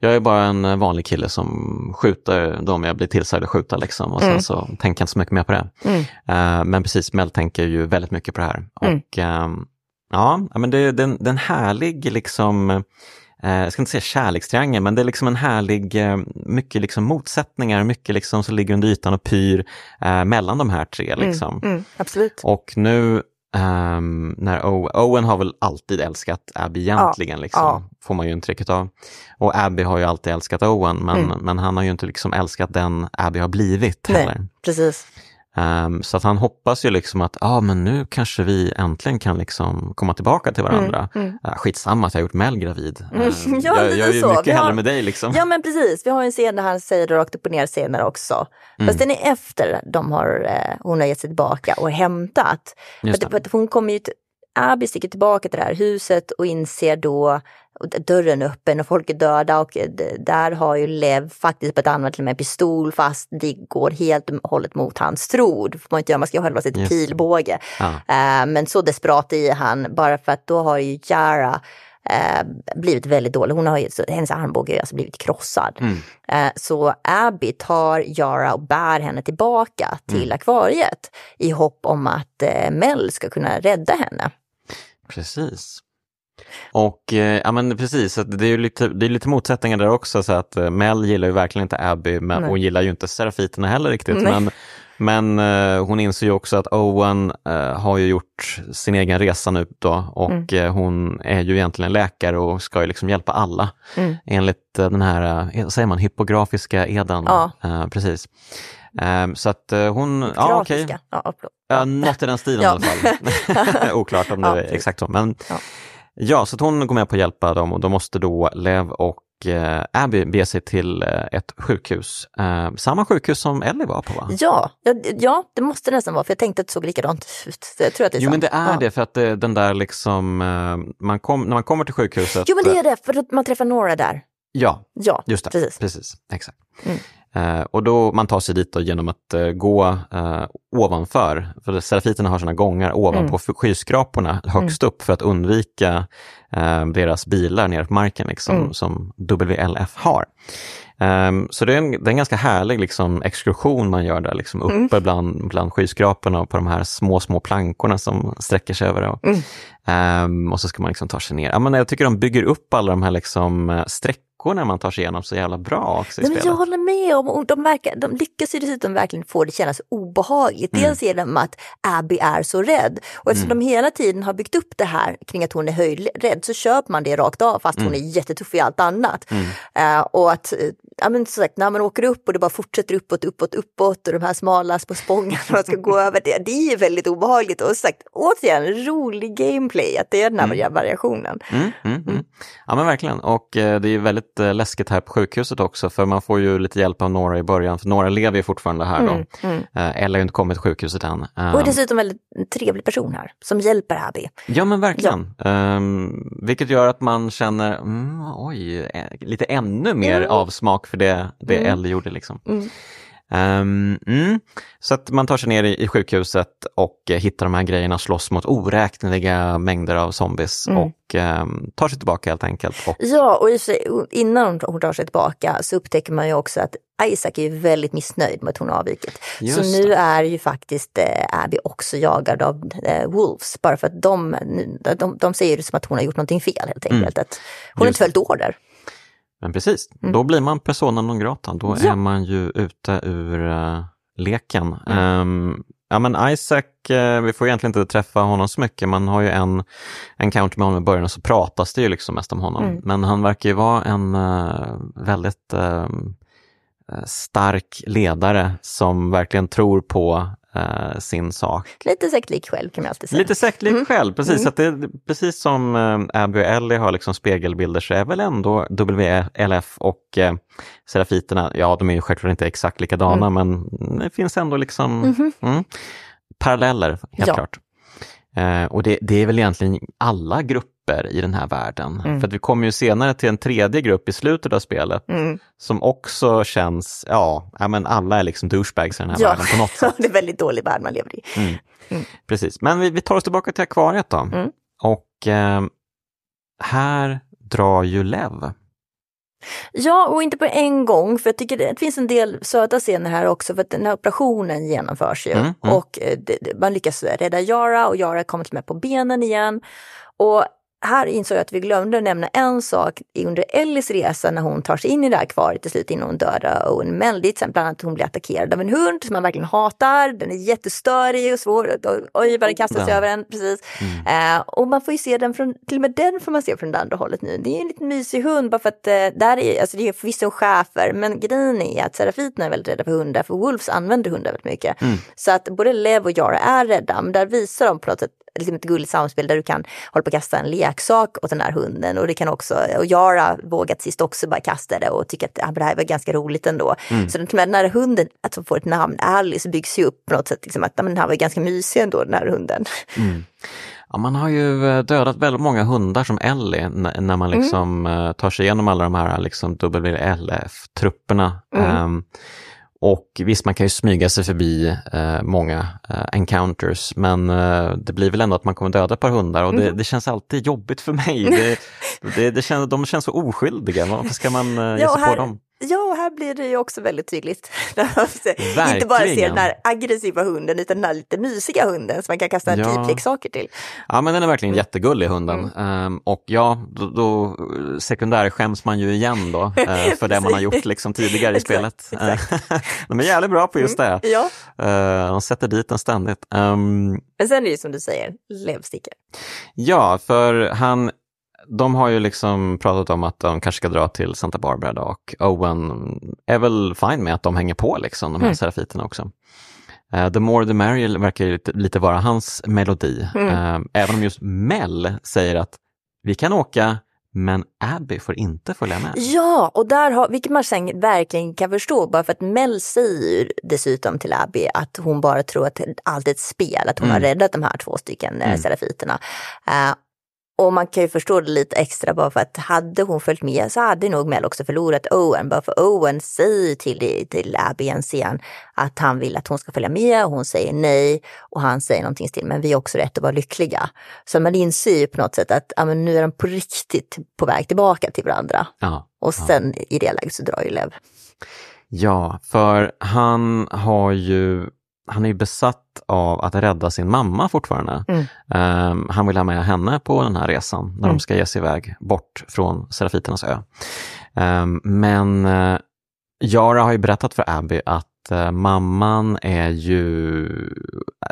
S1: jag är bara en vanlig kille som skjuter dem jag blir tillsagd att skjuta liksom och sen
S2: Mm.
S1: så tänker jag inte så mycket mer på det.
S2: Mm.
S1: Eh, men precis, Mel tänker ju väldigt mycket på det här.
S2: Mm.
S1: Och ehm, ja, men det, det, det är en härlig liksom jag ska inte säga kärlekstriangel, men det är liksom en härlig, eh, mycket liksom motsättningar, mycket liksom som ligger under ytan och pyr eh, mellan de här tre. Liksom.
S2: Mm, mm, absolut.
S1: Och nu ehm, när o- Owen har väl alltid älskat Abby egentligen, liksom,
S2: ja.
S1: får man ju intrycket av. Och Abby har ju alltid älskat Owen, men,
S2: Mm.
S1: men han har ju inte liksom älskat den Abby har blivit
S2: Nej.
S1: heller.
S2: Precis.
S1: Ehm, så att han hoppas ju liksom att, ah, men nu kanske vi äntligen kan liksom komma tillbaka till varandra.
S2: Mm, mm.
S1: Uh, skitsamma att jag har gjort Mel gravid.
S2: Mm,
S1: Ehm,
S2: ja,
S1: jag,
S2: lite
S1: jag är ju
S2: så.
S1: mycket
S2: Vi har-
S1: hellre med dig liksom.
S2: Ja men precis, vi har en scen där han säger det rakt upp och ner senare också.
S1: Mm.
S2: Fast den är efter de har, eh, hon har gett sig tillbaka och hämtat. För att, för att hon kommer ju, Abby sticker tillbaka till det här huset och inser då dörren öppen och folk är döda och eh, där har ju Lev faktiskt börjat använda till och med en pistol fast det går helt och hållet mot hans tro. Det får man inte göra, man ska hålla sig till
S1: Just det.
S2: pilbåge.
S1: Ja.
S2: Eh, men så desperat är han bara för att då har ju Jara eh, blivit väldigt dålig. Hon har hennes armbåge har alltså blivit krossad.
S1: Mm.
S2: Så Abby tar Jara och bär henne tillbaka till
S1: Mm.
S2: akvariet i hopp om att Mel ska kunna rädda henne.
S1: Precis. Och eh, ja men precis, det är lite, det är lite motsättningar där också. Så att eh, Mel gillar ju verkligen inte Abby men
S2: Nej.
S1: hon gillar ju inte Serafiterna heller riktigt.
S2: Nej.
S1: Men, men eh, hon inser ju också att Owen eh, har ju gjort sin egen resa nu då och
S2: Mm.
S1: eh, hon är ju egentligen läkare och ska ju liksom hjälpa alla.
S2: Mm.
S1: Enligt eh, den här, säger man, hypografiska eden.
S2: Ja.
S1: Precis. Ehm, så att hon, ja okej,
S2: Grafiska. Ja,
S1: Ja, något i den stilen
S2: Ja.
S1: i alla fall. Oklart om det
S2: Ja,
S1: är exakt så. Men
S2: Ja.
S1: Ja. så hon går med på att hjälpa dem och då måste då Lev och eh, Abby bege sig till eh, ett sjukhus. Eh, samma sjukhus som Ellie var på va?
S2: Ja, ja, det måste det nästan vara för jag tänkte att det såg likadant ut. Jag tror att det är
S1: Jo
S2: sant.
S1: men det är
S2: ja.
S1: det för att den där liksom, man kom, när man kommer till sjukhuset.
S2: Jo men det är det, för att man träffar några där.
S1: Ja,
S2: Ja,
S1: just det.
S2: precis.
S1: Precis, exakt.
S2: Mm.
S1: Eh, och då man tar sig dit genom att eh, gå eh, ovanför, för Serafiterna har sådana gångar ovanpå
S2: Mm.
S1: skyskraporna högst upp för att undvika deras bilar nere på marken liksom,
S2: Mm.
S1: som WLF har. Um, så det är, en, det är en ganska härlig liksom, exkursion man gör där, liksom, uppe mm. bland, bland skyskraporna och på de här små, små plankorna som sträcker sig över. Och, mm. um, och så ska man liksom ta sig ner. Ja, men jag tycker de bygger upp alla de här liksom, streck när man tar sig igenom så jävla bra också i
S2: Nej,
S1: spelet.
S2: Men jag håller med om, och de, verkar, de lyckas ju dessutom verkligen få det kännas obehagligt. Mm. Dels genom att Abby är så rädd och eftersom mm. de hela tiden har byggt upp det här kring att hon är höjdrädd så köper man det rakt av fast mm. hon är jättetuff i allt annat. Uh, och att ja, men så sagt, när man åker upp och det bara fortsätter uppåt, uppåt, uppåt och de här smala små spångarna man ska gå över, det, det är väldigt obehagligt. Och sagt, återigen, rolig gameplay, att det är den här mm. variationen.
S1: Mm, mm, mm, ja men verkligen, och eh, det är väldigt eh, läskigt här på sjukhuset också, för man får ju lite hjälp av några i början, för några lever ju fortfarande här då. Mm, mm. Eh, Ella har inte kommit till sjukhuset än.
S2: Och dessutom väldigt trevlig person här, som hjälper Abby.
S1: Ja men verkligen, ja. Um, vilket gör att man känner, oj, eh, lite ännu mer avsmak för det, det mm. Ellie gjorde. Liksom. Mm. Um, mm. Så att man tar sig ner i, i sjukhuset och uh, hittar de här grejerna, slåss mot oräkneliga mängder av zombies mm. och um, tar sig tillbaka helt enkelt. Och...
S2: Ja, och innan hon tar sig tillbaka så upptäcker man ju också att Isaac är väldigt missnöjd med att hon har avvikit. Just så nu är ju faktiskt eh, Abby också jagad av eh, Wolves, bara för att de, de, de ser det som att hon har gjort någonting fel helt mm. enkelt. Mm. Att hon har inte följt order.
S1: Men precis, mm. då blir man persona non grata. Då ja. är man ju ute ur uh, leken. Mm. Um, ja men Isaac, uh, vi får egentligen inte träffa honom så mycket. Man har ju en encounter med honom i början och så pratas det ju liksom mest om honom. Mm. Men han verkar ju vara en uh, väldigt ehm, stark ledare som verkligen tror på uh, sin sak.
S2: Lite sektlik själv kan man alltid säga.
S1: Lite sektlik mm. själv, precis. Mm. Att det, precis som uh, Abby och Ellie har liksom spegelbilder så är väl ändå WLF och uh, Serafiterna, ja de är ju självklart inte exakt likadana mm. men det finns ändå liksom mhm. mm, paralleller, helt ja. klart. Uh, och det, det, är väl egentligen alla grupper grupper i den här världen. Mm. För att vi kommer ju senare till en tredje grupp i slutet av spelet mm. som också känns, ja, ja men alla är liksom douchebags i den här ja. världen på något sätt.
S2: det är en väldigt dålig värld man lever i. Mm.
S1: mm. Precis, men vi, vi, tar oss tillbaka till akvariet då. Mm. Och eh, här drar ju Lev.
S2: Ja, och inte på en gång, för jag tycker det finns en del söta scener här också, för att den här operationen genomförs ju. Mm, mm. Och eh, det, man lyckas rädda Yara och Yara kommer med på benen igen. Och här insåg jag att vi glömde nämna en sak under Ellis resa när hon tar sig in i det här akvariet till slut innan hon dödar Owen Meldy. Bland annat att hon blir attackerad av en hund som man verkligen hatar. Den är jättestörig och svår. Oj, vad den kastar sig över en. Precis. Mm. Uh, och man får ju se den från, till och med den får man se från det andra hållet nu. Det är en liten mysig hund bara för att uh, där är, alltså det är förvisso en schäfer men grejen är att serafiterna är väldigt rädda för hundar för Wolves använder hundar väldigt mycket. Mm. Så att både Lev och Jara är rädda men där visar de på något sätt liksom ett gulligt samspel där du kan hålla på att kasta en leksak åt den här hunden och det kan också, och Jara vågat sist också bara kasta det och tycka att ja, det här var ganska roligt ändå. Mm. Så den här hunden, att hon får ett namn, Alice, byggs ju upp på något sätt, liksom, att den här var ganska mysig ändå den här hunden.
S1: Mm. Ja, man har ju eh, dödat väldigt många hundar som Ellie när man mm. liksom mm. tar sig igenom alla de här liksom WLF-trupperna. Mm. Um, och visst, man kan ju smyga sig förbi eh, många eh, encounters, men eh, det blir väl ändå att man kommer döda ett par hundar och det, mm. det känns alltid jobbigt för mig. Det, det, det känns, de känns så oskyldiga, varför ska man eh, ge ja, sig här, på dem?
S2: Ja, och här blir det ju också väldigt tydligt. Inte bara se den här aggressiva hunden, utan den här lite mysiga hunden som man kan kasta ja. typleksaker till.
S1: Ja, men den är verkligen mm. jättegullig hunden. Mm. Um, och ja, då, då sekundär skäms man ju igen då uh, för det man har gjort liksom tidigare i spelet. Exakt. de är jävligt bra på just mm. det. Ja. Uh, de sätter dit den ständigt. Um,
S2: men sen är det ju som du säger, levstickor.
S1: Ja, för han de har ju liksom pratat om att de kanske ska dra till Santa Barbara då, och Owen är väl fine med att de hänger på liksom, de här mm. serafiterna också. Uh, the more the merrier verkar ju lite, lite vara hans melodi. Mm. Uh, även om just Mel säger att vi kan åka men Abby får inte följa med.
S2: Ja, och där har, vilket man sen verkligen kan förstå, bara för att Mel säger dessutom till Abby att hon bara tror att allt är ett spel, att hon mm. har räddat de här två stycken eh, mm. serafiterna. Uh, och man kan ju förstå det lite extra bara för att hade hon följt med så hade nog Mel också förlorat Owen. Bara för Owen säger till, till Abby en scen att han vill att hon ska följa med och hon säger nej och han säger någonting till men vi har också rätt att vara lyckliga. Så man inser ju på något sätt att ja, nu är de på riktigt på väg tillbaka till varandra.
S1: Ja.
S2: Och sen ja. i det läget så drar ju Lev.
S1: Ja, för han har ju han är besatt av att rädda sin mamma fortfarande. Mm. Um, han vill ha med henne på den här resan när mm. de ska ge sig iväg bort från Serafiternas ö. Um, men uh, Jara har ju berättat för Abby att uh, mamman är ju,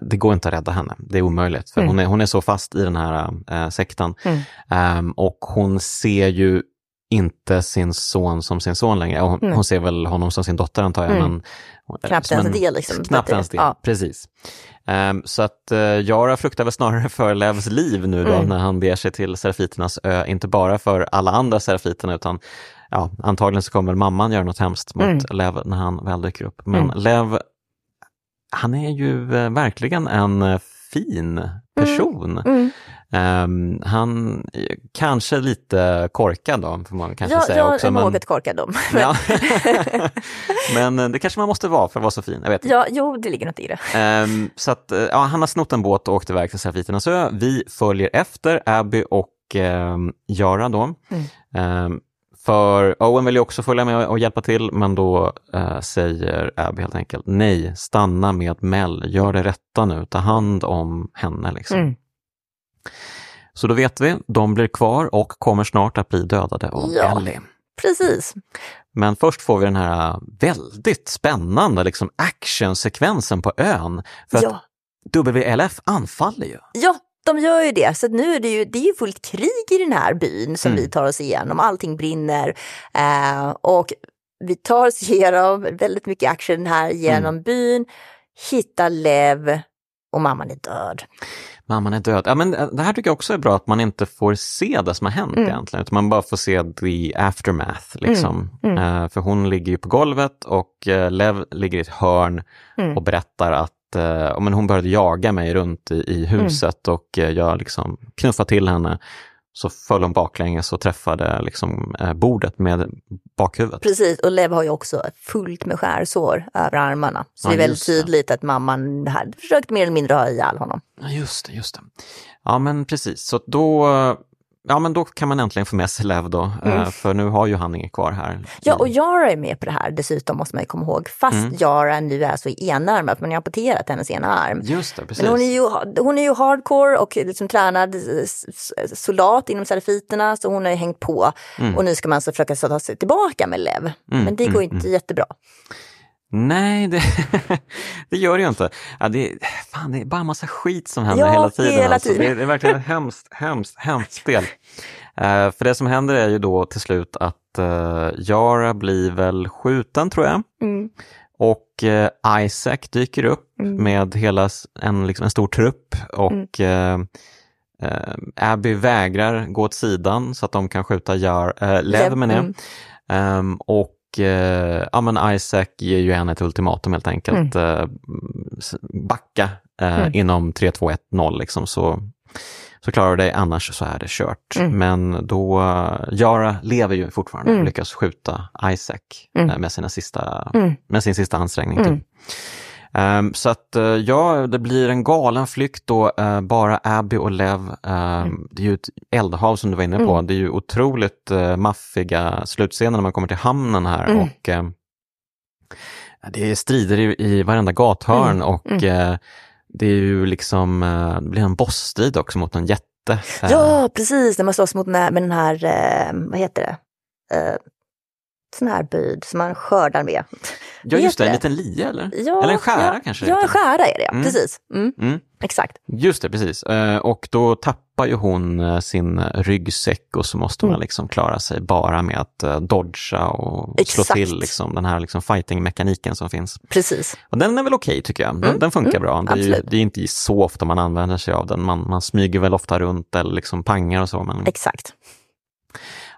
S1: det går inte att rädda henne, det är omöjligt för mm. hon, är, hon är så fast i den här uh, sekten. Um, och hon ser ju inte sin son som sin son längre. Hon, hon ser väl honom som sin dotter antar jag. Mm. Men,
S2: knappt ens det liksom.
S1: Knappt ens det, ja. precis. Um, så att uh, Jara fruktar väl snarare för Levs liv nu då mm. när han beger sig till Serafiternas ö, inte bara för alla andra Serafiterna utan ja, antagligen så kommer mamman göra något hemskt mot mm. Lev när han väl dyker upp. Men mm. Lev, han är ju uh, verkligen en uh, fin person. Mm. mm. Um, han kanske lite korkad då, får man kanske
S2: ja,
S1: säga
S2: jag
S1: också.
S2: Jag är men... något korkad då.
S1: ja. men eh, det kanske man måste vara för att vara så fin. Jag vet
S2: ja, jo, det ligger något i
S1: det. Um, så att, eh, ja, han har snott en båt och åkt iväg till Serafiternas ö. Vi följer efter Abby och um, Jara då. Mm. För Owen vill ju också följa med och hjälpa till, men då uh, säger Abby helt enkelt nej, stanna med Mel, gör det rätta nu, ta hand om henne. Liksom. Mm. Så då vet vi, de blir kvar och kommer snart att bli dödade av ja, Ellie.
S2: Precis.
S1: Men först får vi den här väldigt spännande liksom actionsekvensen på ön. För ja. WLF anfaller ju.
S2: Ja, de gör ju det. Så nu är det ju, det är ju fullt krig i den här byn som mm. vi tar oss igenom. Allting brinner. Eh, och vi tar oss igenom väldigt mycket action här genom mm. byn, hittar Lev och mamman är död
S1: mamman är död. Ja, men eh, det här tycker jag också är bra, att man inte får se det som har hänt mm. egentligen, utan man bara får se the aftermath. Liksom. Mm. Mm. Uh, för hon ligger ju på golvet och uh, Lev ligger i ett hörn mm. och berättar att uh, men hon började jaga mig runt i, i huset och jag liksom knuffade till henne så föll hon baklänges och träffade liksom, eh, bordet med bakhuvudet.
S2: Precis, och Lev har ju också fullt med skärsår över armarna. Så ja, det är väldigt tydligt det. att mamman hade försökt mer eller mindre ha ihjäl honom.
S1: Ja, just det, just det. Ja, men precis. Så då ja men då kan man äntligen få med sig Lev då, eh, mm. för nu har ju han inget kvar här.
S2: Ja, och Yara är med på det här dessutom måste man ju komma ihåg, fast mm. Yara nu är så enarmad, man har amputerat hennes ena arm.
S1: Just det, precis.
S2: Men hon är ju, hon är ju hardcore och liksom tränad soldat inom Serafiterna, så hon har ju hängt på. Mm. Och nu ska man alltså försöka ta sig tillbaka med Lev, mm, men det går mm, inte mm. jättebra.
S1: Nej, det, det, gör det ju inte. Ja, det, fan, det är bara en massa skit som händer ja, hela tiden.
S2: Hela alltså.
S1: tiden. Det, är, det är verkligen ett hemskt, hemskt, hemskt spel. Uh, för det som händer är ju då till slut att uh, Jara blir väl skjuten tror jag. Mm. Och uh, Isaac dyker upp mm. med hela en, liksom, en stor trupp och mm. Abby vägrar gå åt sidan så att de kan skjuta Jar, äh, Lev med det. Um, och eh, ja, men Isaac ger ju henne ett ultimatum helt enkelt. Mm. Eh, backa eh, mm. inom 3, 2, 1, 0 liksom, så, så klarar du dig, annars så är det kört. Mm. Men då, Jara lever ju fortfarande och mm. lyckas skjuta Isaac mm. eh, med, sina sista, mm. med sin sista ansträngning. Typ. Um, så att uh, ja, det blir en galen flykt då, uh, bara Abby och Lev. Uh, mm. Det är ju ett eldhav som du var inne på. Mm. Det är ju otroligt uh, maffiga slutscener när man kommer till hamnen här. Mm. och uh, Det är strider i, i varenda gathörn mm. och mm. det är ju liksom, det blir en bossstrid också mot en jätte.
S2: Ja, precis, när man slåss mot här, med den här, vad heter det? Sån här böjd som man skördar med.
S1: Ja just det, en liten lia eller? Ja, eller en skära
S2: ja,
S1: kanske?
S2: Ja, en skära är det, mm. precis. Mm. Mm. Exakt.
S1: Just det, precis. Eh, och då tappar ju hon eh, sin ryggsäck och så måste man mm. liksom klara sig bara med att eh, dodga och Exakt. slå till liksom, den här liksom fighting-mekaniken som finns.
S2: Precis.
S1: Och den är väl okej okay, tycker jag. Den, mm. den funkar mm. bra. Det är, ju, det är, inte så ofta man använder sig av den. Man, man smyger väl ofta runt eller liksom pangar och så. Men...
S2: Exakt.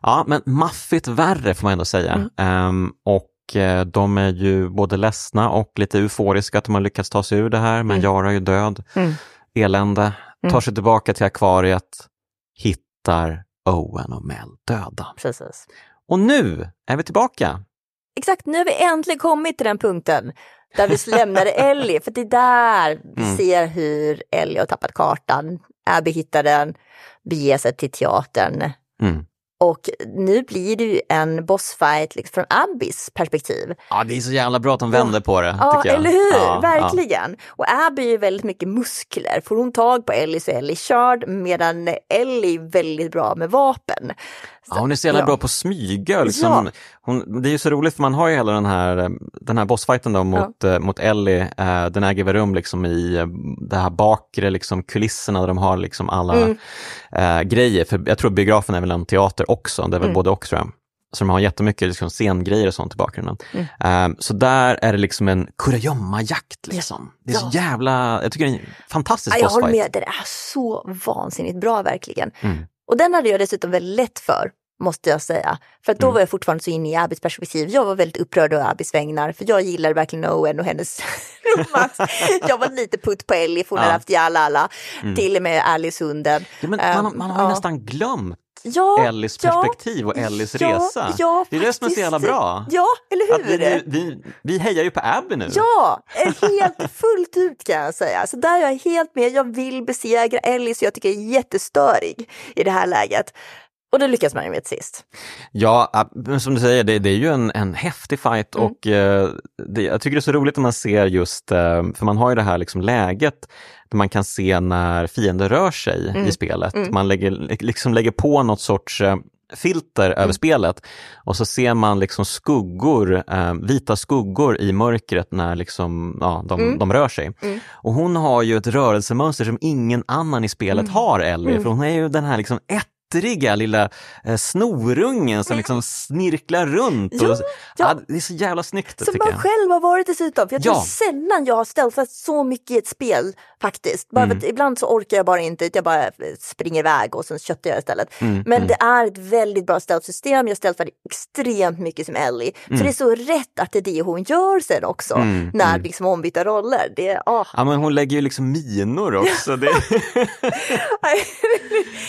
S1: Ja, men maffigt värre får man ändå säga. Mm. Um, och uh, de är ju både ledsna och lite euforiska att de har lyckats ta sig ur det här, men mm. Jara är ju död. Mm. Elände. Tar mm. sig tillbaka till akvariet, hittar Owen och Mel döda.
S2: Precis.
S1: Och nu är vi tillbaka.
S2: Exakt, nu har vi äntligen kommit till den punkten där vi lämnade Ellie, för det är där vi mm. ser hur Ellie har tappat kartan. Abby hittar den, beger sig till teatern. Mm Och nu blir det ju en bossfight liksom, från Abbys perspektiv.
S1: Ja, det är så jävla bra att de vänder på det.
S2: Ja,
S1: jag.
S2: eller hur?
S1: Ja,
S2: Verkligen. Och Abby är ju väldigt mycket muskler. Får hon tag på Ellie så är Ellie körd, medan Ellie är väldigt bra med vapen.
S1: Ja, hon är så jävla
S2: Ja.
S1: bra på att smyga. Liksom.
S2: Ja.
S1: Hon, det är ju så roligt för man har ju hela den här, eh, den här bossfighten då mot, eh, mot Ellie. Eh, den äger väl rum liksom i det här bakre liksom, kulisserna där de har liksom alla
S2: Mm.
S1: eh, grejer. För jag tror biografen är väl en teater också, det är väl
S2: Mm.
S1: både och tror jag. Så de har jättemycket liksom, scengrejer och sånt i bakgrunden.
S2: Mm.
S1: Eh, så där är det liksom en kurragömma-jakt. Liksom. Det är så
S2: Ja.
S1: jävla, jag tycker det är en fantastisk
S2: Ja, jag
S1: bossfight.
S2: håller med, den är så vansinnigt bra verkligen.
S1: Mm.
S2: Och den hade jag dessutom väldigt lätt för, måste jag säga. För då
S1: Mm.
S2: var jag fortfarande så inne i Abbys perspektiv. Jag var väldigt upprörd över Abbys vägnar, för jag gillade verkligen Owen och hennes romans. jag var lite putt på Ellie, hade
S1: Ja.
S2: alla.
S1: Mm.
S2: Till och med Alice hunden.
S1: Ja, man,
S2: Ehm,
S1: man har ju
S2: ja.
S1: nästan glömt
S2: Ja,
S1: Ellis perspektiv och Ellis resa. Det är det som är så jävla bra.
S2: Ja, eller hur?
S1: vi, vi, vi hejar ju på Abby nu.
S2: Ja, eh, helt fullt ut kan jag säga. Så där är jag helt med. Jag vill besegra Ellie så jag tycker jag är jättestörig i det här läget. Och det lyckas man ju med till sist.
S1: Ja, men som du säger, det, det är ju en, en häftig fight
S2: Mm.
S1: och eh, det, jag tycker det är så roligt när man ser just, eh, för man har ju det här liksom läget där man kan se när fiender rör sig
S2: Mm.
S1: i spelet.
S2: Mm.
S1: Man lägger, liksom lägger på något sorts eh, filter över
S2: Mm.
S1: spelet och så ser man liksom skuggor, eh, vita skuggor i mörkret när liksom, ja, de,
S2: Mm.
S1: de rör sig.
S2: Mm.
S1: Och hon har ju ett rörelsemönster som ingen annan i spelet har, Ellie, för hon är ju den här liksom ettriga lilla eh, snorungen som liksom snirklar runt.
S2: Ja,
S1: och,
S2: ja.
S1: det är så jävla snyggt
S2: Som man
S1: jag.
S2: själv har varit dessutom. För jag tror
S1: Ja.
S2: sällan jag har stealthat så mycket i ett spel faktiskt. Bara
S1: Mm.
S2: för ibland så orkar jag bara inte, jag bara springer iväg och sen köttar jag istället.
S1: Mm,
S2: Men
S1: mm.
S2: det är ett väldigt bra stealth-system. Jag stealthade extremt mycket som Ellie. Så det är så rätt att det är det hon gör sen också.
S1: Mm,
S2: när
S1: mm.
S2: liksom ombytta roller. Det ah.
S1: Ja, men hon lägger ju liksom minor också. Det...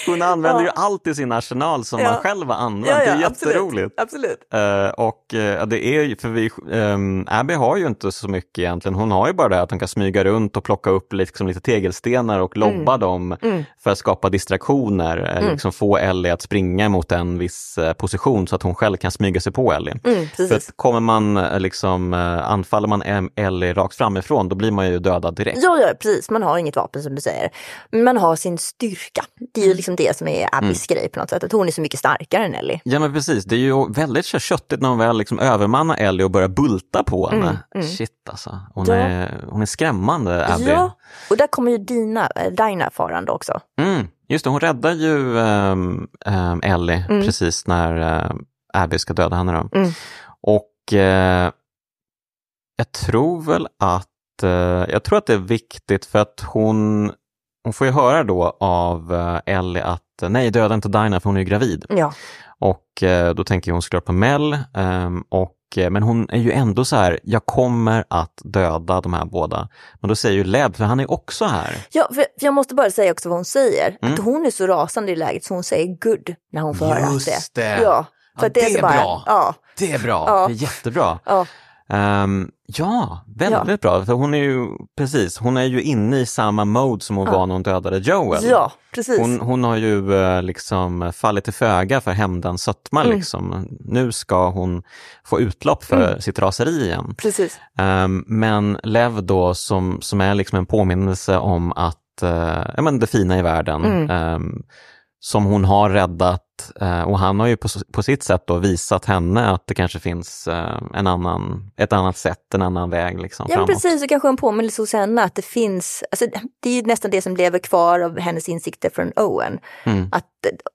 S1: hon använder ju
S2: Ja.
S1: Allt i sin arsenal som
S2: Ja.
S1: man själv har använt.
S2: Ja,
S1: det
S2: ja,
S1: är
S2: absolut.
S1: jätteroligt.
S2: Absolut.
S1: Eh, och ja, det är ju, för vi, um, Abby har ju inte så mycket egentligen. Hon har ju bara det att hon kan smyga runt och plocka upp liksom, lite tegelstenar och lobba dem
S2: Mm.
S1: för att skapa distraktioner.
S2: Mm.
S1: Liksom få Ellie att springa mot en viss eh, position så att hon själv kan smyga sig på Ellie.
S2: Mm,
S1: För kommer man liksom, anfaller man Ellie rakt framifrån, då blir man ju dödad direkt.
S2: Ja, ja, precis. Man har inget vapen som du säger. Man har sin styrka. Det är
S1: Mm.
S2: ju liksom det som är Abbys grej på något sätt. Att hon är så mycket starkare än Ellie.
S1: Ja men precis, det är ju väldigt köttigt när hon väl liksom övermannar Ellie och börjar bulta på henne.
S2: Mm, mm.
S1: Shit alltså, hon,
S2: Ja.
S1: är, hon är skrämmande Abby.
S2: Ja, och där kommer ju Dina, äh, Dinah farande också.
S1: Mm, just det, hon räddar ju um, um, Ellie
S2: Mm.
S1: precis när uh, Abby ska döda henne. Då.
S2: Mm.
S1: Och eh, jag tror väl att, eh, jag tror att det är viktigt för att hon, hon får ju höra då av eh, Ellie att eh, nej, döda inte Dinah för hon är ju gravid.
S2: Ja,
S1: Och eh, då tänker hon såklart på Mel. ehm, och, eh, men hon är ju ändå så här, jag kommer att döda de här båda. Men då säger ju Leb, för han är också här.
S2: ja för, för jag måste bara säga också vad hon säger.
S1: Mm.
S2: Att hon är så rasande i läget så hon säger good när hon får höra att
S1: Just
S2: det.
S1: det.
S2: Ja, för
S1: Ja,
S2: att det, är
S1: det
S2: så
S1: är
S2: bara,
S1: bra.
S2: Ja,
S1: Det är bra,
S2: Ja.
S1: det är jättebra.
S2: ja,
S1: Ehm, ja, väldigt bra. För hon är ju, precis, hon är ju inne i samma mode som hon
S2: Ja.
S1: var när hon dödade Joel.
S2: ja, precis.
S1: Hon, hon har ju eh, liksom fallit till föga för hämndens sötma.
S2: Mm.
S1: Liksom. Nu ska hon få utlopp för sitt raseri igen.
S2: Precis.
S1: Ehm, men Lev då som, som är liksom en påminnelse om att, eh, ja, men det fina i världen,
S2: Mm.
S1: ehm, som hon har räddat och han har ju på, på sitt sätt då visat henne att det kanske finns eh, en annan, ett annat sätt, en annan väg liksom,
S2: Ja,
S1: framåt.
S2: precis. Och kanske en påminnelse hos henne att det finns, alltså, det är ju nästan det som lever kvar av hennes insikter från Owen.
S1: Mm.
S2: Att,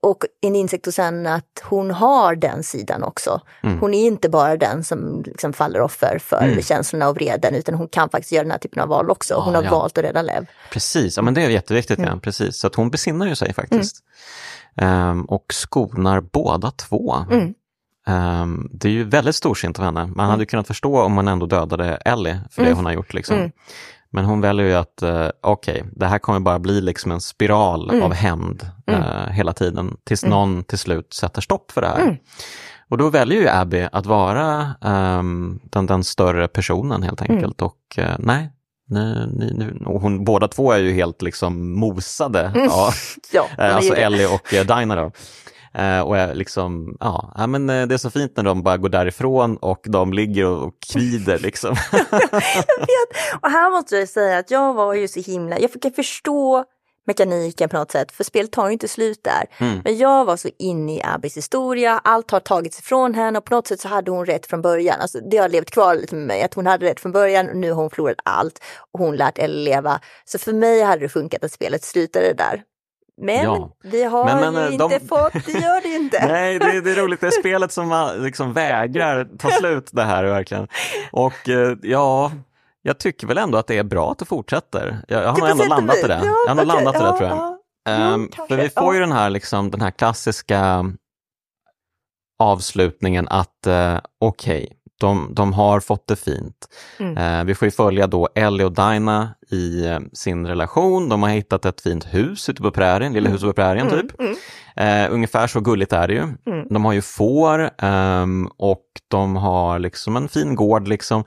S2: och en insikt hos henne att hon har den sidan också.
S1: Mm.
S2: Hon är inte bara den som liksom faller offer för
S1: Mm.
S2: känslorna och vreden utan hon kan faktiskt göra den här typen av val också. Hon
S1: Ja,
S2: har
S1: ja.
S2: valt att rädda Lev.
S1: Precis, ja men det är jätteviktigt. Ja. Precis. Så att hon besinnar ju sig faktiskt. Ehm, och skonar båda två.
S2: Mm.
S1: Ehm, det är ju väldigt storsint av henne. Man hade ju kunnat förstå om man ändå dödade Ellie för det
S2: Mm.
S1: hon har gjort. Liksom.
S2: Mm.
S1: Men hon väljer ju att, uh, okej, det här kommer bara bli liksom en spiral
S2: Mm.
S1: av hämnd
S2: Mm.
S1: eh, hela tiden tills
S2: Mm.
S1: någon till slut sätter stopp för det här.
S2: Mm.
S1: Och då väljer ju Abby att vara ehm, den, den större personen helt
S2: Mm.
S1: enkelt. Och eh, nej, nu, nu, och hon, båda två är ju helt liksom mosade.
S2: Mm.
S1: Ja,
S2: Ja, är
S1: Eh, alltså. Ellie och eh, Dinah då. Eh, och jag liksom, ja, men det är så fint när de bara går därifrån och de ligger och kvider liksom.
S2: jag vet. Och här måste jag säga att jag var ju så himla, jag fick förstå mekaniken på något sätt, för spelet tar ju inte slut där. Mm. Men jag var så inne i Abbys historia, allt har tagits ifrån henne och på något sätt så hade hon rätt från början. Alltså, det har levt kvar lite med mig, att hon hade rätt från början och nu har hon förlorat allt och hon lärt Ellie leva. Så för mig hade det funkat att spelet slutade där. Men ja. vi har men, men, ju de... inte fått, det gör det inte.
S1: Nej, det, det, är roligt, det är spelet som liksom vägrar ta slut det här verkligen. Och eh, ja, jag tycker väl ändå att det är bra att det fortsätter. Jag, jag har ändå landat i det. Ja, jag har okay, landat i det tror jag. Ja, um, för vi får ju den här, liksom, den här klassiska avslutningen att uh, okej, okay, de, de har fått det fint. Mm. Uh, vi får ju följa då Ellie och Dinah i uh, sin relation. De har hittat ett fint hus ute på prärien, lilla mm. huset på prärien mm. typ. Mm. ungefär så gulligt är det ju. Mm. De har ju får um, och de har liksom en fin gård liksom.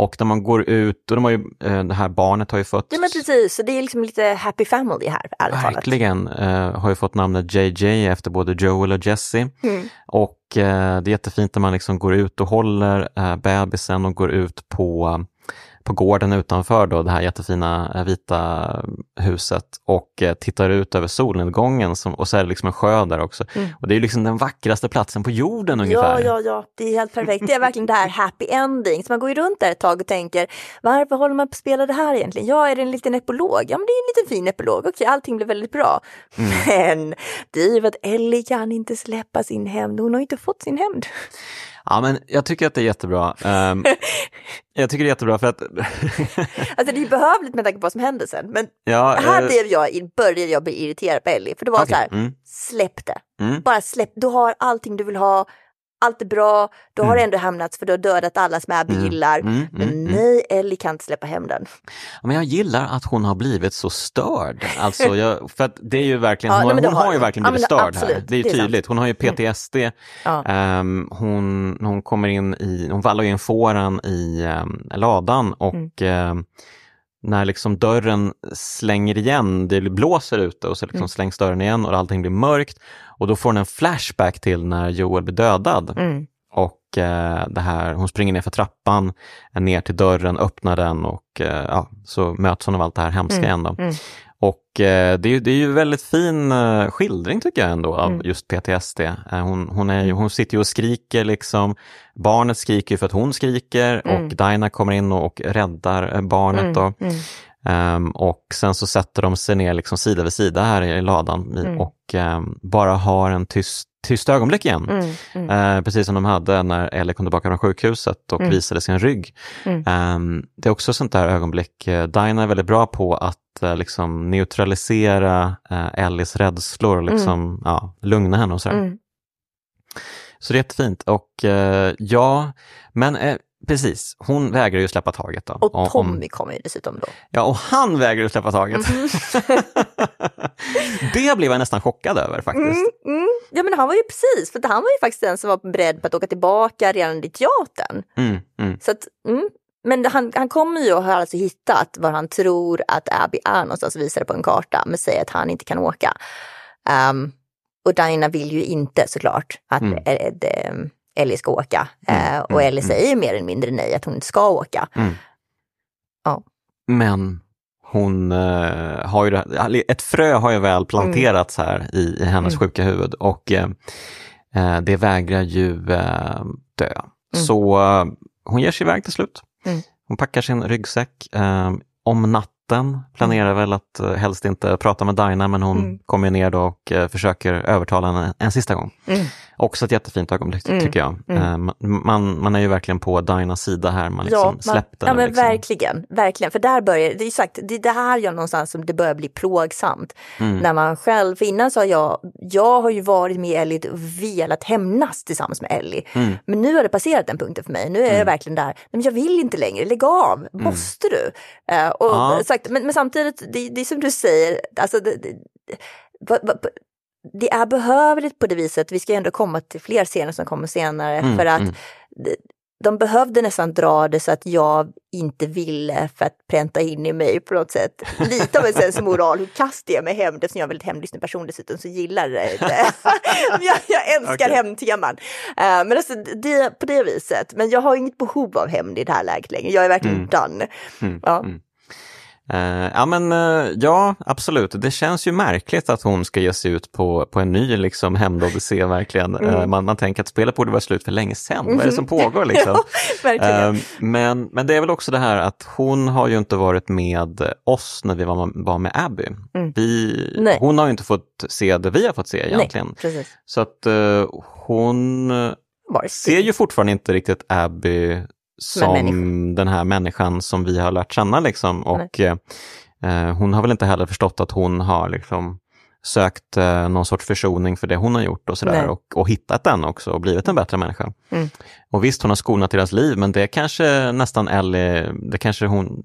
S1: Och när man går ut, och de har ju, eh, det här barnet har ju fått...
S2: Ja men precis, så det är liksom lite happy family här.
S1: Verkligen, eh, har ju fått namnet JJ efter både Joel och Jesse. Mm. Och eh, det är jättefint när man liksom går ut och håller eh, bebisen och går ut på på gården utanför då, det här jättefina eh, vita huset och eh, tittar ut över solnedgången som, och så är det liksom en sjö där också. Mm. Och det är liksom den vackraste platsen på jorden ungefär.
S2: Ja, ja, ja, det är helt perfekt. Det är verkligen det här happy ending. Så man går ju runt där ett tag och tänker, varför håller man på att spela det här egentligen? Ja, är det en liten epilog? Ja, men det är en liten fin epilog. Okej, allting blir väldigt bra. Mm. Men det är ju att Ellie kan inte släppa sin hämnd. Hon har inte fått sin hämnd.
S1: Ja, men jag tycker att det är jättebra. Um, jag tycker det är jättebra för att...
S2: alltså det är behövligt med tanke på vad som händer sen. Men ja, här uh... blev jag, började jag bli irriterad på Ellie. För det var okay. så här, mm. släpp det. Mm. Bara släpp, du har allting du vill ha, allt är bra, du har mm. ändå hamnat för du har dödat alla som Abby mm. gillar. Mm. Mm. Men mm. nej, Ellie kan inte släppa hem den.
S1: Men jag gillar att hon har blivit så störd. Alltså, jag, för att det är ju verkligen, ja, hon, nej, hon har, har ju verkligen blivit ja, störd absolut, här. Det är ju det tydligt. Hon har ju PTSD. Ja. Um, hon, hon kommer in i, hon vallar in fåran i um, ladan och um, när liksom dörren slänger igen, det blåser ute och så liksom mm. slängs dörren igen och allting blir mörkt. Och då får hon en flashback till när Joel blir dödad. Mm. Och eh, det här, hon springer ner för trappan, ner till dörren, öppnar den och eh, ja, så möts hon av allt det här hemska mm. igen. Mm. Och eh, det, är, det är ju väldigt fin eh, skildring tycker jag ändå av mm. just PTSD. Eh, hon, hon, är, hon sitter ju och skriker liksom. Barnet skriker för att hon skriker mm. och Dinah kommer in och, och räddar eh, barnet. Mm. Då. Um, och sen så sätter de sig ner liksom sida vid sida här i ladan mm. och um, bara har en tyst, tyst ögonblick igen. Mm, mm. Uh, precis som de hade när Ellie kom tillbaka från sjukhuset och mm. visade sin rygg. Um, det är också sånt där ögonblick. Uh, Dinah är väldigt bra på att uh, liksom neutralisera uh, Ellies rädslor och liksom, mm. ja, lugna henne och sådär. Så det är jättefint och ja, men Precis, hon vägrar ju släppa taget. Då.
S2: Och Tommy om... kommer ju dessutom då.
S1: Ja, och han vägrar ju släppa taget. Mm. det blev jag nästan chockad över faktiskt.
S2: Mm, mm. Ja, men han var ju precis, för han var ju faktiskt den som var beredd på att åka tillbaka redan i teatern. Mm, mm. Så att, mm. Men han, han kommer ju och har alltså hittat var han tror att Abby är någonstans och visar det på en karta, men säger att han inte kan åka. Um, och Diana vill ju inte såklart att mm. det Ellie ska åka. Mm, eh, och mm, Ellie mm. säger mer eller mindre nej, att hon inte ska åka. Mm.
S1: Ja. Men hon uh, har ju, ett frö har ju väl planterats mm. här i, i hennes mm. sjuka huvud och uh, det vägrar ju uh, dö. Så hon ger sig iväg till slut. Hon packar sin ryggsäck. om natten planerar väl att helst inte prata med Dinah men hon kommer ner då och försöker övertala henne en sista gång. Också ett jättefint ögonblick mm. tycker jag. Mm. Eh, man, man är ju verkligen på Dinas sida här, man liksom ja, släppte
S2: Ja men
S1: liksom.
S2: verkligen, verkligen. För där börjar det, är sagt, det, det här gör någonstans som det börjar bli plågsamt. Mm. När man själv, för innan har jag, jag har ju varit med Ellie och velat hämnas tillsammans med Ellie. Mm. Men nu har det passerat den punkten för mig. Nu är det mm. verkligen där, men jag vill inte längre, lägg av, mm. måste du? Uh, och, ja. sagt, men, men samtidigt, det, det är som du säger, alltså det, det, det är behövligt på det viset. Vi ska ändå komma till fler scener som kommer senare mm, för att mm. de behövde nästan dra det så att jag inte ville för att pränta in i mig på något sätt lite av en sensmoral hur kastar jag mig hem eftersom jag är en väldigt hemlyssnande person dessutom så gillar det jag, jag älskar okay. hämndteman. Uh, men alltså det, på det viset, men jag har inget behov av hämnd i det här läget längre, jag är verkligen mm. done. Mm. Ja. Mm.
S1: Uh, ja men uh, ja, absolut. Det känns ju märkligt att hon ska ge sig ut på, på en ny liksom, hämndodyssé verkligen. Mm. Uh, man, man tänker att spelet borde vara slut för länge sedan. Vad är det som mm. pågår liksom? ja, men, men det är väl också det här att hon har ju inte varit med oss när vi var, var med Abby. Mm. Vi, hon har ju inte fått se det vi har fått se egentligen. Nej, Så att hon ser ju fortfarande inte riktigt Abby som den här människan som vi har lärt känna. Liksom. Och eh, hon har väl inte heller förstått att hon har liksom, sökt eh, någon sorts försoning för det hon har gjort och sådär och, och hittat den också och blivit en bättre människa. Mm. Och visst, hon har skonat deras liv, men det kanske nästan Ellie, det kanske hon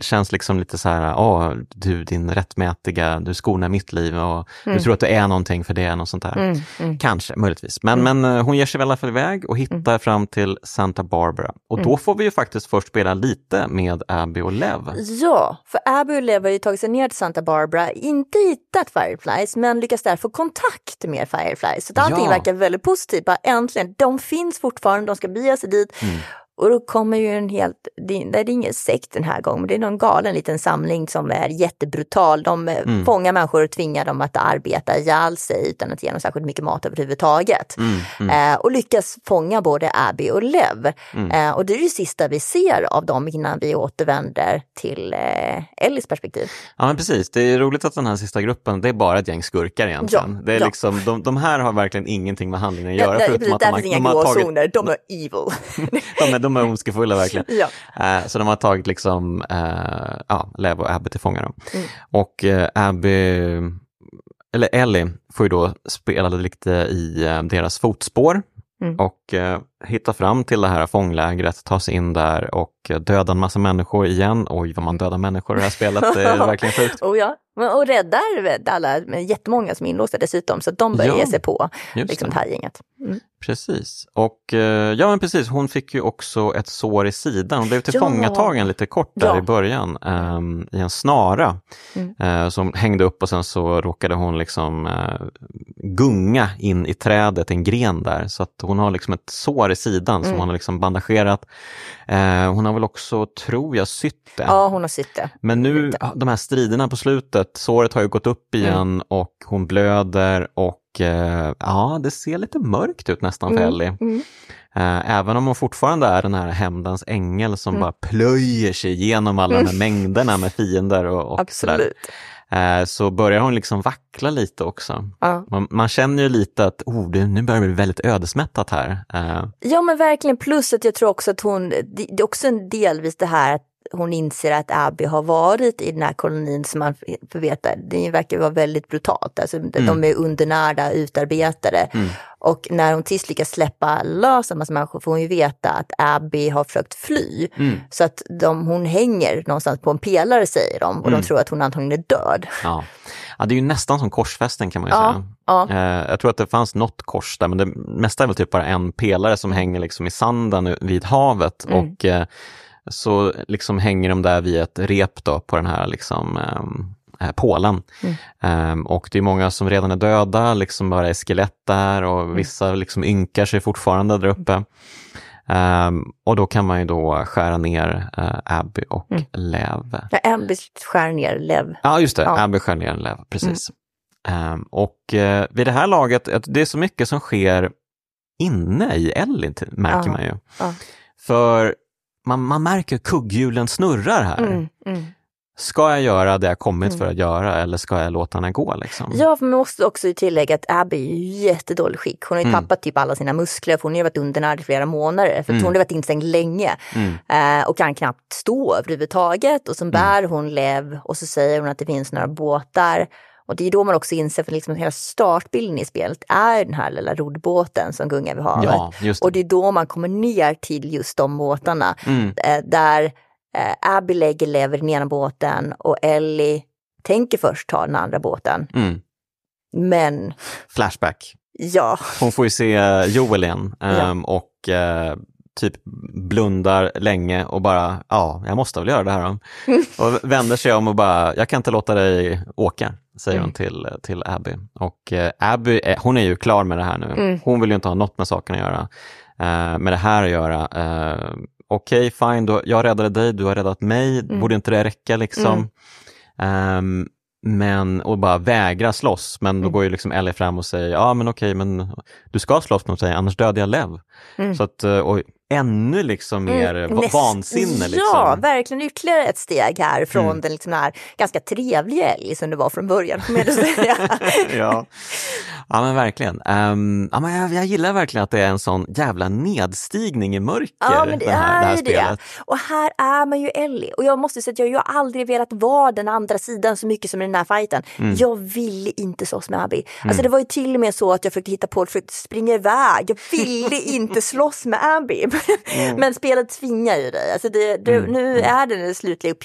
S1: känns liksom lite så här, åh, du din rättmätiga, du skonar mitt liv och mm. du tror att du är någonting för det, något sånt där. Mm. Mm. Kanske, möjligtvis. Men, mm. men eh, hon ger sig väl i alla fall iväg och hittar mm. fram till Santa Barbara. Och då mm. får vi ju faktiskt först spela lite med Abby och Lev.
S2: Ja, för Abby och Lev har ju tagit sig ner till Santa Barbara, inte hittat Fireflies, men lyckas där få kontakt med Fireflies. Så allting ja. verkar väldigt positivt, bara äntligen, de finns fortfarande, de ska ska bege sig dit. Mm. Och då kommer ju en helt, det, det är ingen sekt den här gången, det är någon galen liten samling som är jättebrutal. De eh, mm. fångar människor och tvingar dem att arbeta ihjäl sig utan att ge dem särskilt mycket mat överhuvudtaget. Mm. Mm. Eh, och lyckas fånga både Abby och Lev. Mm. Eh, och det är det sista vi ser av dem innan vi återvänder till eh, Ellis perspektiv.
S1: Ja men precis, det är roligt att den här sista gruppen, det är bara ett gäng skurkar egentligen. Ja, det är ja. liksom, de, de, här har verkligen ingenting med handlingen att göra.
S2: Ja, förutom att de, har, inga de har tagit... de är evil.
S1: de är de är ondskefulla verkligen. ja. Uh, så de har tagit liksom, uh, ja, Lev och Abby till fånga. Mm. Och uh, Abby, eller Ellie får ju då spela lite i deras fotspår Mm. och eh, hitta fram till det här fånglägret, ta sig in där och döda en massa människor igen. Oj, vad man dödar människor i det här spelet, det är verkligen sjukt.
S2: oh ja. Och räddar alla, jättemånga som är inlåsta dessutom, så de börjar ja, ge sig på liksom, det här gänget. Mm.
S1: Precis, och eh, ja men precis, hon fick ju också ett sår i sidan. Hon blev tillfångatagen ja. lite kort där ja. i början um, i en snara mm. uh, som hängde upp och sen så råkade hon liksom uh, gunga in i trädet, en gren där. Så att hon har liksom ett sår i sidan mm. som hon har liksom bandagerat. Uh, hon har väl också, tror jag, sytt det.
S2: Ja, hon har sytt det.
S1: Men nu, de här striderna på slutet, såret har ju gått upp igen mm. och hon blöder och eh, ja, det ser lite mörkt ut nästan för mm. Ellie. Mm. Eh, även om hon fortfarande är den här hämndens ängel som mm. bara plöjer sig igenom alla de här mm. mängderna med fiender och, och Absolut. Sådär. Eh, så börjar hon liksom vackla lite också. Ja. Man, man, känner ju lite att oh, det, nu börjar det bli väldigt ödesmättat här. Eh.
S2: Ja men verkligen, plus att jag tror också att hon, det, det är också en delvis det här att hon inser att Abby har varit i den här kolonin som man får veta, det verkar vara väldigt brutalt. Alltså, mm. De är undernärda, utarbetade. Mm. Och när hon till lyckas släppa lös en massa människor får hon ju veta att Abby har försökt fly. Mm. Så att de, hon hänger någonstans på en pelare säger de och de mm. tror att hon antagligen är död.
S1: Ja. ja, det är ju nästan som korsfästen kan man ju ja. säga. Ja. Eh, jag tror att det fanns något kors där men det mesta är väl typ bara en pelare som hänger liksom i sanden vid havet. Mm. och eh, så liksom hänger de där vid ett rep då på den här liksom, eh, pålen. Mm. Um, och det är många som redan är döda, liksom bara är skelett där och mm. vissa liksom ynkar sig fortfarande där uppe. Um, och då kan man ju då skära ner uh, Abby och mm. Lev.
S2: Ja, Abby skär ner Lev.
S1: Ja, just det. Ja. Abby skär ner Lev, precis. Um, och uh, vid det här laget, det är så mycket som sker inne i Ellie, märker ja. man ju. För man, man märker kugghjulen snurrar här. Mm, mm. Ska jag göra det jag kommit mm. för att göra eller ska jag låta henne gå? Liksom?
S2: Ja, för man måste också tillägga att Abby är i jättedålig skick. Hon har ju mm. tappat typ alla sina muskler för hon har varit undernärd i flera månader. För mm. hon har varit instängd länge mm. eh, och kan knappt stå överhuvudtaget. Och så bär hon Lev och så säger hon att det finns några båtar och det är då man också inser att liksom hela startbilden i spelet är den här lilla roddbåten som gungar vid havet. Ja, det. Och det är då man kommer ner till just de båtarna. Mm. Eh, där eh, Abby lägger lever i den ena båten och Ellie tänker först ta den andra båten. Mm. Men...
S1: Flashback.
S2: Ja.
S1: Hon får ju se Joel igen ja. och uh, typ blundar länge och bara, ja, jag måste väl göra det här då. och vänder sig om och bara, jag kan inte låta dig åka, säger hon till, till Abby. Och eh, Abby, är, hon är ju klar med det här nu. Hon vill ju inte ha något med saken att göra, eh, med det här att göra. Eh, Okej, okay, fine, då, jag räddade dig, du har räddat mig, borde inte det räcka liksom? Um, men, och bara vägra slåss, men då
S2: Mm.
S1: går ju liksom Ellie fram och säger, ja men okej, men du ska slåss mot sig, annars dödar jag Lev. Så att, eh, och ännu liksom mer mm.
S2: Mm. Näst-
S1: vansinne. Liksom.
S2: Ja, verkligen ytterligare ett steg här från
S1: Mm.
S2: den liksom här ganska trevliga Ellie som det var från början, säga.
S1: ja. ja, men verkligen. Um, ja, men jag, jag gillar verkligen att det är en sån jävla nedstigning i mörker,
S2: Ja, men det
S1: det, här, det här
S2: är det.
S1: spelet.
S2: Och här är man ju Ellie. Och jag måste säga att jag, jag har aldrig velat vara den andra sidan så mycket som i den här fighten.
S1: Mm.
S2: Jag ville inte slåss med Abby. Alltså det var ju till och med så att jag försökte hitta på, försökte springa iväg. Jag ville inte slåss med Abby.
S1: Mm.
S2: Men spelet tvingar ju dig. Alltså det, det, Nu är det den slutliga upp,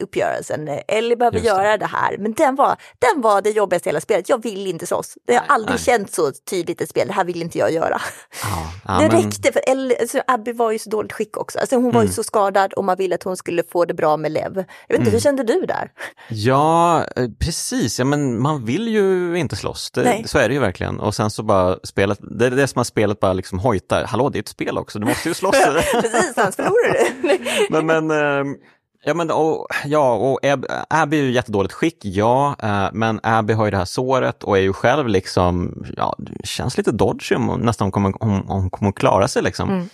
S2: uppgörelsen. Ellie behöver
S1: Just det.
S2: göra det här. Men den var, den var det jobbigaste i hela spelet. Jag vill inte slåss. Det har aldrig
S1: nej.
S2: känt så tydligt ett spel. Det här vill inte jag göra.
S1: Ja, ja,
S2: det
S1: men-
S2: räckte, för Ellie, alltså Abby var ju så dåligt skick också. Alltså hon
S1: Mm.
S2: var ju så skadad och man ville att hon skulle få det bra med Lev. Jag vet inte,
S1: Mm.
S2: hur kände du där?
S1: Ja, eh, precis. Ja, men man vill ju inte slåss. Det, så är det ju verkligen. Och sen så bara spelet, det är det som att spelet bara liksom hojtar. Hallå, det är ett spel också, du måste ju slåss.
S2: Precis, annars förlorar du.
S1: men, men, ehm, ja, men och, ja, och Ab, Abby är ju jättedåligt skick, ja, eh, men Abby har ju det här såret och är ju själv liksom, ja, känns lite dodgy om nästan kommer, om, hon kommer klara sig liksom.
S2: Mm.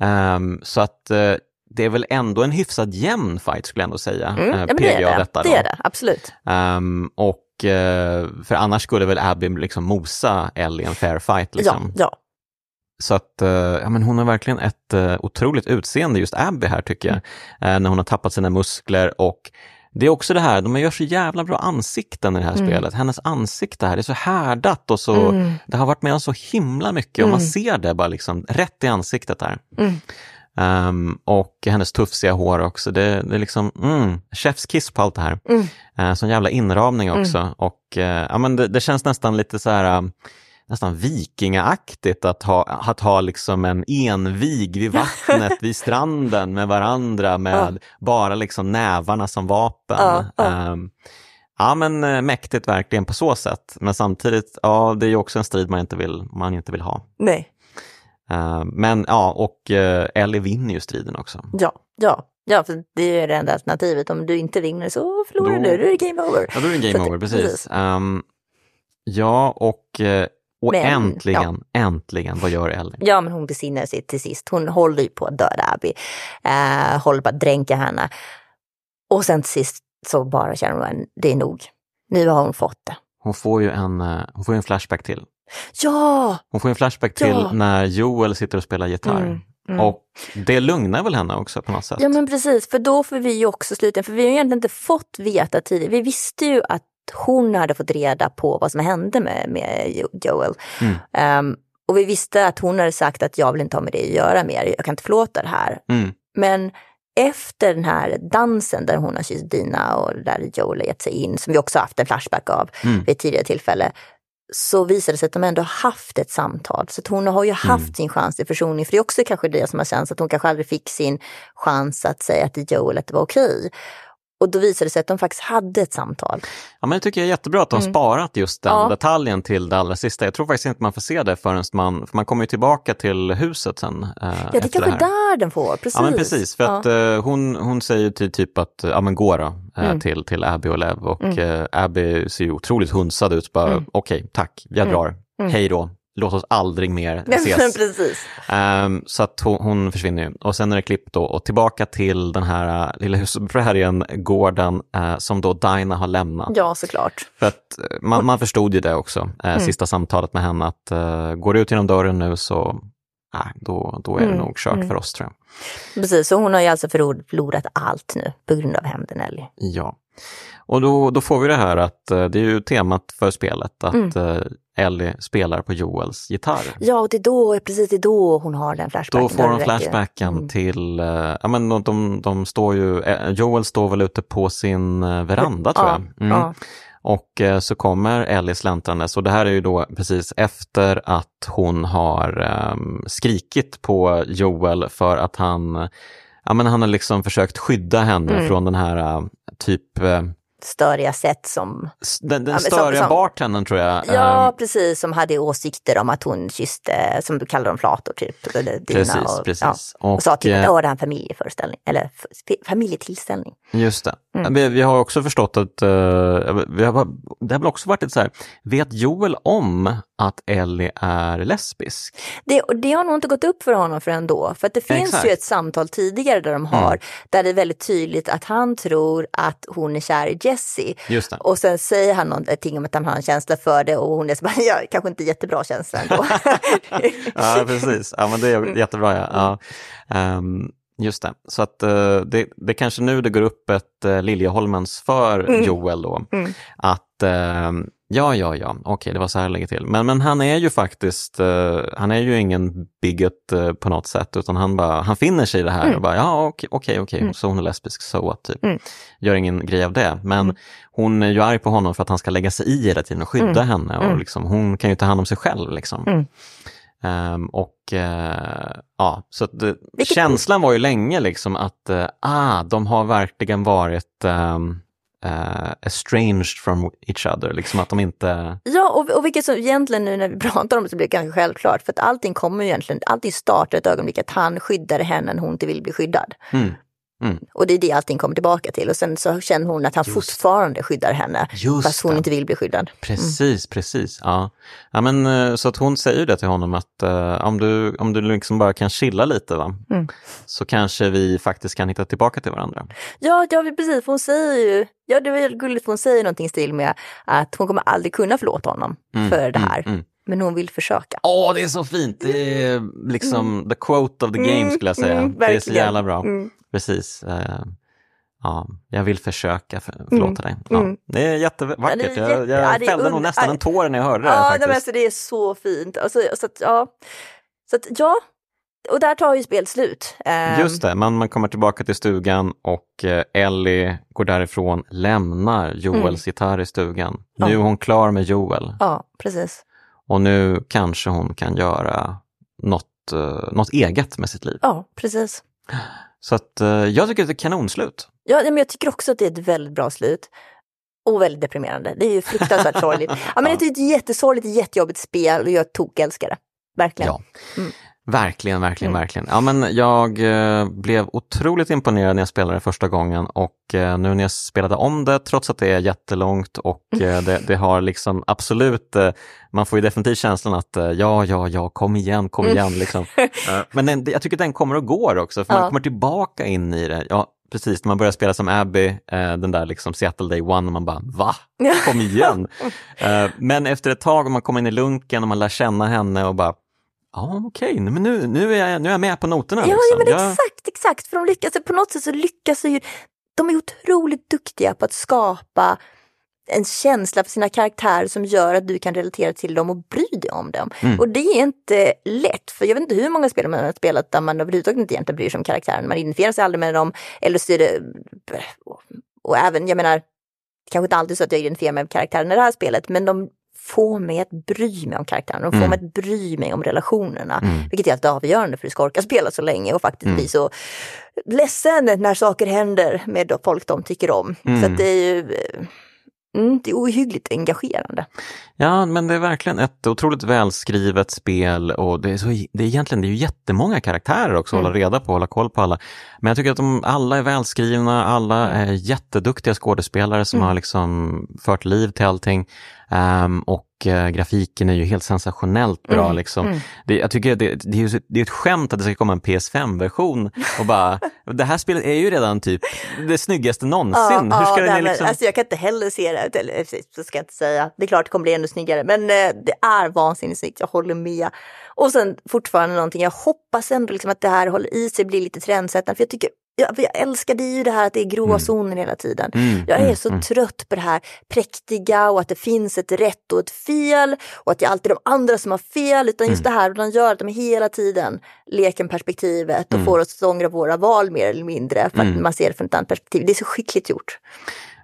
S1: Ehm, så att eh, det är väl ändå en hyfsat jämn fight skulle jag ändå säga.
S2: Mm,
S1: eh,
S2: ja, men det
S1: PG
S2: är det.
S1: detta
S2: det är det, absolut.
S1: Ehm, och eh, för annars skulle väl Abby liksom mosa Ellie i en fair fight. Liksom.
S2: Ja, ja.
S1: Så att, eh, ja men hon har verkligen ett uh, otroligt utseende, just Abby här tycker jag,
S2: Mm.
S1: Eh, när hon har tappat sina muskler och det är också det här, de gör så jävla bra ansikten i det här
S2: Mm.
S1: spelet. Hennes ansikte här är så härdat och så,
S2: Mm.
S1: det har varit med om så himla mycket och man ser det bara liksom rätt i ansiktet här.
S2: Mm.
S1: Ehm, och hennes tufsiga hår också, det, det är liksom mm, chefskiss på allt det här.
S2: Mm.
S1: Uh, sån jävla inramning också och eh, ja, men det, det känns nästan lite så här um, nästan vikingaaktigt att ha, att ha liksom en envig vid vattnet, vid stranden med varandra med bara liksom nävarna som vapen.
S2: Ja, ja.
S1: Ehm, ja men eh, mäktigt verkligen på så sätt. Men samtidigt, ja det är ju också en strid man inte vill, man inte vill ha.
S2: Nej,
S1: Ehm, men ja, och uh, Ellie vinner ju striden också.
S2: ja, ja. Ja, för det är ju det enda alternativet. Om du inte vinner så förlorar
S1: Då-
S2: du, då är det game over.
S1: Ja, då är det
S2: Så
S1: game
S2: att-
S1: over, precis.
S2: precis.
S1: Ehm, ja, och, eh, och
S2: Men,
S1: äntligen, äntligen, vad gör Ellie?
S2: Ja, men hon besinnar sig till sist. Hon håller ju på att döda Abby. Eh, håller på att dränka henne. Och sen till sist så bara känner hon, det är nog. Nu har hon fått det.
S1: Hon får ju en, eh, hon får en flashback till.
S2: Ja!
S1: Hon får en flashback till
S2: Ja.
S1: när Joel sitter och spelar gitarr.
S2: Mm, mm.
S1: Och det lugnar väl henne också på något sätt?
S2: Ja men precis, för då får vi ju också slutligen, för vi har ju egentligen inte fått veta tidigare. Vi visste ju att hon hade fått reda på vad som hände med, med Jo- Joel.
S1: Mm.
S2: Ehm, och vi visste att hon hade sagt att jag vill inte ha med det att göra mer, jag kan inte förlåta det här.
S1: Mm.
S2: Men efter den här dansen där hon har kysst Dina och där Joel har gett sig in, som vi också haft en flashback av
S1: Mm.
S2: vid tidigare tillfälle, så visade det sig att de ändå haft ett samtal. Så hon har ju haft
S1: Mm.
S2: sin chans till försoning. För det är också kanske det som har känts att hon kanske aldrig fick sin chans att säga till Joel att det var okej. Och då visade det sig att de faktiskt hade ett samtal.
S1: Ja, men det tycker jag är jättebra att de
S2: Mm.
S1: sparat just den
S2: Ja.
S1: detaljen till det allra sista. Jag tror faktiskt inte man får se det förrän man, för man kommer ju tillbaka till huset sen. Eh,
S2: Ja, det är kanske
S1: här.
S2: där den får, precis.
S1: Ja men precis, för
S2: Ja.
S1: att eh, hon, hon säger till typ att, ja men gå då, eh,
S2: Mm.
S1: till, till Abby och Lev och eh, Abby ser ju otroligt hunsad ut, bara
S2: Mm.
S1: okej, tack, jag drar, hej då, låt oss aldrig mer ses.
S2: precis.
S1: Ehm, så att hon, hon försvinner ju. Och sen är det klipp då och tillbaka till den här uh, lilla husprärien, gården, eh, som då Dinah har lämnat.
S2: Ja, såklart.
S1: För att eh, man, man förstod ju det också, eh,
S2: Mm.
S1: sista samtalet med henne, att går du ut genom dörren nu så, nej, då, då är det
S2: Mm,
S1: nog kört
S2: mm.
S1: för oss tror jag.
S2: Precis, så hon har ju alltså förlor- förlorat allt nu på grund av hämnden Ellie.
S1: Ja. Och då, då får vi det här att det är ju temat för spelet, att
S2: Mm.
S1: Ellie spelar på Joels gitarr.
S2: Ja, och det är då, precis det är då hon har den flashbacken.
S1: Då får hon flashbacken
S2: Mm.
S1: till, eh, ja men de, de, de står ju, eh, Joel står väl ute på sin eh, veranda tror
S2: Ja,
S1: jag. Mm.
S2: ja.
S1: Och så kommer Ellie släntrandes och det här är ju då precis efter att hon har um, skrikit på Joel för att han, ja men han har liksom försökt skydda henne mm. från den här typ
S2: störiga sätt som...
S1: Den, den störiga som, bartendern tror jag.
S2: Ja, um, precis, som hade åsikter om att hon kysste, som du kallar dem flator typ. Eller
S1: precis, och, precis.
S2: Ja, och, och sa typ att det är en familjeföreställning, eller familjetillställning.
S1: Just det. Mm. Vi, vi, har också förstått att, uh, vi har, det har väl också varit lite så här, vet Joel om att Ellie är lesbisk?
S2: Det, det har nog inte gått upp för honom förrän då, för att det finns Exakt. ju ett samtal tidigare där de har, mm. där det är väldigt tydligt att han tror att hon är kär i Jessie. Och sen säger han någonting om att han har en känsla för det och hon är så bara, ja, kanske inte jättebra känsla ändå.
S1: ja, precis. Ja, men det är jättebra. Ja. ja. Um, Just det, så att uh, det, det kanske nu det går upp ett uh, Liljeholmens för mm. Joel då. Mm. Att uh, ja, ja, ja, okej, okay, det var så här det ligger till. Men, men han är ju faktiskt, han är ju ingen bigot på något sätt, utan han, bara, han finner sig i det här mm. och bara, ja, okej, okej, okay, mm. så hon är lesbisk, så what, typ. Mm. Gör ingen grej av det. Men mm. hon är ju arg på honom för att han ska lägga sig i hela tiden och skydda henne och liksom, hon kan ju ta hand om sig själv. Liksom. Um, och uh, ja, så det, känslan var ju länge liksom att uh, ah, de har verkligen varit um, uh, estranged from each other, liksom att de inte...
S2: Ja, och, och vilket som egentligen nu när vi pratar om det så blir det ganska självklart, för att allting kommer ju egentligen, allting startar ett ögonblick att han skyddar henne när hon inte vill bli skyddad. Mm. Mm. Och det är det allting kommer tillbaka till. Och sen så känner hon att han Just. fortfarande skyddar henne. Just fast hon det. inte vill bli skyddad.
S1: Precis, mm. precis. Ja. ja men, eh, så att hon säger det till honom att uh, om du, om du liksom bara kan chilla lite va? Mm. så kanske vi faktiskt kan hitta tillbaka till varandra.
S2: Ja, ja precis. För hon säger ju, ja det var gulligt för hon säger någonting i stil med att hon kommer aldrig kunna förlåta honom mm, för det mm, här. Mm. Men hon vill försöka.
S1: Åh, oh, det är så fint! Det är liksom mm. the quote of the game skulle jag säga. det är så jävla bra precis. Eh, ja, jag vill försöka för, förlåta mm. dig. Ja, mm. Det är jättevackert. Ja, jag, jag ja, fällde nog nästan en tår när jag hörde det.
S2: Ja,
S1: faktiskt.
S2: men alltså, det är så fint. Alltså, så att, ja. så att, ja, och där tar ju spel slut.
S1: Um... Just det, man, man kommer tillbaka till stugan och eh, Ellie går därifrån, lämnar Joels mm. gitarr i stugan. Nu ja. är hon klar med Joel.
S2: Ja, precis.
S1: Och nu kanske hon kan göra något, uh, något eget med sitt liv.
S2: Ja, precis.
S1: Så att uh, jag tycker att det är kanonslut.
S2: Ja, men jag tycker också att det är ett väldigt bra slut. Och väldigt deprimerande. Det är ju fruktansvärt sorgligt. Ja, men ja. det är ett jättesorgligt, jättejobbigt spel och jag tokälskar det. Verkligen. Ja. Mm.
S1: Verkligen, verkligen, mm. verkligen. Ja, men jag eh, blev otroligt imponerad när jag spelade första gången och eh, nu när jag spelade om det, trots att det är jättelångt och eh, det, det, har liksom absolut, man får ju definitivt känslan att ja, ja, ja, kom igen, kom mm. igen. Liksom. men den, jag tycker den kommer och går också, för ja. man kommer tillbaka in i det. Ja, precis, när man börjar spela som Abby, eh, den där liksom Seattle Day One, och man bara va? Kom igen! men efter ett tag, om man kommer in i lunken och man lär känna henne och bara Ja, okej, okay. men nu, nu, är jag, nu är jag med på noterna.
S2: Ja,
S1: liksom.
S2: ja men jag... exakt, exakt. För de lyckas, på något sätt så lyckas ju, de är otroligt duktiga på att skapa en känsla för sina karaktärer som gör att du kan relatera till dem och bry dig om dem. Mm. Och det är inte lätt, för jag vet inte hur många spel man har spelat där man överhuvudtaget inte egentligen bryr sig om karaktären. Man identifierar sig aldrig med dem, eller så är det... Och även, jag menar, kanske inte alltid så att jag identifierar mig med karaktären i det här spelet, men de få mig att bry mig om karaktärerna, de får mm. mig att bry mig om relationerna. Mm. Vilket är helt avgörande för att du ska orka spela så länge och faktiskt mm. bli så ledsen när saker händer med folk de tycker om. Så mm. det är ju eh, Mm, det är ohyggligt engagerande.
S1: Ja, men det är verkligen ett otroligt välskrivet spel och det är, så, det är egentligen det är ju jättemånga karaktärer också att mm. hålla reda på, hålla koll på alla. Men jag tycker att de alla är välskrivna, alla är jätteduktiga skådespelare som mm. har liksom fört liv till allting. Um, och uh, grafiken är ju helt sensationellt bra. Mm, liksom. Mm. Det, jag tycker det, det, är, det är ett skämt att det ska komma en PS5-version och bara, det här spelet är ju redan typ det snyggaste någonsin.
S2: Ja, Hur ska ja, det liksom... alltså, jag kan inte heller se det, eller så ska jag inte säga. Det är klart det kommer bli ännu snyggare, men uh, det är vansinnigt snyggt, jag håller med. Och sen fortfarande någonting, jag hoppas ändå liksom att det här håller i sig, blir lite trendsättande, för jag tycker jag, jag älskade ju det här att det är gråzoner mm. hela tiden.
S1: Mm,
S2: jag är
S1: mm,
S2: så
S1: mm.
S2: trött på det här präktiga och att det finns ett rätt och ett fel och att det är alltid de andra som har fel. Utan just
S1: Mm.
S2: det här, de gör att de hela tiden leker perspektivet och
S1: Mm.
S2: får oss att ångra våra val mer eller mindre. För att man ser det från ett annat perspektiv. Det är så skickligt gjort.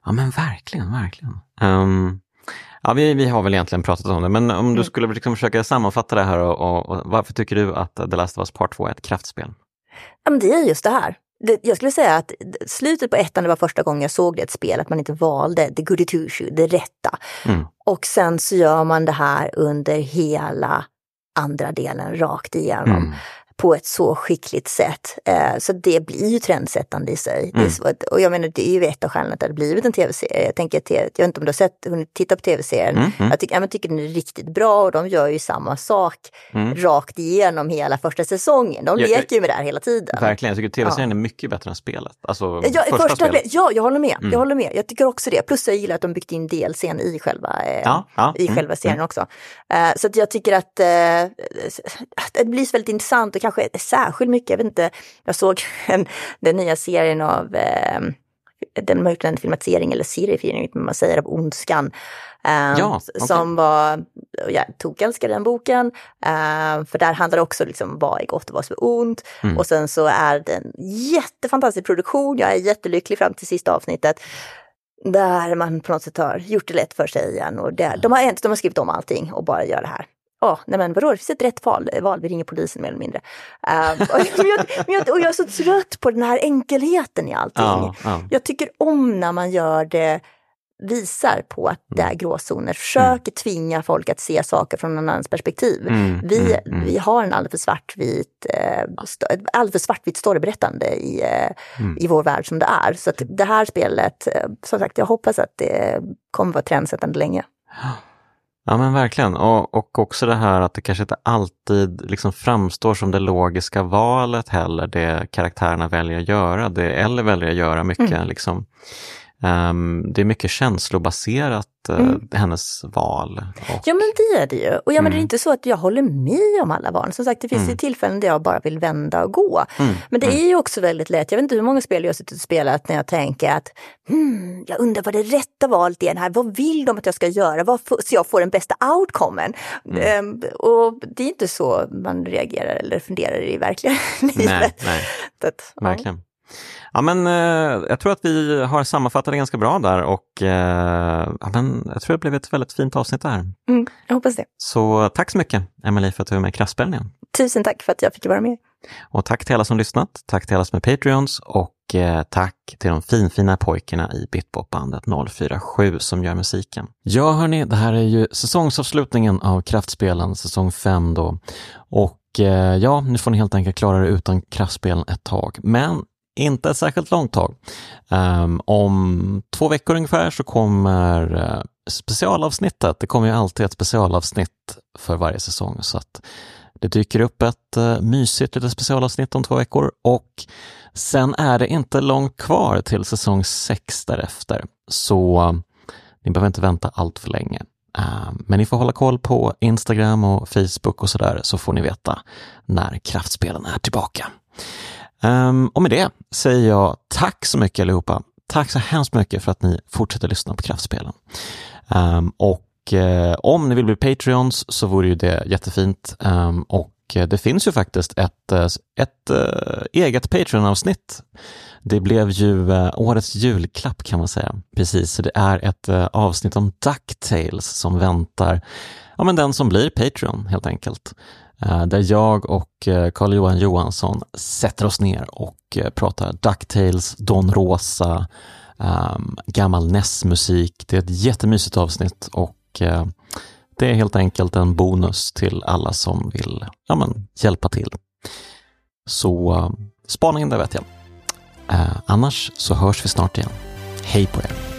S1: Ja men verkligen, verkligen. Ehm, ja, vi, vi har väl egentligen pratat om det, men om du skulle liksom försöka sammanfatta det här och, och, och varför tycker du att The Last of Us Part 2 är ett kraftspel?
S2: Ja, men det är just det här. Det, jag skulle säga att slutet på ettan, det var första gången jag såg det ett spel, att man inte valde the goody two shoe, det rätta.
S1: Mm.
S2: Och sen så gör man det här under hela andra delen rakt igenom
S1: Mm.
S2: På ett så skickligt sätt. Eh, så det blir ju trendsättande i sig.
S1: Mm.
S2: och jag menar, det är ju ett av skälen att det har blivit en tv-serie. Jag tänker jag vet inte om du har sett, hunnit titta på tv-serien.
S1: Mm, mm.
S2: Jag, tycker, ja, men tycker den är riktigt bra och de gör ju samma sak
S1: Mm.
S2: rakt igenom hela första säsongen. De
S1: Ja, jag-
S2: leker ju med det här hela tiden.
S1: Verkligen, jag tycker tv-serien är mycket bättre än spelet. Alltså
S2: Ja,
S1: första,
S2: första
S1: spelet.
S2: ja, jag håller med.
S1: Mm.
S2: Jag håller med. Jag tycker också det. Plus jag gillar att de byggt in delscen i själva, eh,
S1: Ja, ja,
S2: i
S1: mm,
S2: själva serien
S1: mm.
S2: också. Eh, så jag tycker att, att det blir väldigt intressant och kanske särskilt mycket, jag vet inte, jag såg en, den nya serien av eh, den mörkländska filmatisering eller seriefilm, man säger, av Ondskan. Eh,
S1: Ja, okej.
S2: Som var, jag tokälskade den boken, eh, för där handlar det också liksom vad är gott och vad som är ont.
S1: Mm.
S2: Och sen så är det en jättefantastisk produktion, jag är jättelycklig fram till sista avsnittet. Där man på något sätt har gjort det lätt för sig igen. Och det, de, har, de har skrivit om allting och bara gör det här. Ja, nej men vadå, det finns ett rätt val, val vi ringer polisen mer eller mindre. Eh, och, jag, jag, och jag är så trött på den här enkelheten i allting.
S1: Ja, ja.
S2: Jag tycker om när man gör det, visar på att det är gråzoner, försöker tvinga folk att se saker från någon annans perspektiv.
S1: Mm,
S2: Vi,
S1: mm, mm.
S2: vi har en alldeles för svartvit, eh, alldeles för svartvitt storyberättande i, eh,
S1: Mm.
S2: i vår värld som det är. Så att det här spelet, eh, som sagt, jag hoppas att det kommer vara trendsättande länge.
S1: Ja men verkligen, och, och också det här att det kanske inte alltid liksom framstår som det logiska valet heller, det karaktärerna väljer att göra, det eller väljer att göra mycket.
S2: Mm.
S1: Liksom. Ehm, det är mycket känslobaserat, eh,
S2: Mm.
S1: hennes val. Och,
S2: Ja men det är det ju. Och ja, men det är
S1: Mm.
S2: inte så att jag håller med om alla val. Som sagt, det finns
S1: Mm.
S2: ju tillfällen där jag bara vill vända och gå.
S1: Mm,
S2: Men det
S1: mm.
S2: är ju också väldigt lätt. Jag vet inte hur många spel jag har suttit och spelat när jag tänker att hmm, jag undrar vad det rätta valet är här. Vad vill de att jag ska göra? Vad så jag får den bästa outcomen. Ehm, och det är inte så man reagerar eller funderar i verkliga
S1: Nej,
S2: livet.
S1: nej.
S2: Så att, ja.
S1: Verkligen. Ja, men, eh, jag tror att vi har sammanfattat det ganska bra där och eh, ja, men, jag tror det blev ett väldigt fint avsnitt där.
S2: Mm, jag hoppas det.
S1: Så tack så mycket Emelie för att du var med i Kraftspelen igen.
S2: Tusen tack för att jag fick vara med.
S1: Och tack till alla som lyssnat, tack till alla som är Patreons och eh, tack till de finfina pojkarna i Bitbop-bandet 047 som gör musiken. Ja hörni, det här är ju säsongsavslutningen av Kraftspelen, säsong 5 då. Och eh, ja, nu får ni helt enkelt klara er utan Kraftspelen ett tag. Men inte ett särskilt långt tag. Um, om två veckor ungefär så kommer eh, specialavsnittet. Det kommer ju alltid ett specialavsnitt för varje säsong så att det dyker upp ett uh, mysigt litet specialavsnitt om två veckor och sen är det inte långt kvar till säsong 6 därefter. Så uh, ni behöver inte vänta allt för länge. Uh, men ni får hålla koll på Instagram och Facebook och sådär så får ni veta när kraftspelen är tillbaka. Um, och med det säger jag tack så mycket allihopa. Tack så hemskt mycket för att ni fortsätter lyssna på kraftspelen. Um, och eh, om ni vill bli Patreons så vore ju det jättefint. Um, och eh, det finns ju faktiskt ett, eh, ett eh, eget Patreon-avsnitt. Det blev ju årets julklapp kan man säga. Precis, så det är ett avsnitt om DuckTales som väntar ja, men den som blir Patreon helt enkelt. Eh, där jag och eh, Carl-Johan Johansson sätter oss ner och eh, pratar Ducktails, Don Rosa, ehm, gammal NES-musik. Det är ett jättemysigt avsnitt och eh, det är helt enkelt en bonus till alla som vill ja, men, hjälpa till. Så spana in det vet jag. Annars så hörs vi snart igen. Hej på er!